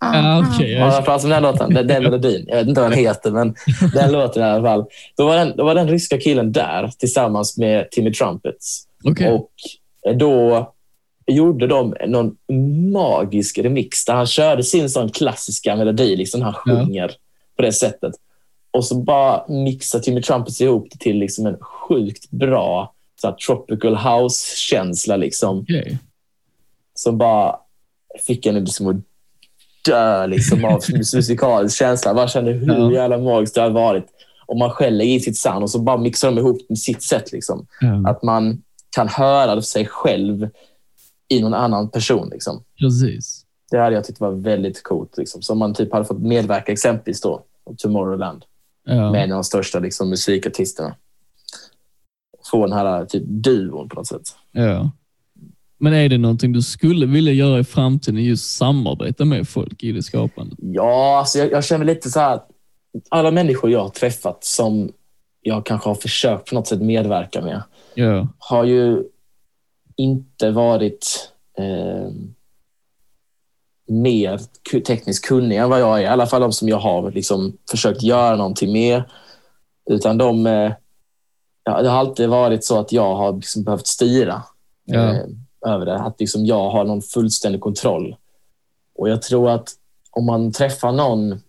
Ja, okej. Ja, jag pratar om den här låten, den, den melodin. Jag vet inte vad den heter, men den låten i alla fall. Då var den, då var den ryska killen där tillsammans med Timmy Trumpets. Okej. Och då gjorde de någon magisk remix där han körde sin sån klassiska melodi, liksom han Ja. sjunger på det sättet. Och så bara mixar Timmy Trumpets ihop det till liksom en sjukt bra så tropical house-känsla. Liksom, Okej. som bara fick en liksom att dö liksom, av [laughs] musikalisk känsla. Bara kände hur Ja. jävla magiskt det hade varit om man själv lägger i sitt sound och så bara mixar de ihop med sitt sätt. Liksom. Ja, Att man kan höra sig själv i någon annan person. Liksom. precis. Det hade jag tyckt var väldigt coolt. Liksom. Så om man typ hade fått medverka exempelvis då, Tomorrowland Ja. med en av de största liksom, musikartisterna. Få den här typ duon på något sätt. Ja. Men är det någonting du skulle vilja göra i framtiden, just samarbeta med folk i det skapandet? Ja, alltså jag, jag känner lite så här. att Alla människor jag har träffat som jag kanske har försökt på något sätt medverka med Ja. har ju inte varit eh, mer tekniskt kunniga än vad jag är. I alla fall de som jag har liksom försökt göra någonting med. Utan de, eh, det har alltid varit så att jag har liksom behövt styra Ja. eh, över det. Att liksom jag har någon fullständig kontroll. Och jag tror att om man träffar någon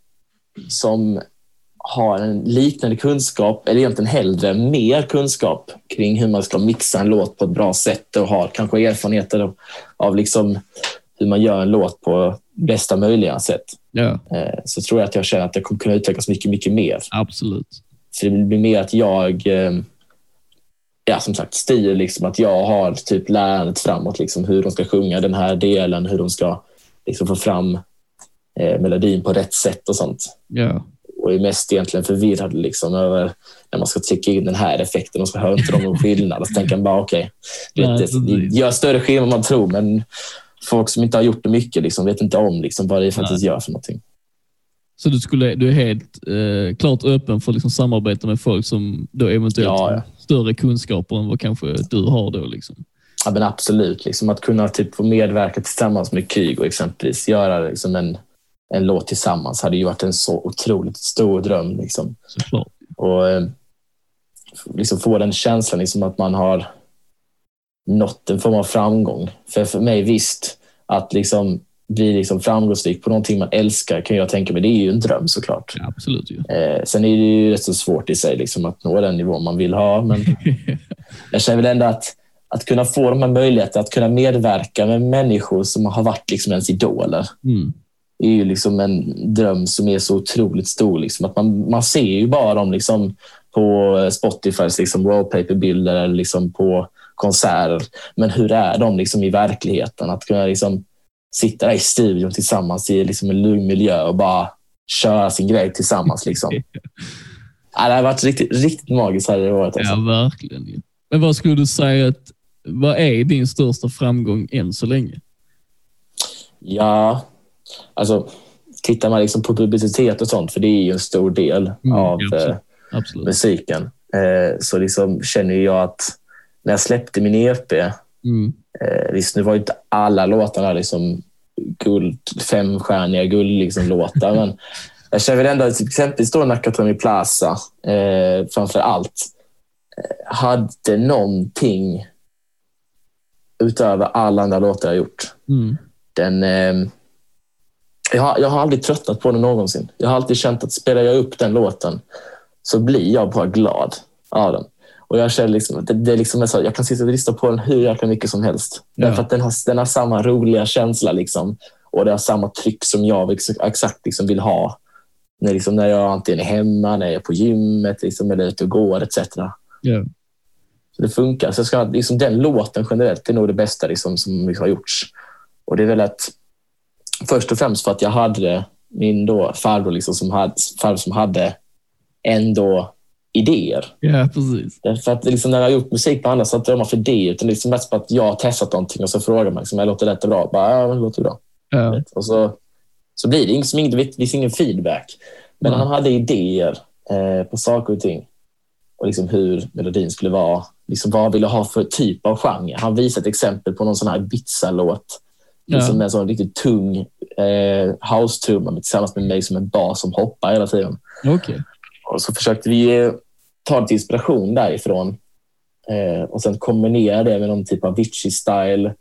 som har en liknande kunskap, eller egentligen hellre mer kunskap kring hur man ska mixa en låt på ett bra sätt och har kanske erfarenheter av, av liksom hur man gör en låt på bästa möjliga sätt. Ja, Eh, så tror jag att jag känner att det kommer kunna utvecklas mycket, mycket mer. absolut. Så det blir mer att jag, eh, ja som sagt, styr liksom att jag har typ lärandet framåt, liksom hur de ska sjunga den här delen, hur de ska liksom få fram eh, melodin på rätt sätt och sånt. Ja, Och är mest egentligen förvirrad liksom över när man ska trycka in den här effekten och så hör inte de någon skillnad. Och så tänker man bara okej, Nej, okay, det, precis. det gör större skillnad än man tror, men folk som inte har gjort det mycket liksom, vet inte om liksom, vad det faktiskt gör för någonting. så du, skulle, du är helt eh, klart öppen för liksom samarbeta med folk som då eventuellt Ja, ja. Större kunskaper än vad kanske du har då. Liksom. Ja, men absolut. Liksom att kunna typ få medverka tillsammans med Kygo exempelvis. Göra liksom en, en låt tillsammans hade ju varit en så otroligt stor dröm. Liksom. Såklart. Och eh, liksom få den känslan liksom att man har nått en form av framgång. För, för mig visst, att liksom bli liksom framgångsrik på någonting man älskar kan jag tänka mig. Det är ju en dröm såklart. Ja, absolut ju. Eh, sen är det ju rätt så svårt i sig liksom, att nå den nivå man vill ha. Men [laughs] jag känner väl ändå att, att kunna få de här möjligheterna att kunna medverka med människor som har varit liksom ens idoler. Mm. Är ju liksom en dröm som är så otroligt stor. Liksom, att man, man ser ju bara dem liksom, på Spotifys liksom, wallpaperbilder eller liksom, på konserter. Men hur är de liksom, i verkligheten? Att kunna liksom, sitta där i studion tillsammans i liksom, en lugn miljö och bara köra sin grej tillsammans. Liksom. [laughs] Ja, det har varit riktigt, riktigt magiskt hade det varit. Alltså. Ja, verkligen. Men vad skulle du säga att, vad är din största framgång än så länge? Ja, alltså tittar man liksom på publicitet och sånt, för det är ju en stor del Mm, av absolut. eh, Absolut. musiken, eh, så liksom känner jag att när jag släppte min EP, Mm. eh, visst nu var ju inte alla låtarna liksom guld, femstjärniga guld liksom låtar, men [laughs] jag känner väl ändå att till exempel då Nakatomi Plaza, eh, framför allt, eh, hade någonting utöver alla andra låtar jag gjort. Mm. Den, eh, jag, har, jag har aldrig tröttnat på den någonsin. Jag har alltid känt att spelar jag upp den låten så blir jag bara glad av den. Och jag känner liksom, det, det är liksom så, jag kan sitta och lyssna på den hur jäkla mycket som helst. Ja. Därför att den har, den har samma roliga känsla liksom, och det har samma tryck som jag ex- exakt liksom vill ha. När, liksom, när jag antingen är hemma, när jag är på gymmet liksom, eller ute och går etc. Ja. Så det funkar. Så jag ska, liksom, den låten generellt är nog det bästa liksom, som liksom har gjorts. Och det är väl att först och främst för att jag hade min då farbror liksom, som, hade, farbror som hade ändå idéer. ja, precis. Därför att liksom, när jag har gjort musik på andra så inte de haft idéer. Utan det är liksom mest på att jag har testat någonting och så frågar man liksom, "Jag låter detta bra? Bara, ja, det låter bra. Ja. Och så, så blir det liksom ingen, det finns ingen feedback. Men Nej. han hade idéer eh, på saker och ting. Och liksom hur melodin skulle vara. Liksom vad han ville ha för typ av genre. Han visade ett exempel på någon sån här Ibiza-låt. Ja. Liksom med en sån riktigt tung eh, house-trumma tillsammans med mig som en bas som hoppar hela tiden. Okej. Och så försökte vi ta lite inspiration därifrån eh, och sen kombinera det med någon typ av Avicii-style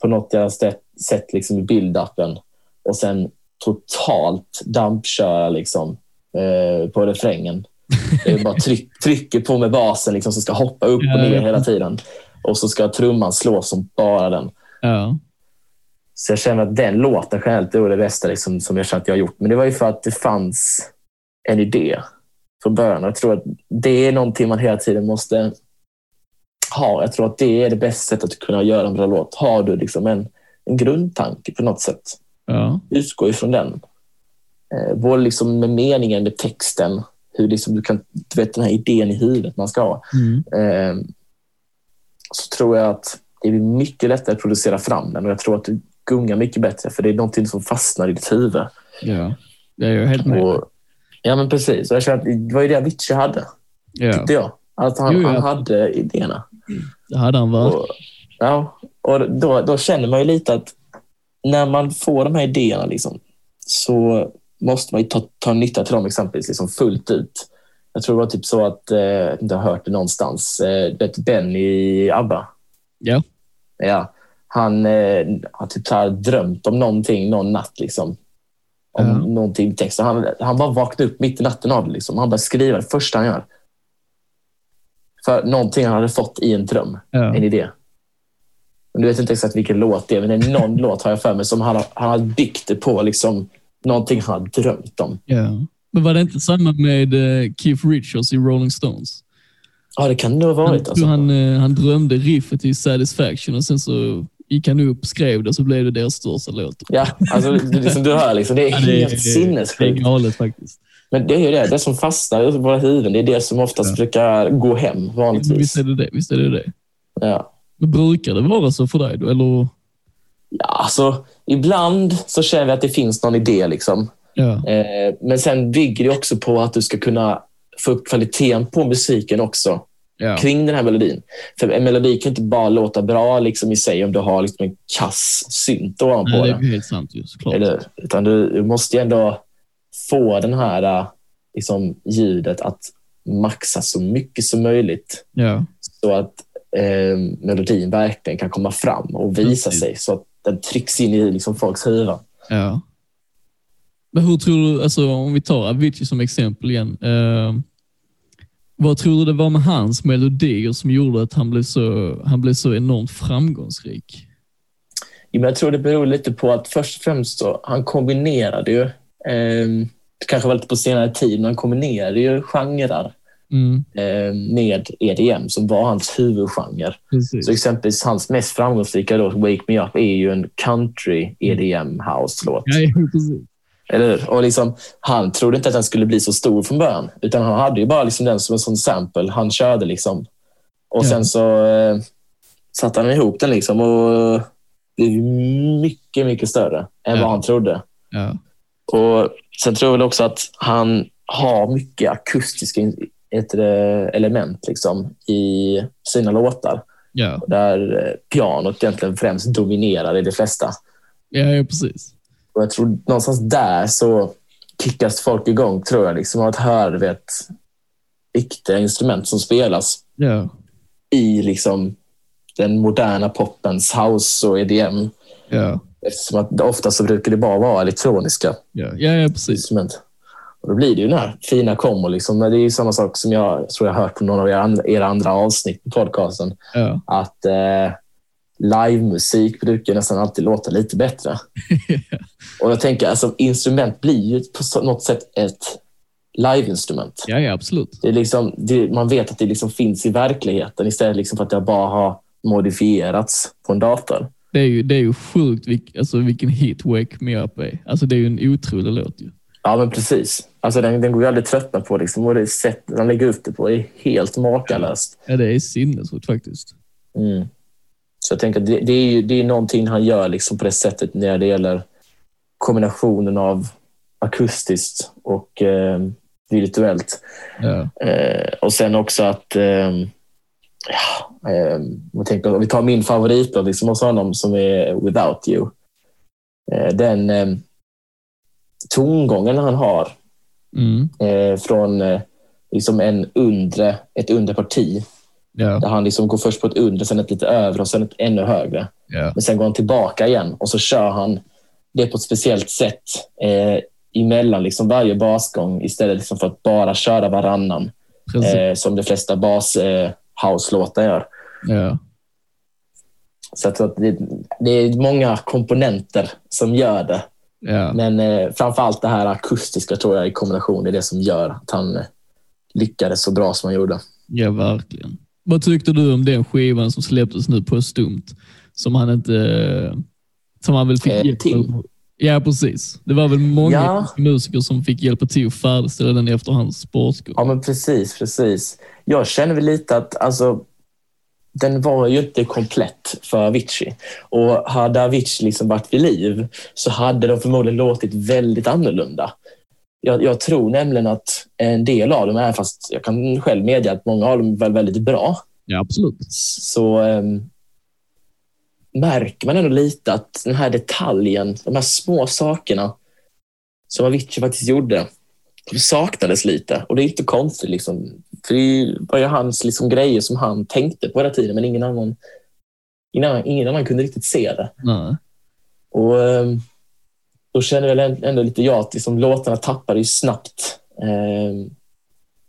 på något jag sett, liksom i build-upen och sen totalt dampköra liksom, eh, på refrängen. [laughs] Det är bara tryck, trycker på med basen liksom, som ska hoppa upp och ner hela tiden. Och så ska trumman slå som bara den. Ja. Så jag känner att den låten generellt är det bästa liksom, som jag känner att jag har gjort. Men det var ju för att det fanns en idé från början. Jag tror att det är någonting man hela tiden måste ha. Jag tror att det är det bästa sättet att kunna göra en bra låt. Har du liksom en, en grundtanke på något sätt, Ja. utgå ifrån den. Eh, både liksom med meningen, med texten, hur liksom du kan, du vet den här idén i huvudet man ska ha. Mm. Eh, så tror jag att det blir mycket lättare att producera fram den och jag tror att du gungar mycket bättre för det är någonting som fastnar i ditt huvud. Ja. Det är jag helt med. Och, ja, men precis. Och jag känner att det var ju det Avicii hade, Ja. tyckte jag. Att han, Jo, ja. han hade idéerna. Det hade han va? Och, ja, och då, då känner man ju lite att när man får de här idéerna liksom, så måste man ju ta, ta nytta till dem exempelvis liksom fullt ut. Jag tror det var typ så att, eh, jag har hört det någonstans, eh, vet Benny i ABBA. Ja. Ja, han eh, har typ så drömt om någonting någon natt. Liksom. Om Ja. någonting texten. Han, han bara vaknade upp mitt i natten av det. Liksom. Han bara skriver det första han gör. För någonting han hade fått i en dröm, Ja. en idé. Men du vet inte exakt vilken låt det är, men det är någon [laughs] låt har jag för mig som han han har byggt det på liksom, någonting han har drömt om. ja. Men var det inte samma med eh, Keith Richards i Rolling Stones? Ja, det kan det ha Han, varit. tror Alltså. han, eh, han drömde riffet i Satisfaction och sen så gick han upp, skrev det så blev det deras största låt. Ja, alltså, det, det, som du hör, liksom, det är [laughs] Ja, det helt Det är sinnessjukt. galet faktiskt. Men det är ju det, det som fastnar i våra huvuden, det är det som oftast Ja. brukar gå hem vanligtvis. Visst är det det. Visst är det, det. Ja. Men brukar det vara så för dig då? Eller? Ja, alltså, ibland så känner vi att det finns någon idé. Liksom. Ja. Eh, men sen bygger det också på att du ska kunna få upp kvaliteten på musiken också Ja. kring den här melodin. För en melodi kan inte bara låta bra liksom, i sig om du har liksom, en kass synt ovanpå Nej, det är den. ju helt sant ju såklart. Eller, utan du, måste ju ändå få den här eh, liksom, ljudet att maxa så mycket som möjligt Ja. så att eh, melodin verkligen kan komma fram och visa Precis. sig så att den trycks in i liksom, folks huvuden. Ja. Men hur tror du, alltså om vi tar Avicii som exempel igen. Eh, vad tror du det var med hans melodier som gjorde att han blev så, han blev så enormt framgångsrik? Men Jag tror det beror lite på att först och främst så, han kombinerade ju, eh, kanske var lite på senare tid, men han kombinerade ju genrer Mm, eh, med EDM som var hans huvudgenre. precis. Så exempelvis hans mest framgångsrika låt, Wake Me Up, är ju en country EDM house-låt. Ja. [laughs] Eller hur? Och liksom, han trodde inte att den skulle bli så stor från början. Utan han hade ju bara liksom den som en sån sample. Han körde liksom. Och sen så eh, satte han ihop den liksom och blev mycket, mycket större än vad han trodde. Och Sen tror jag också att han har mycket akustiska det, element liksom, i sina låtar. Ja. Där eh, pianot egentligen främst dominerar i de flesta. Ja, ja, precis. Och jag tror någonstans där så kickas folk igång, tror jag. Liksom, av att höra vet, riktiga instrument som spelas Ja. i liksom den moderna popens house och EDM. Ja. Eftersom att ofta så brukar det bara vara elektroniska Ja, ja, precis. instrument. Och då blir det ju den här fina kombo. Liksom. Men det är ju samma sak som jag tror jag har hört på någon av era andra, era andra avsnitt på podcasten. Ja. Att eh, livemusik brukar nästan alltid låta lite bättre. [laughs] Och jag tänker, alltså, instrument blir ju på något sätt ett liveinstrument. ja, ja, absolut. Det är liksom, det, man vet att det liksom finns i verkligheten istället liksom för att det bara har modifierats på en dator. Det är ju, det är ju sjukt vilk, alltså, vilken hit Wake Me Up är. Alltså, det är ju en otrolig låt. Ju. Ja, men precis. Alltså, den, den går ju aldrig tröttna på. Liksom. Och det sättet han lägger ut det på är helt makalöst. Ja, det är sinnessjukt faktiskt. Mm. Så jag tänker att det, det är ju det är någonting han gör liksom på det sättet när det gäller kombinationen av akustiskt och eh, virtuellt. Ja. Eh, och sen också att eh, ja, eh, jag tänker, om vi tar min favoritlåt liksom, hos honom som är Without You. Eh, den eh, tongången han har Mm. eh, från eh, liksom en undre, ett undre Ja. där han liksom går först på ett undre, sen ett lite övre och sen ett ännu högre. Ja. Men sen går han tillbaka igen och så kör han det på ett speciellt sätt eh, emellan liksom varje basgång istället liksom för att bara köra varannan eh, som de flesta bas eh, house-låtar gör. Ja. Så tror att det, det är många komponenter som gör det. Ja. Men eh, framför allt det här akustiska tror jag i kombination är det som gör att han eh, lyckades så bra som han gjorde. ja, verkligen. Vad tyckte du om den skivan som släpptes nu på stumt? Som han inte... Som han väl fick Eh, hjälp av- Ja, precis. Det var väl många Ja. musiker som fick hjälpa till att färdigställa den efter hans sportskor. Ja, men precis, precis. Jag känner väl lite att alltså, den var ju inte komplett för Avicii. Och hade Avicii liksom varit vid liv så hade de förmodligen låtit väldigt annorlunda. Jag, jag tror nämligen att en del av dem, är fast jag kan själv medge att många av dem var väldigt bra, Ja, absolut. så ehm, märker man ändå lite att den här detaljen, de här små sakerna som Avicii faktiskt gjorde, de saknades lite. Och det är inte konstigt. Liksom. För det var ju hans liksom, grejer som han tänkte på hela tiden, men ingen annan, ingen annan, ingen annan kunde riktigt se det. Nej. Och ehm, då känner väl änd- ändå lite jag att liksom, låtarna tappade ju snabbt eh,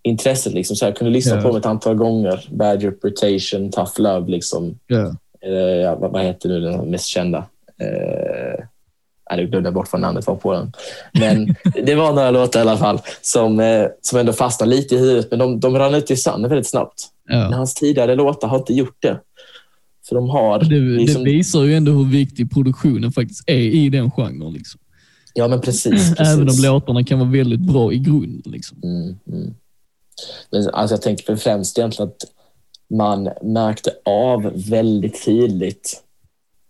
intresset. Liksom. Så jag kunde lyssna Ja. på dem ett antal gånger. Bad Reputation, Tough Love. Liksom. Ja. Eh, vad, vad heter nu den mest kända? Eh, nu glömde jag bort vad namnet var på den. Men [laughs] det var några låtar i alla fall som, eh, som ändå fastnade lite i huvudet. Men de, de rann ut i sanden väldigt snabbt. Men Ja. hans tidigare låtar har inte gjort det. För de har... Det, liksom- det visar ju ändå hur viktig produktionen faktiskt är i den genren. Liksom. Ja, men precis. precis. Även om låtarna kan vara väldigt bra i grunden. Liksom. Mm, mm. Men alltså jag tänker främst egentligen att man märkte av väldigt tydligt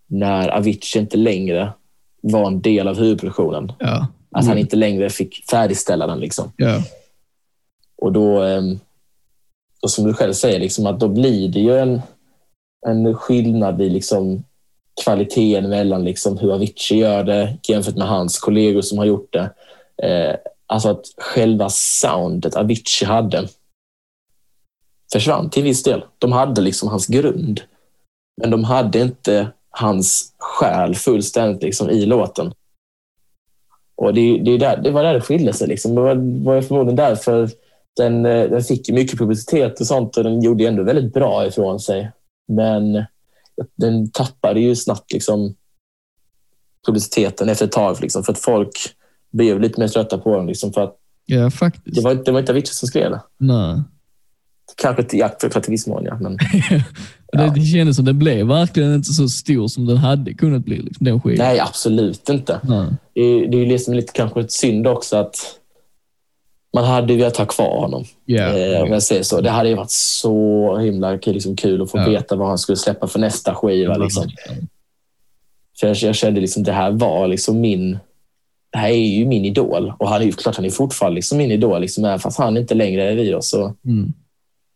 när Avicii inte längre var en del av huvudproduktionen. Ja. Att han inte längre fick färdigställa den. Liksom. Ja. Och då, ehm, och som du själv säger, liksom, att då blir det ju en, en skillnad i liksom, kvaliteten mellan liksom, hur Avicii gör det jämfört med hans kollegor som har gjort det. Eh, alltså att själva soundet Avicii hade försvann till viss del. De hade liksom hans grund, men de hade inte hans själ fullständigt liksom, i låten. Och det, det, är där, det var där det skilde sig. Liksom. Det var, var förmodligen därför den, eh, den fick mycket publicitet och sånt och den gjorde ändå väldigt bra ifrån sig. Men den tappade ju snabbt liksom, publiciteten efter ett tag. Liksom, för att folk blev lite mer trötta på den. Liksom, för att ja, faktiskt. det, var, det var inte Avicii som skrev det. Nej. Kanske till, ja, för, till viss mån, ja. Men, [laughs] Det, det kändes som den blev verkligen inte så stor som den hade kunnat bli. Liksom, den skivan. nej, absolut inte. Nej. Det är, det är ju liksom lite kanske ett synd också att man hade velat ha kvar honom. Ja. Eh, om jag säger så. Det hade ju varit så himla liksom, kul att få Ja. veta vad han skulle släppa för nästa skiva. Liksom. För jag, jag kände liksom det här var liksom min... Det här är ju min idol. Och han är ju klart han är fortfarande liksom min idol. Liksom, även fast han inte längre är vid oss så Mm.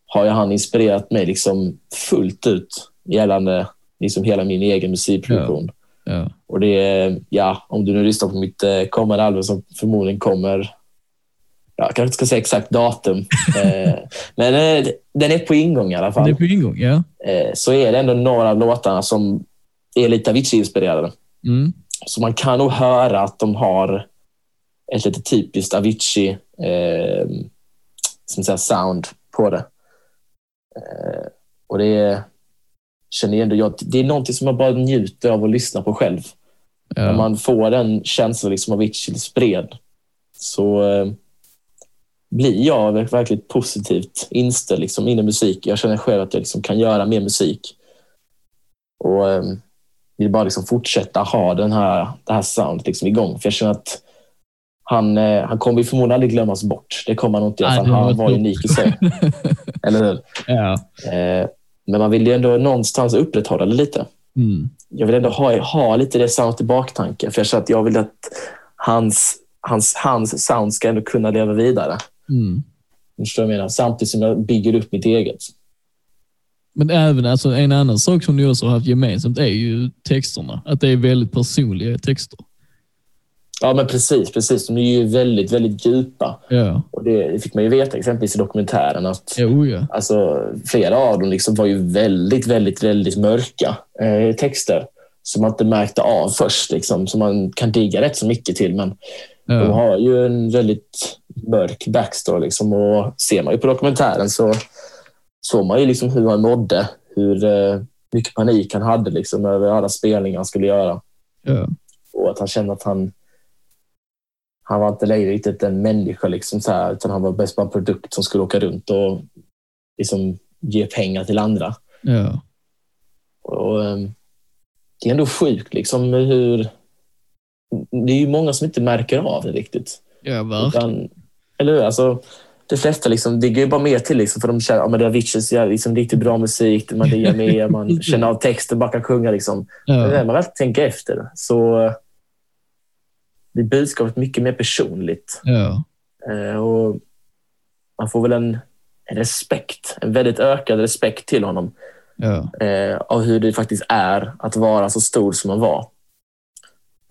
har ju han inspirerat mig liksom fullt ut gällande liksom hela min egen musikproduktion. Ja. Och det är, ja, om du nu lyssnar på mitt eh, kommande album som förmodligen kommer jag kanske inte ska säga exakt datum, [laughs] eh, men eh, den är på ingång i alla fall. Det är på ingång, ja. Eh, så är det ändå några av låtarna som är lite Avicii-inspirerade. Mm. Så man kan nog höra att de har ett lite typiskt Avicii eh, som säga, sound på det. Eh, och det är, känner ändå jag, det är någonting som man bara njuter av att lyssna på själv. Ja. När man får den känslan liksom av Avicii spred så blir jag verkligen positivt inställd liksom, in i musik. Jag känner själv att jag liksom kan göra mer musik. Och eh, vill bara liksom fortsätta ha den här, det här soundet liksom igång. För jag känner att han, eh, han kommer förmodligen aldrig glömmas bort. Det kommer han nog inte göra. Han var var unik i sig. [laughs] Eller hur? ja. Eh, men man vill ju ändå någonstans upprätthålla det lite. Mm. Jag vill ändå ha, ha lite det soundet i baktanken. För jag känner att jag vill att hans, hans, hans sound ska ändå kunna leva vidare. Mm. Förstår du jag menar? Samtidigt som jag bygger upp mitt eget. Men även alltså, en annan sak som ni också har haft gemensamt är ju texterna. Att det är väldigt personliga texter. Ja, men precis. precis. De är ju väldigt, väldigt djupa. Ja, Och det, fick man ju veta exempelvis i dokumentären. att ja, oh, ja. alltså, Flera av dem liksom var ju väldigt, väldigt, väldigt mörka eh, texter som man inte märkte av först. Liksom, som man kan digga rätt så mycket till. Men de ja. har ju en väldigt mörk backstory. Liksom, och ser man ju på dokumentären så såg man ju liksom hur han mådde. Hur eh, mycket panik han hade liksom, över alla spelningar han skulle göra. ja. Och att han kände att han han var inte längre riktigt en människa, liksom så här, utan han var bäst bara en produkt som skulle åka runt och liksom ge pengar till andra. ja. Och, ehm, det är ändå sjukt liksom, hur... Det är ju många som inte märker av det riktigt. ja verkligen. Utan, eller hur? Alltså, de flesta liksom, diggar ju bara mer till liksom, för de känner att ja, det är Aviciis ja, liksom, riktigt bra musik, man diggar mer, man [laughs] känner av texten, bara kan sjunga. Liksom. Men Ja, när man väl tänker efter så blir budskapet mycket mer personligt. ja. Eh, och man får väl en, en respekt, en väldigt ökad respekt till honom ja. eh, av hur det faktiskt är att vara så stor som han var.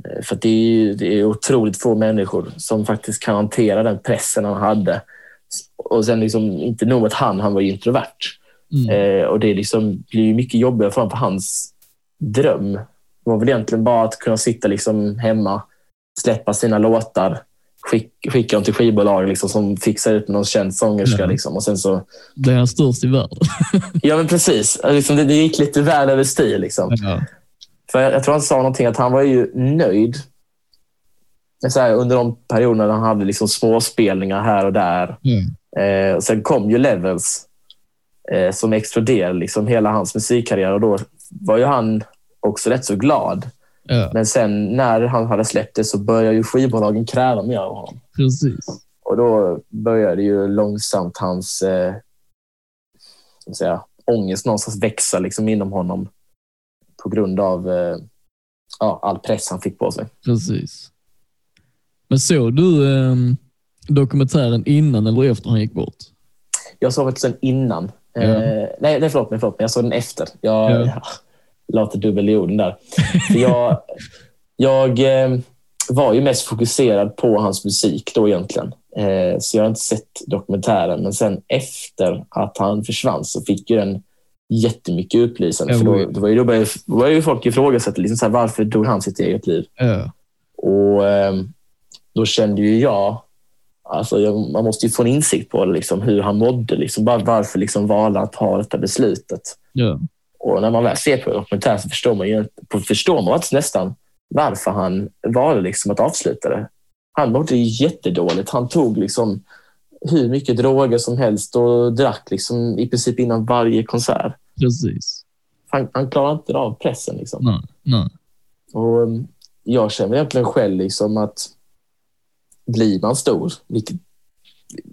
Eh, för det är, ju- det är otroligt få människor som faktiskt kan hantera den pressen han hade. Och sen liksom, inte nog att han, han var ju introvert. Mm. Eh, och det liksom blir ju mycket jobbigare för honom, för hans dröm var väl egentligen bara att kunna sitta liksom hemma, släppa sina låtar, skick, skicka dem till skivbolag liksom, som fixar ut med någon känd sångerska. Ja. Liksom. Och sen så, Blev han störst i världen? ja, men precis. Alltså, Liksom, det, det gick lite väl över styr. Liksom. Ja. För jag, jag tror han sa någonting att han var ju nöjd så här, under de perioderna han hade liksom småspelningar här och där. Mm. Eh, sen kom ju Levels eh, som exploderade liksom hela hans musikkarriär och då var ju han också rätt så glad. Ja, Men sen när han hade släppt det så började ju skivbolagen kräva mer av honom. precis. Och då började ju långsamt hans eh, säga, ångest någonstans växa liksom inom honom på grund av eh, ja, all press han fick på sig. Precis. Men såg du eh, dokumentären innan eller efter han gick bort? Jag såg faktiskt den innan. Ja. Eh, nej, nej, förlåt mig, förlåt mig. Jag såg den efter. Jag Ja. [laughs] ja. till dubbel i orden där. För jag jag eh, var ju mest fokuserad på hans musik då egentligen. Eh, så jag har inte sett dokumentären. Men sen efter att han försvann så fick ju den jättemycket upplysande. Ja, För då, då, var ju, då började, då började folk ifrågasätta liksom så här, varför dog han sitt eget liv. Ja, Och eh, då kände ju jag, alltså jag, man måste ju få en insikt på liksom, hur han mådde. Liksom, bara varför liksom valde han att ta detta beslutet. ja, Och när man väl ser på dokumentären så förstår man ju förstår man nästan varför han valde liksom att avsluta det. Han mådde jättedåligt. Han tog liksom hur mycket droger som helst och drack liksom i princip innan varje konsert. precis. Han, han klarade inte av pressen. Liksom. Nej, nej. Och um, jag känner egentligen själv liksom att blir man stor, vilket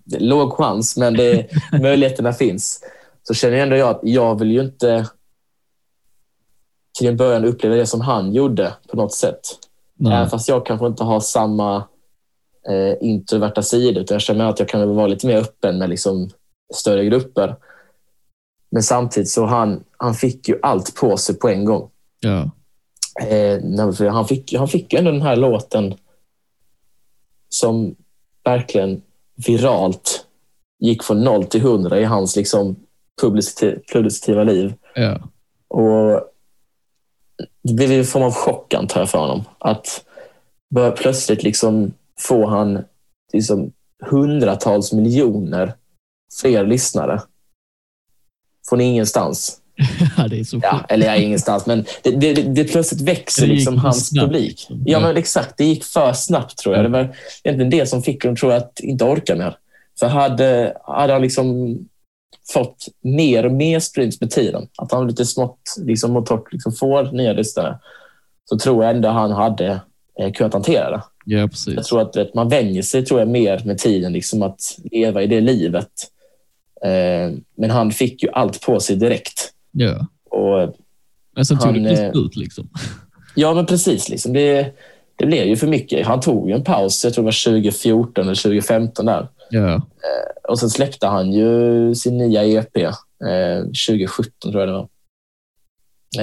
låg chans, men det, [laughs] möjligheterna finns, så känner jag ändå jag att jag vill ju inte till en början uppleva det som han gjorde på något sätt. nej. Även fast jag kanske inte har samma eh, introverta sidor, utan jag känner att jag kan vara lite mer öppen med liksom, större grupper. Men samtidigt så han, han fick ju allt på sig på en gång. Ja, Eh, han, fick, han fick ju ändå den här låten som verkligen viralt gick från noll till hundra i hans liksom publiciti- publicitativa liv. Ja. Och det blev en form av chock antar jag för honom. Att börja plötsligt liksom få han liksom hundratals miljoner fler lyssnare. Från ingenstans. [laughs] ja, det är så Ja, eller ja, ingenstans, men det, det, det, plötsligt växer Det liksom hans snabbt, publik. Ja, men exakt. Det gick för snabbt tror jag. Ja. Det var egentligen det som fick honom tror jag, att inte orka mer. För hade, hade han liksom fått mer och mer streams med tiden, att han lite smått liksom, och torrt liksom får nya lyssnare, så tror jag ändå han hade eh, kunnat hantera det. Ja, Jag precis. tror att vet, man vänjer sig tror jag, mer med tiden liksom, att leva i det livet. Eh, men han fick ju allt på sig direkt. Ja. Och Men sen tog Han, det eh, ut liksom. [laughs] Ja, men precis. Liksom. Det, det blev ju för mycket. Han tog ju en paus, jag tror det var 2014 eller 2015 där. Ja. Och sen släppte han ju sin nya EP eh, 2017 tror jag det var.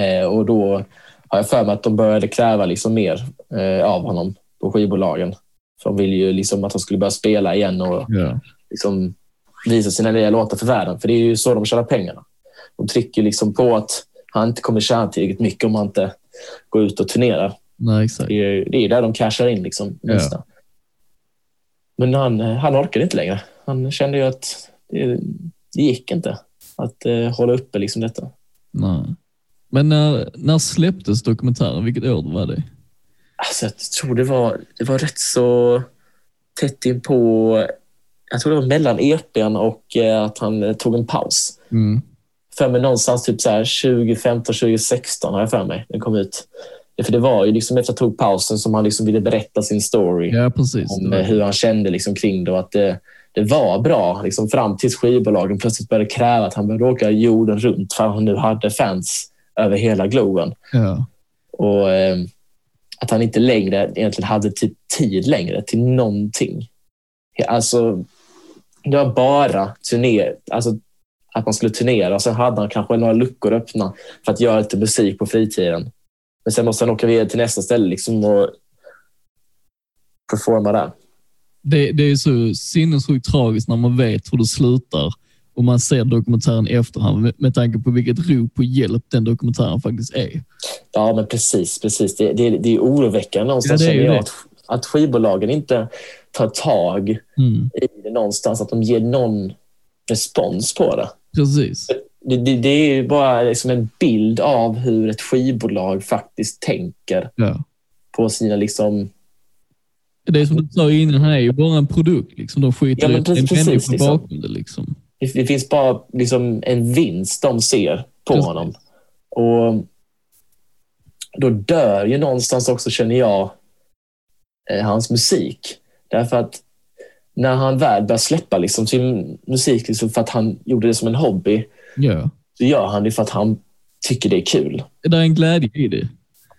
Eh, och då har jag för mig att de började kräva liksom mer eh, av honom på skivbolagen. För de ville ju liksom att han skulle börja spela igen och Ja. liksom visa sina nya låtar för världen. För det är ju så de tjänar pengarna. De trycker liksom på att han inte kommer tjäna tillräckligt mycket om han inte går ut och turnerar. Nej, exakt. Det är, det är där de cashar in. Liksom, nästa. Men han, han orkade inte längre. Han kände ju att det, det gick inte att eh, hålla uppe liksom detta. Nej. Men när, när släpptes dokumentären? Vilket år var det? Alltså, jag tror det var, det var rätt så tätt in på... Jag tror det var mellan EPn och eh, att han eh, tog en paus. Mm. För mig någonstans typ så här 2015, 2016 har jag för mig. Den kom ut. För det var ju liksom efter att han tog pausen som han liksom ville berätta sin story. Ja, om eh, hur han kände liksom kring det och att det, det var bra liksom fram tills skivbolagen plötsligt började kräva att han började åka jorden runt för att han nu hade fans över hela Globen. Ja. Och att han inte längre egentligen hade typ tid längre till någonting. Alltså, det var bara turné, alltså att man skulle turnera och sen hade han kanske några luckor öppna för att göra lite musik på fritiden. Men sen måste han åka vidare till nästa ställe liksom och performa där. Det, det är så sinnessjukt tragiskt när man vet hur det slutar och man ser dokumentären i efterhand med, tanke på vilket rop på hjälp den dokumentären faktiskt är. Ja, men precis. precis. Det, det, det är oroväckande någonstans, Ja, det är jag, att, att skivbolagen inte tar tag Mm. i det någonstans, att de ger någon respons på det. Precis. Det, det, det är ju bara liksom en bild av hur ett skivbolag faktiskt tänker Ja. på sina... Liksom, Det är som du sa innan, han är ju bara en produkt. Liksom. De skiter Ja, i en människa liksom. bakom det. Liksom. Det, det finns bara liksom en vinst de ser på Precis. honom. Och då dör ju någonstans också, känner jag, eh, hans musik. Därför att när han väl börjar släppa liksom sin musik liksom för att han gjorde det som en hobby, Ja. så gör han det för att han tycker det är kul. Det är en glädje i det.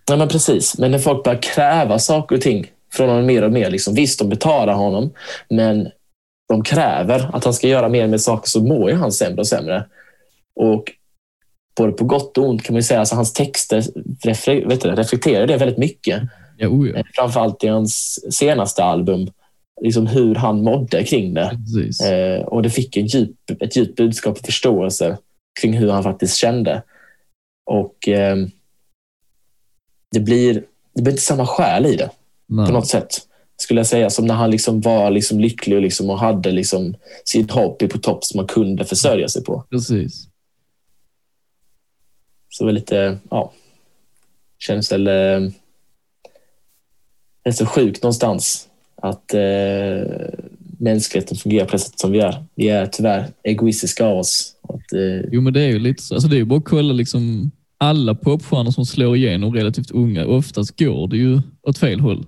Ja, men precis. Men när folk börjar kräva saker och ting från honom mer och mer. Liksom, visst, de betalar honom, men de kräver att han ska göra mer med saker så mår ju han sämre och sämre. Och både på gott och ont kan man ju säga att alltså, hans texter reflekterar det väldigt mycket. Ja, oh ja. Eh, Framförallt i hans senaste album. Liksom hur han mådde kring det. Eh, och det fick en djup, ett djupt budskap och förståelse kring hur han faktiskt kände. Och eh, det, blir, det blir inte samma själ i det på Nej. något sätt. Skulle jag säga. Som när han liksom var liksom lycklig och, liksom, och hade liksom sin hobby på topp som man kunde försörja sig på. Precis. Så det var lite, ja, känns väl eh, rätt så sjukt någonstans att eh, mänskligheten fungerar på det sätt som vi är. Vi är tyvärr egoistiska av oss. Att, eh, Jo, men det är ju lite så. Alltså, det är ju bara att kolla liksom alla popstjärnor som slår igenom relativt unga. Oftast går det ju åt fel håll.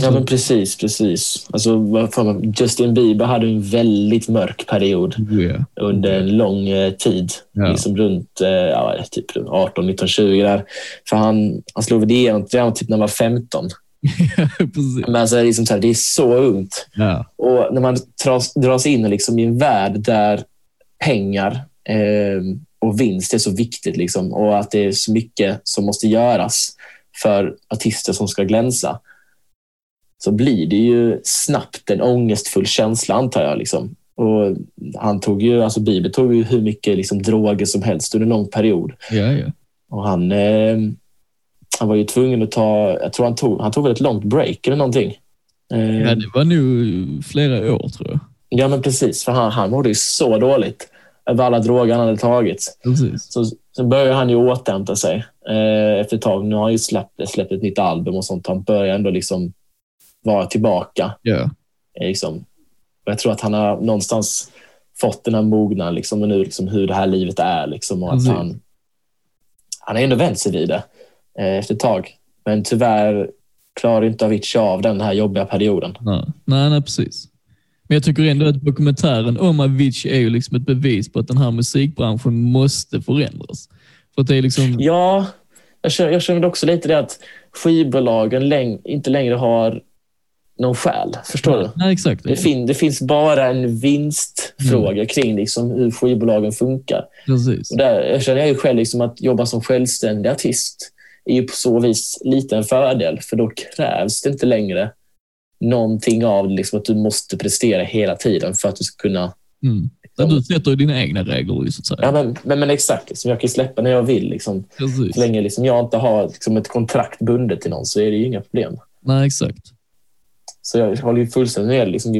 Ja, men precis, precis. Alltså, Justin Bieber hade en väldigt mörk period Oh, ja. under en lång eh, tid. Ja. Liksom runt eh, ja, det, typ 18, 19, 20 där. För han, han slog väl igenom typ när han var 15. [laughs] Precis. Men alltså, det, är liksom så här, det är så ungt. Ja. Och när man dras, dras in liksom i en värld där pengar eh, och vinst är så viktigt liksom, och att det är så mycket som måste göras för artister som ska glänsa, så blir det ju snabbt en ångestfull känsla antar jag. Liksom. Och han tog ju, alltså Bieber tog ju hur mycket liksom, droger som helst under en lång period. Ja, ja. Och han, eh, han var ju tvungen att ta, jag tror han tog, han tog väl ett långt break eller någonting. Eh, ja, det var nog flera år tror jag. Ja, men precis. För han, han mådde ju så dåligt över alla droger han hade tagit. Precis. Så, så började han ju återhämta sig eh, efter ett tag. Nu har han ju släppt, släppt ett nytt album och sånt. Han börjar ändå liksom vara tillbaka. Eh, Liksom. Jag tror att han har någonstans fått den här mognaden liksom, och nu liksom, hur det här livet är. Liksom, och att Precis. han, han har ändå vänt sig vid det eh, efter ett tag. Men tyvärr klarar inte Avicii av den här jobbiga perioden. nej, nej, nej precis. Men jag tycker ändå att dokumentären om Avicii är ju liksom ett bevis på att den här musikbranschen måste förändras. För det är liksom, Ja, jag känner, jag känner också lite det att skivbolagen läng, inte längre har någon själ. Förstår du? nej exakt. Det, fin, det finns bara en vinstfråga kring liksom hur skivbolagen funkar. Precis. Och där, jag känner ju själv liksom att jobba som självständig artist är ju på så vis lite en fördel, för då krävs det inte längre någonting av liksom att du måste prestera hela tiden för att du ska kunna... Mm. Där du sätter dina egna regler, så att säga. Ja, men, men, men exakt, liksom, jag kan släppa när jag vill. Liksom. Precis. Så länge liksom, jag inte har liksom, ett kontrakt bundet till någon så är det ju inga problem. Nej, exakt. Så jag håller ju fullständigt med. Liksom,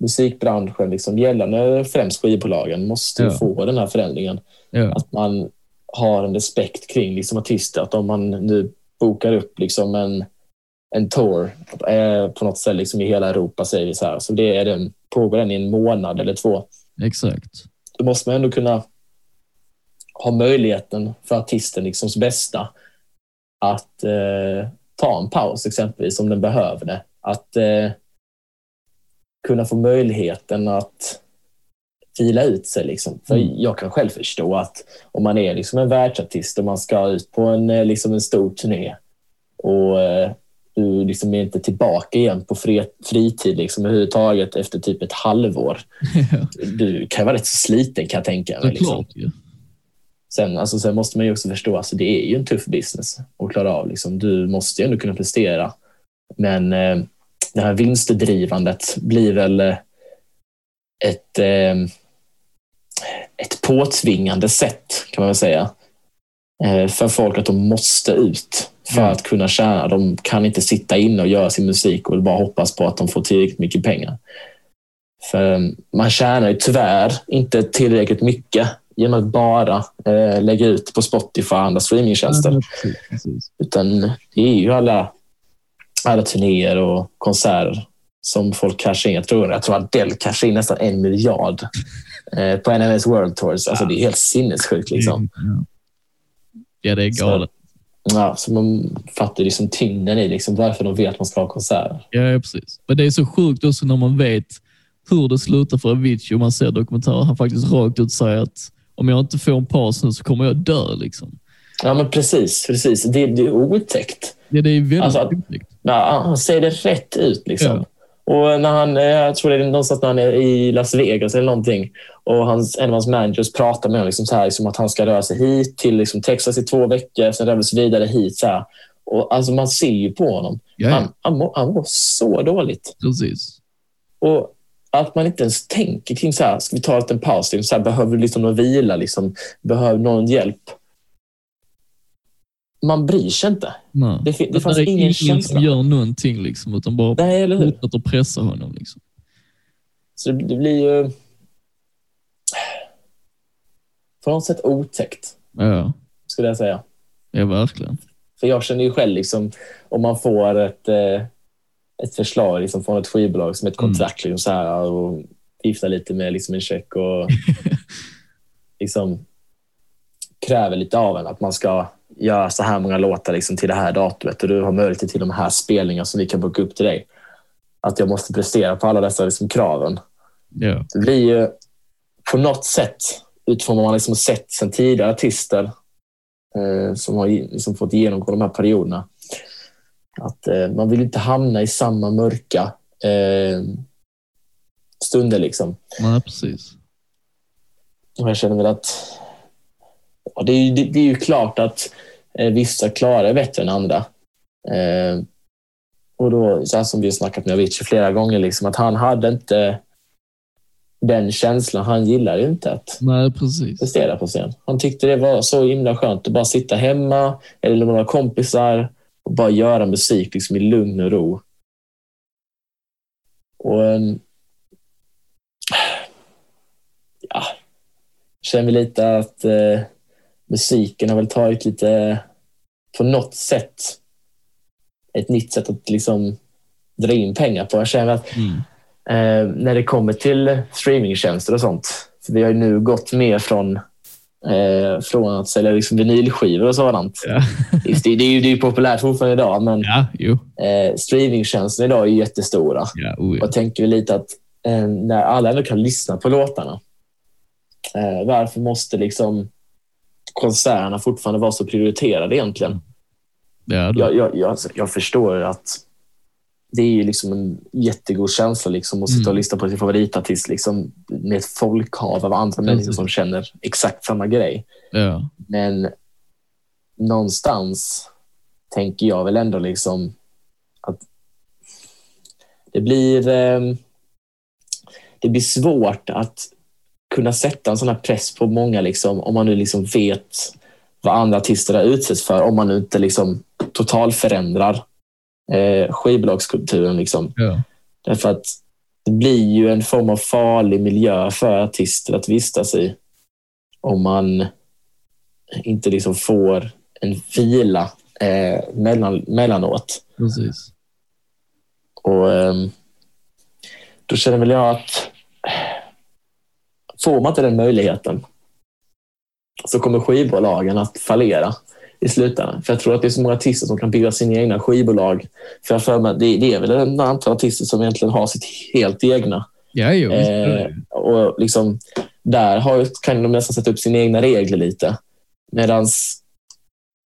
musikbranschen, liksom, gällande främst skivbolagen, måste Ja. få den här förändringen. Ja. Att man har en respekt kring liksom, artister. Att om man nu bokar upp liksom, en, en tour eh, på något sätt liksom, i hela Europa, säger vi så här, så det är den, pågår den i en månad eller två, Exakt. då måste man ändå kunna ha möjligheten för artisten liksom, bästa att eh, ta en paus exempelvis om den behöver det. Att eh, kunna få möjligheten att fila ut sig. Liksom. För Mm. Jag kan själv förstå att om man är liksom en världsartist och man ska ut på en, eh, liksom en stor turné och eh, du liksom är inte tillbaka igen på fri, fritid liksom, överhuvudtaget efter typ ett halvår. [laughs] Du kan vara rätt så sliten kan jag tänka mig. Liksom. Sen, alltså, sen måste man ju också förstå att alltså, det är ju en tuff business att klara av. Liksom. Du måste ju ändå kunna prestera. Men eh, det här vinstdrivandet blir väl eh, ett, eh, ett påtvingande sätt, kan man väl säga, eh, för folk att de måste ut för Ja. att kunna tjäna. De kan inte sitta inne och göra sin musik och bara hoppas på att de får tillräckligt mycket pengar. För man tjänar ju tyvärr inte tillräckligt mycket genom att bara eh, lägga ut på Spotify och andra streamingtjänster. Ja, precis, precis. Utan det är ju alla, alla turnéer och konserter som folk cashar in. Jag tror, jag tror att Adele cashar in nästan en miljard eh, på NMS World Tours. Alltså, det är helt sinnessjukt. Liksom. Ja. ja, det är Så- galet. Ja, så man fattar liksom tyngden i liksom varför de vill att man ska ha konserter. Ja, ja, precis. Men det är så sjukt också när man vet hur det slutar för Avicii och man ser dokumentärer. Han faktiskt rakt ut säger att om jag inte får en paus nu så kommer jag dö. Liksom. Ja, men precis. precis. Det, det är otäckt. Ja, det är väldigt Alltså otäckt. Ja, han säger det rätt ut. Liksom. Ja. Och när han, eh, jag tror det är någonstans när han är i Las Vegas eller någonting och hans, en av hans managers pratar med honom liksom så här, liksom att han ska röra sig hit till liksom Texas i två veckor, sen röra sig vidare hit. Så här. Och, alltså, man ser ju på honom. Ja, ja, Han, han, mår, han mår så dåligt. precis. Och att man inte ens tänker kring så här, ska vi ta en liten paus? Liksom, så här, behöver du liksom någon vila? Liksom, behöver någon hjälp? Man bryr sig inte. Nej. Det, det Att fanns det är ingen som känsla. gör någonting, liksom, utan bara Nej, fortsätter pressa honom. Liksom. Så det, det blir ju på något sätt otäckt, Ja, skulle jag säga. ja, verkligen. För jag känner ju själv, liksom, om man får ett, eh, ett förslag liksom, från ett skivbolag som ett Mm. kontrakt liksom, så här, och gifta lite med liksom, en check och [laughs] liksom, kräver lite av en att man ska göra så här många låtar liksom, till det här datumet och du har möjlighet till de här spelningarna som vi kan boka upp till dig. Att jag måste prestera på alla dessa liksom, kraven. Ja, Det blir ju på något sätt, utifrån vad man liksom sett sedan tidigare artister eh, som har liksom fått genomgå de här perioderna, att eh, man vill inte hamna i samma mörka eh, stunder. Liksom. nej, precis. Och jag känner väl att det, är ju, det, det är ju klart att eh, vissa klarar bättre än andra. Eh, och då, så som vi har snackat med Avicii flera gånger, liksom, att han hade inte den känslan. Han gillade ju inte att Nej, precis. prestera på scen. Han tyckte det var så himla skönt att bara sitta hemma eller med några kompisar och bara göra musik liksom, i lugn och ro. Och um, ja, känner lite att eh, musiken har väl tagit lite, på något sätt, ett nytt sätt att liksom dra in pengar på. Jag känner att Mm. eh, när det kommer till streamingtjänster och sånt, för vi har ju nu gått mer från eh, från att sälja liksom vinylskivor och sådant. Ja. Det, det, är ju, det är populärt fortfarande idag, men ja, eh, streamingtjänsterna idag är jättestora. Ja, oh, ja. Jag tänker lite att eh, när alla ändå kan lyssna på låtarna, eh, varför måste liksom konserterna fortfarande vara så prioriterade egentligen? ja, då. Jag, jag, jag, alltså, jag förstår att det är ju liksom en jättegod känsla liksom, att sitta och Mm. lyssna på sin favoritartist liksom, med ett folkhav av andra människor Precis. som känner exakt samma grej. ja. Men någonstans tänker jag väl ändå liksom att det blir, eh, det blir svårt att kunna sätta en sån här press på många liksom, om man nu liksom vet vad andra artister har utsätts för. Om man nu inte liksom totalförändrar eh, skivbolagskulturen. Liksom. ja. Därför att det blir ju en form av farlig miljö för artister att vistas i om man inte liksom får en vila eh, mellan, mellanåt. Precis. Och, ehm, då känner väl jag att får man inte den möjligheten så kommer skivbolagen att fallera i slutändan. För jag tror att det är så många artister som kan bygga sina egna skivbolag. För jag för mig, det, det är väl en antal artister som egentligen har sitt helt egna. Ja, jo. Eh, och liksom, där har, kan de nästan sätta upp sina egna regler lite. Medan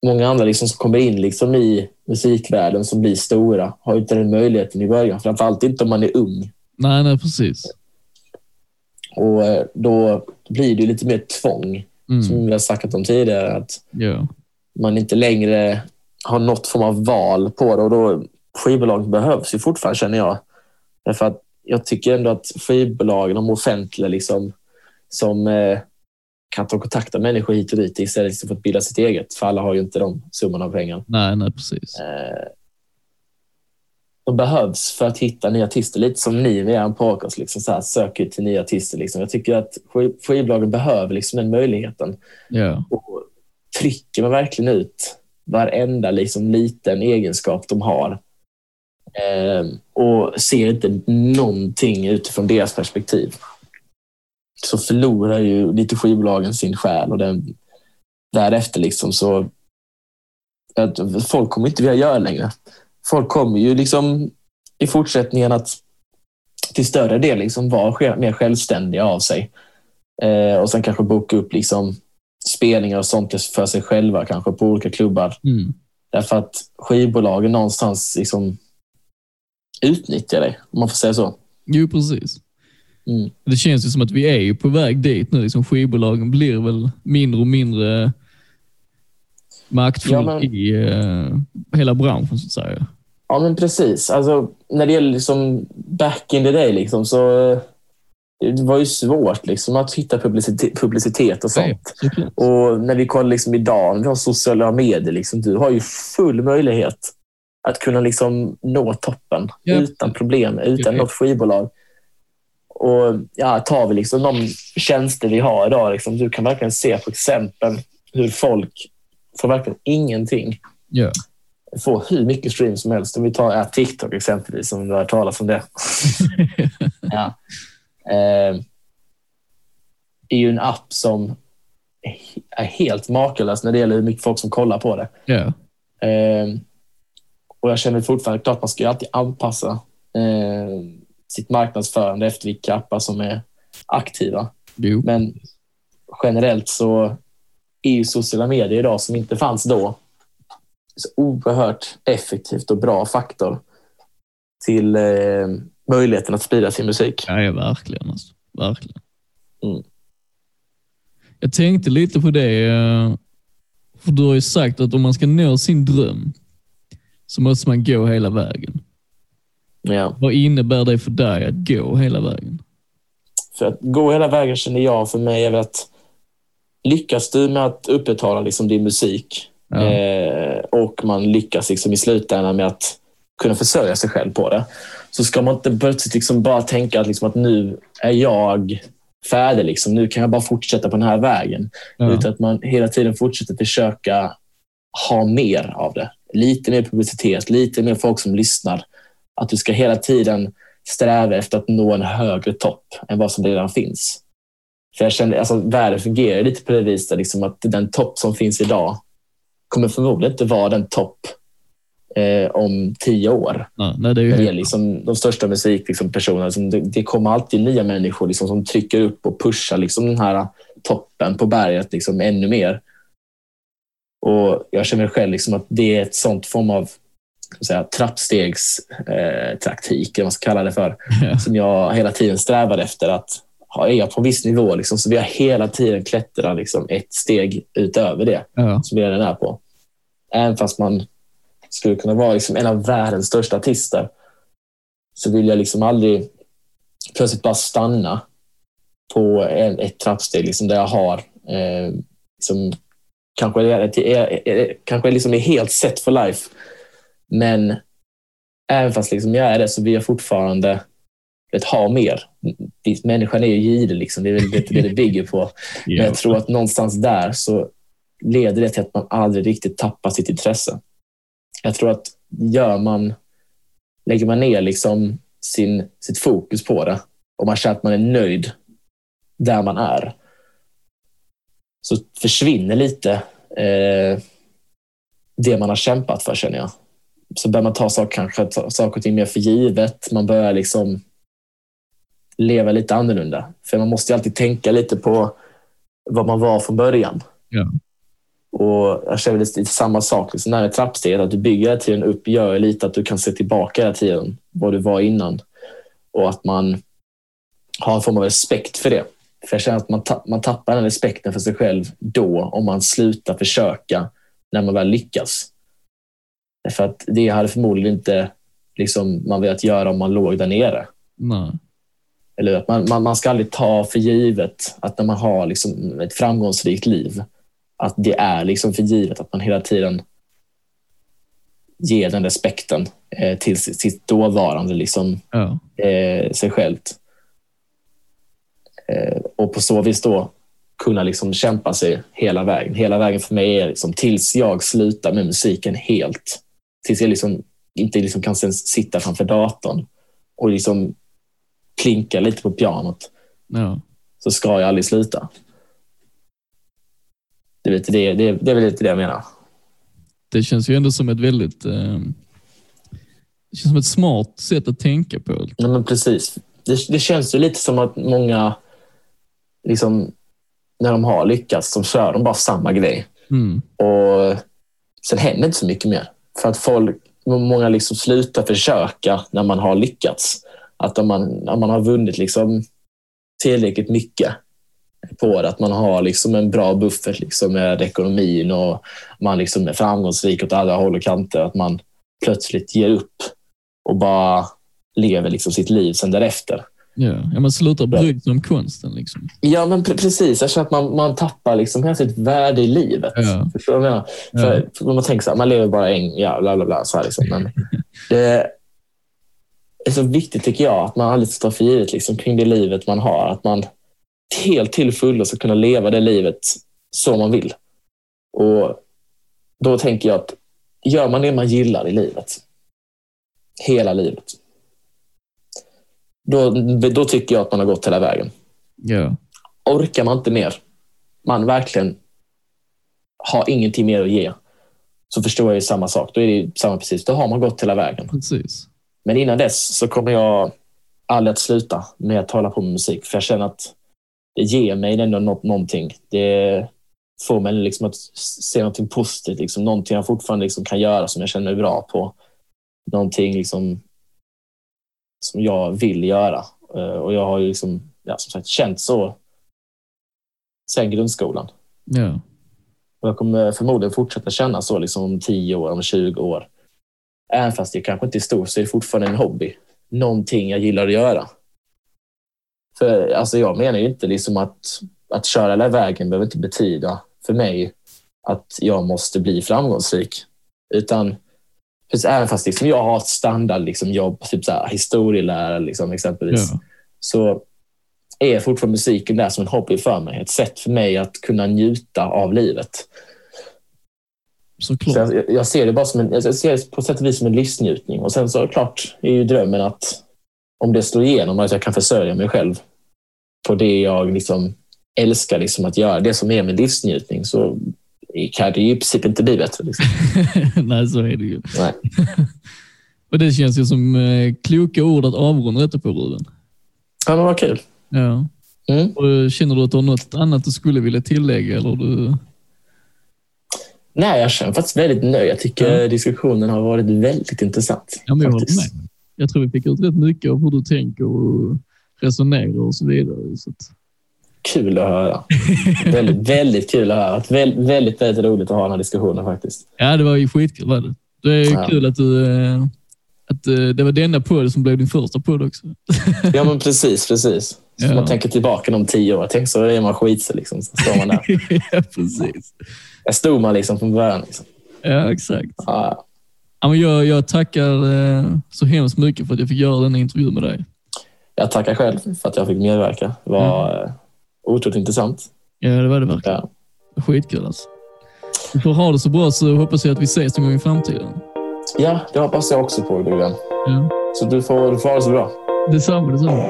många andra liksom som kommer in liksom i musikvärlden som blir stora har inte den möjligheten i början. Framförallt inte om man är ung. Nej, nej, precis. Och eh, då blir det lite mer tvång, som Mm. vi har snackat om tidigare. Att Ja. man inte längre har något form av val på det. Och då, skivbolagen behövs ju fortfarande, känner jag. Därför att jag tycker ändå att skivbolagen, de offentliga, liksom, som eh, kan ta kontakt med människor hit och dit istället för att bilda sitt eget. För alla har ju inte de summorna av pengar. Nej, nej, precis. Eh, de behövs för att hitta nya artister. Lite som ni med er podcast. Liksom, så här, söker till nya artister. Liksom. Jag tycker att skiv- skivbolagen behöver liksom, den möjligheten. Ja. Och trycker man verkligen ut varenda liksom, liten egenskap de har eh, och ser inte någonting utifrån deras perspektiv så förlorar ju lite skivbolagen sin själ och den, därefter liksom så att folk kommer inte vilja göra längre. Folk kommer ju liksom i fortsättningen att till större del liksom vara mer självständiga av sig. Eh, och sen kanske boka upp liksom spelningar och sånt för sig själva kanske på olika klubbar. Mm. Därför att skivbolagen någonstans liksom utnyttjar dig, om man får säga så. Jo, precis. Mm. Det känns ju som att vi är ju på väg dit nu. Liksom skivbolagen blir väl mindre och mindre maktfull Ja, men- i eh, hela branschen, så att säga. Ja, men precis. Alltså, när det gäller liksom back in the day liksom, så eh, det var ju svårt liksom, att hitta publicitet, publicitet och sånt. såklart. Och när vi kollar liksom idag, när vi har sociala medier, liksom, du har ju full möjlighet att kunna liksom nå toppen Ja. utan problem, utan Ja. något skivbolag. Och ja, tar vi liksom de tjänster vi har idag, liksom, du kan verkligen se på exempel hur folk får verkligen ingenting. Ja. Får hur mycket stream som helst. Om vi tar ja, TikTok exempelvis, om du har talas om det. [laughs] ja. eh, är ju en app som är helt makalös när det gäller hur mycket folk som kollar på det. ja. Eh, och jag känner fortfarande klart man ska ju alltid anpassa eh, sitt marknadsförande efter vilka appar som är aktiva. Jo. Men generellt så är ju sociala medier idag som inte fanns då så oerhört effektivt och bra faktor till eh, möjligheten att sprida sin musik. Ja, verkligen. Alltså. Verkligen. Mm. Jag tänkte lite på det, eh, för du har ju sagt att om man ska nå sin dröm så måste man gå hela vägen. Ja. Vad innebär det för dig att gå hela vägen? För att gå hela vägen känner jag för mig är att lyckas du med att upprätthålla liksom din musik Ja. eh, och man lyckas liksom i slutändan med att kunna försörja sig själv på det så ska man inte plötsligt liksom bara tänka att, liksom att nu är jag färdig. Liksom. Nu kan jag bara fortsätta på den här vägen. Ja. Utan att man hela tiden fortsätter försöka ha mer av det. Lite mer publicitet, lite mer folk som lyssnar. Att du ska hela tiden sträva efter att nå en högre topp än vad som redan finns. För jag känner, alltså, världen fungerar lite på det viset liksom att den topp som finns idag kommer förmodligen inte vara den topp eh, om tio år. Ja, nej, det är ju liksom de största musikpersonerna. Liksom, det, det kommer alltid nya människor liksom, som trycker upp och pushar liksom, den här toppen på berget liksom, ännu mer. Och Jag känner själv liksom, att det är ett sånt form av säga, trappstegstaktik, eh, taktik, eller vad man ska kalla det för, [laughs] Ja. som jag hela tiden strävar efter. att ha- Är jag på en viss nivå liksom, så vill jag hela tiden klättra liksom, ett steg utöver det Ja. som jag redan är på. Även fast man skulle kunna vara liksom en av världens största artister så vill jag liksom aldrig plötsligt bara stanna på en, ett trappsteg liksom där jag har eh, liksom, kanske, är, är, är, kanske liksom är helt set for life. Men även fast liksom jag är det så vill jag fortfarande vet, ha mer. Människan är ju girig, liksom. det är väl det det bygger på. [laughs] Men Ja. jag tror att någonstans där så leder det till att man aldrig riktigt tappar sitt intresse. Jag tror att gör man, lägger man ner liksom sin, sitt fokus på det och man känner att man är nöjd där man är så försvinner lite eh, det man har kämpat för känner jag. Så börjar man ta saker, kanske, ta saker och ting mer för givet. Man börjar liksom leva lite annorlunda. För man måste alltid tänka lite på vad man var från början. Ja. Och jag känner lite samma sak. Liksom när det är trappsteget, att du bygger hela tiden upp, gör lite att du kan se tillbaka hela tiden, vad du var innan. Och att man har en form av respekt för det. För jag känner att man, ta- man tappar den respekten för sig själv då om man slutar försöka när man väl lyckas. För att det hade förmodligen inte liksom, man velat göra om man låg där nere. Nej. Eller att man, man, man ska aldrig ta för givet att när man har liksom ett framgångsrikt liv, att det är liksom för givet att man hela tiden ger den respekten eh, till sitt, dåvarande liksom, Ja. eh, sig självt. Eh, och på så vis då kunna liksom kämpa sig hela vägen. Hela vägen för mig är liksom tills jag slutar med musiken helt. Tills jag liksom inte liksom kan sitta framför datorn och liksom klinka lite på pianot Ja. så ska jag aldrig sluta. Det lite det, det, det är väl lite det jag menar. Det känns ju ändå som ett väldigt... Eh, det känns som ett smart sätt att tänka på. Nej, men precis. Det, det känns ju lite som att många, liksom, när de har lyckats, så kör de bara samma grej. Mm. Och sen händer inte så mycket mer. För att folk, många liksom slutar försöka när man har lyckats. Att om man, om man har vunnit liksom tillräckligt mycket på det, att man har liksom en bra buffert liksom med ekonomin och man liksom är framgångsrik åt alla håll och kanter, att man plötsligt ger upp och bara lever liksom sitt liv sen därefter. Ja. ja, man slutar bry sig om konsten. Liksom. Ja, men pre- precis. Jag känner att man, man tappar liksom hela sitt värde i livet. Ja. Förstår du vad jag menar? För, för man tänker så här, man lever bara en, ja, bla bla bla. Så här liksom. Men [laughs] det är så viktigt tycker jag att man aldrig ska ta för givet liksom, kring det livet man har. Att man helt till fullo ska kunna leva det livet som man vill. Och då tänker jag att gör man det man gillar i livet, hela livet, då, då tycker jag att man har gått hela vägen Ja. orkar man inte mer, man verkligen har ingenting mer att ge, så förstår jag ju samma sak. Då är det samma precis. Då har man gått hela vägen. Precis. Men innan dess så kommer jag aldrig att sluta med att hålla på med musik. För jag känner att det ger mig ändå något, någonting. Det får mig liksom att se någonting positivt. Liksom. Någonting jag fortfarande liksom kan göra som jag känner mig bra på. Någonting liksom som jag vill göra. Eh, Och jag har ju liksom, ja, som sagt känt så sen grundskolan. Ja. Och jag kommer förmodligen fortsätta känna så liksom om 10 år, om 20 år. Även fast det kanske inte är stort så är det fortfarande en hobby. någonting jag gillar att göra. För alltså, jag menar ju inte liksom att, att köra hela vägen behöver inte betyda för mig att jag måste bli framgångsrik. Utan även fast liksom jag har ett standardjobb, liksom, typ så här, historielärare liksom, exempelvis, Ja. så är fortfarande musiken där som en hobby för mig. Ett sätt för mig att kunna njuta av livet. Såklart. Så jag, jag ser det bara som en, jag ser det på sätt och vis som en livsnjutning. Och sen så klart är ju drömmen att om det slår igenom, att jag kan försörja mig själv på det jag liksom älskar liksom att göra. Det som är min livsnjutning så kan det ju i princip inte bli bättre. Liksom. [laughs] Nej, så är det ju. Nej. [laughs] Och det känns ju som eh, kloka ord att avrunda detta på, Ruben. Ja, men vad kul. Ja. Mm. Och känner du att du har något annat du skulle vilja tillägga? Eller du... Nej, jag känner faktiskt väldigt nöjd. Jag tycker diskussionen har varit väldigt intressant. Ja, men jag håller med. Jag tror vi fick ut rätt mycket av hur du tänker och resonerar och så vidare. Så att, Kul att höra. [laughs] väldigt, väldigt kul att höra. Väldigt, väldigt, väldigt roligt att ha den här diskussionen faktiskt. ja, det var ju skitkul. Var det. det är Ja. kul att, du, eh, att eh, det var denna podd som blev din första podd också. [laughs] Ja, men precis, precis. Så Ja. man tänker tillbaka om tio år. Tänk så är man skitsig liksom. Så står man där. [laughs] ja, precis. Där stod man liksom från början. Liksom. Ja, exakt. Ja, Ja, men jag, jag tackar eh, så hemskt mycket för att jag fick göra denna intervju med dig. jag tackar själv för att jag fick medverka. Det var mm. otroligt intressant. Ja, det var det verkligen. Ja. Skitkul alltså. Du får ha det så bra så hoppas jag att vi ses någon gång i framtiden. ja, det hoppas jag också på, Gullian. Ja. Så du får, du får ha det så bra. Detsamma, detsamma.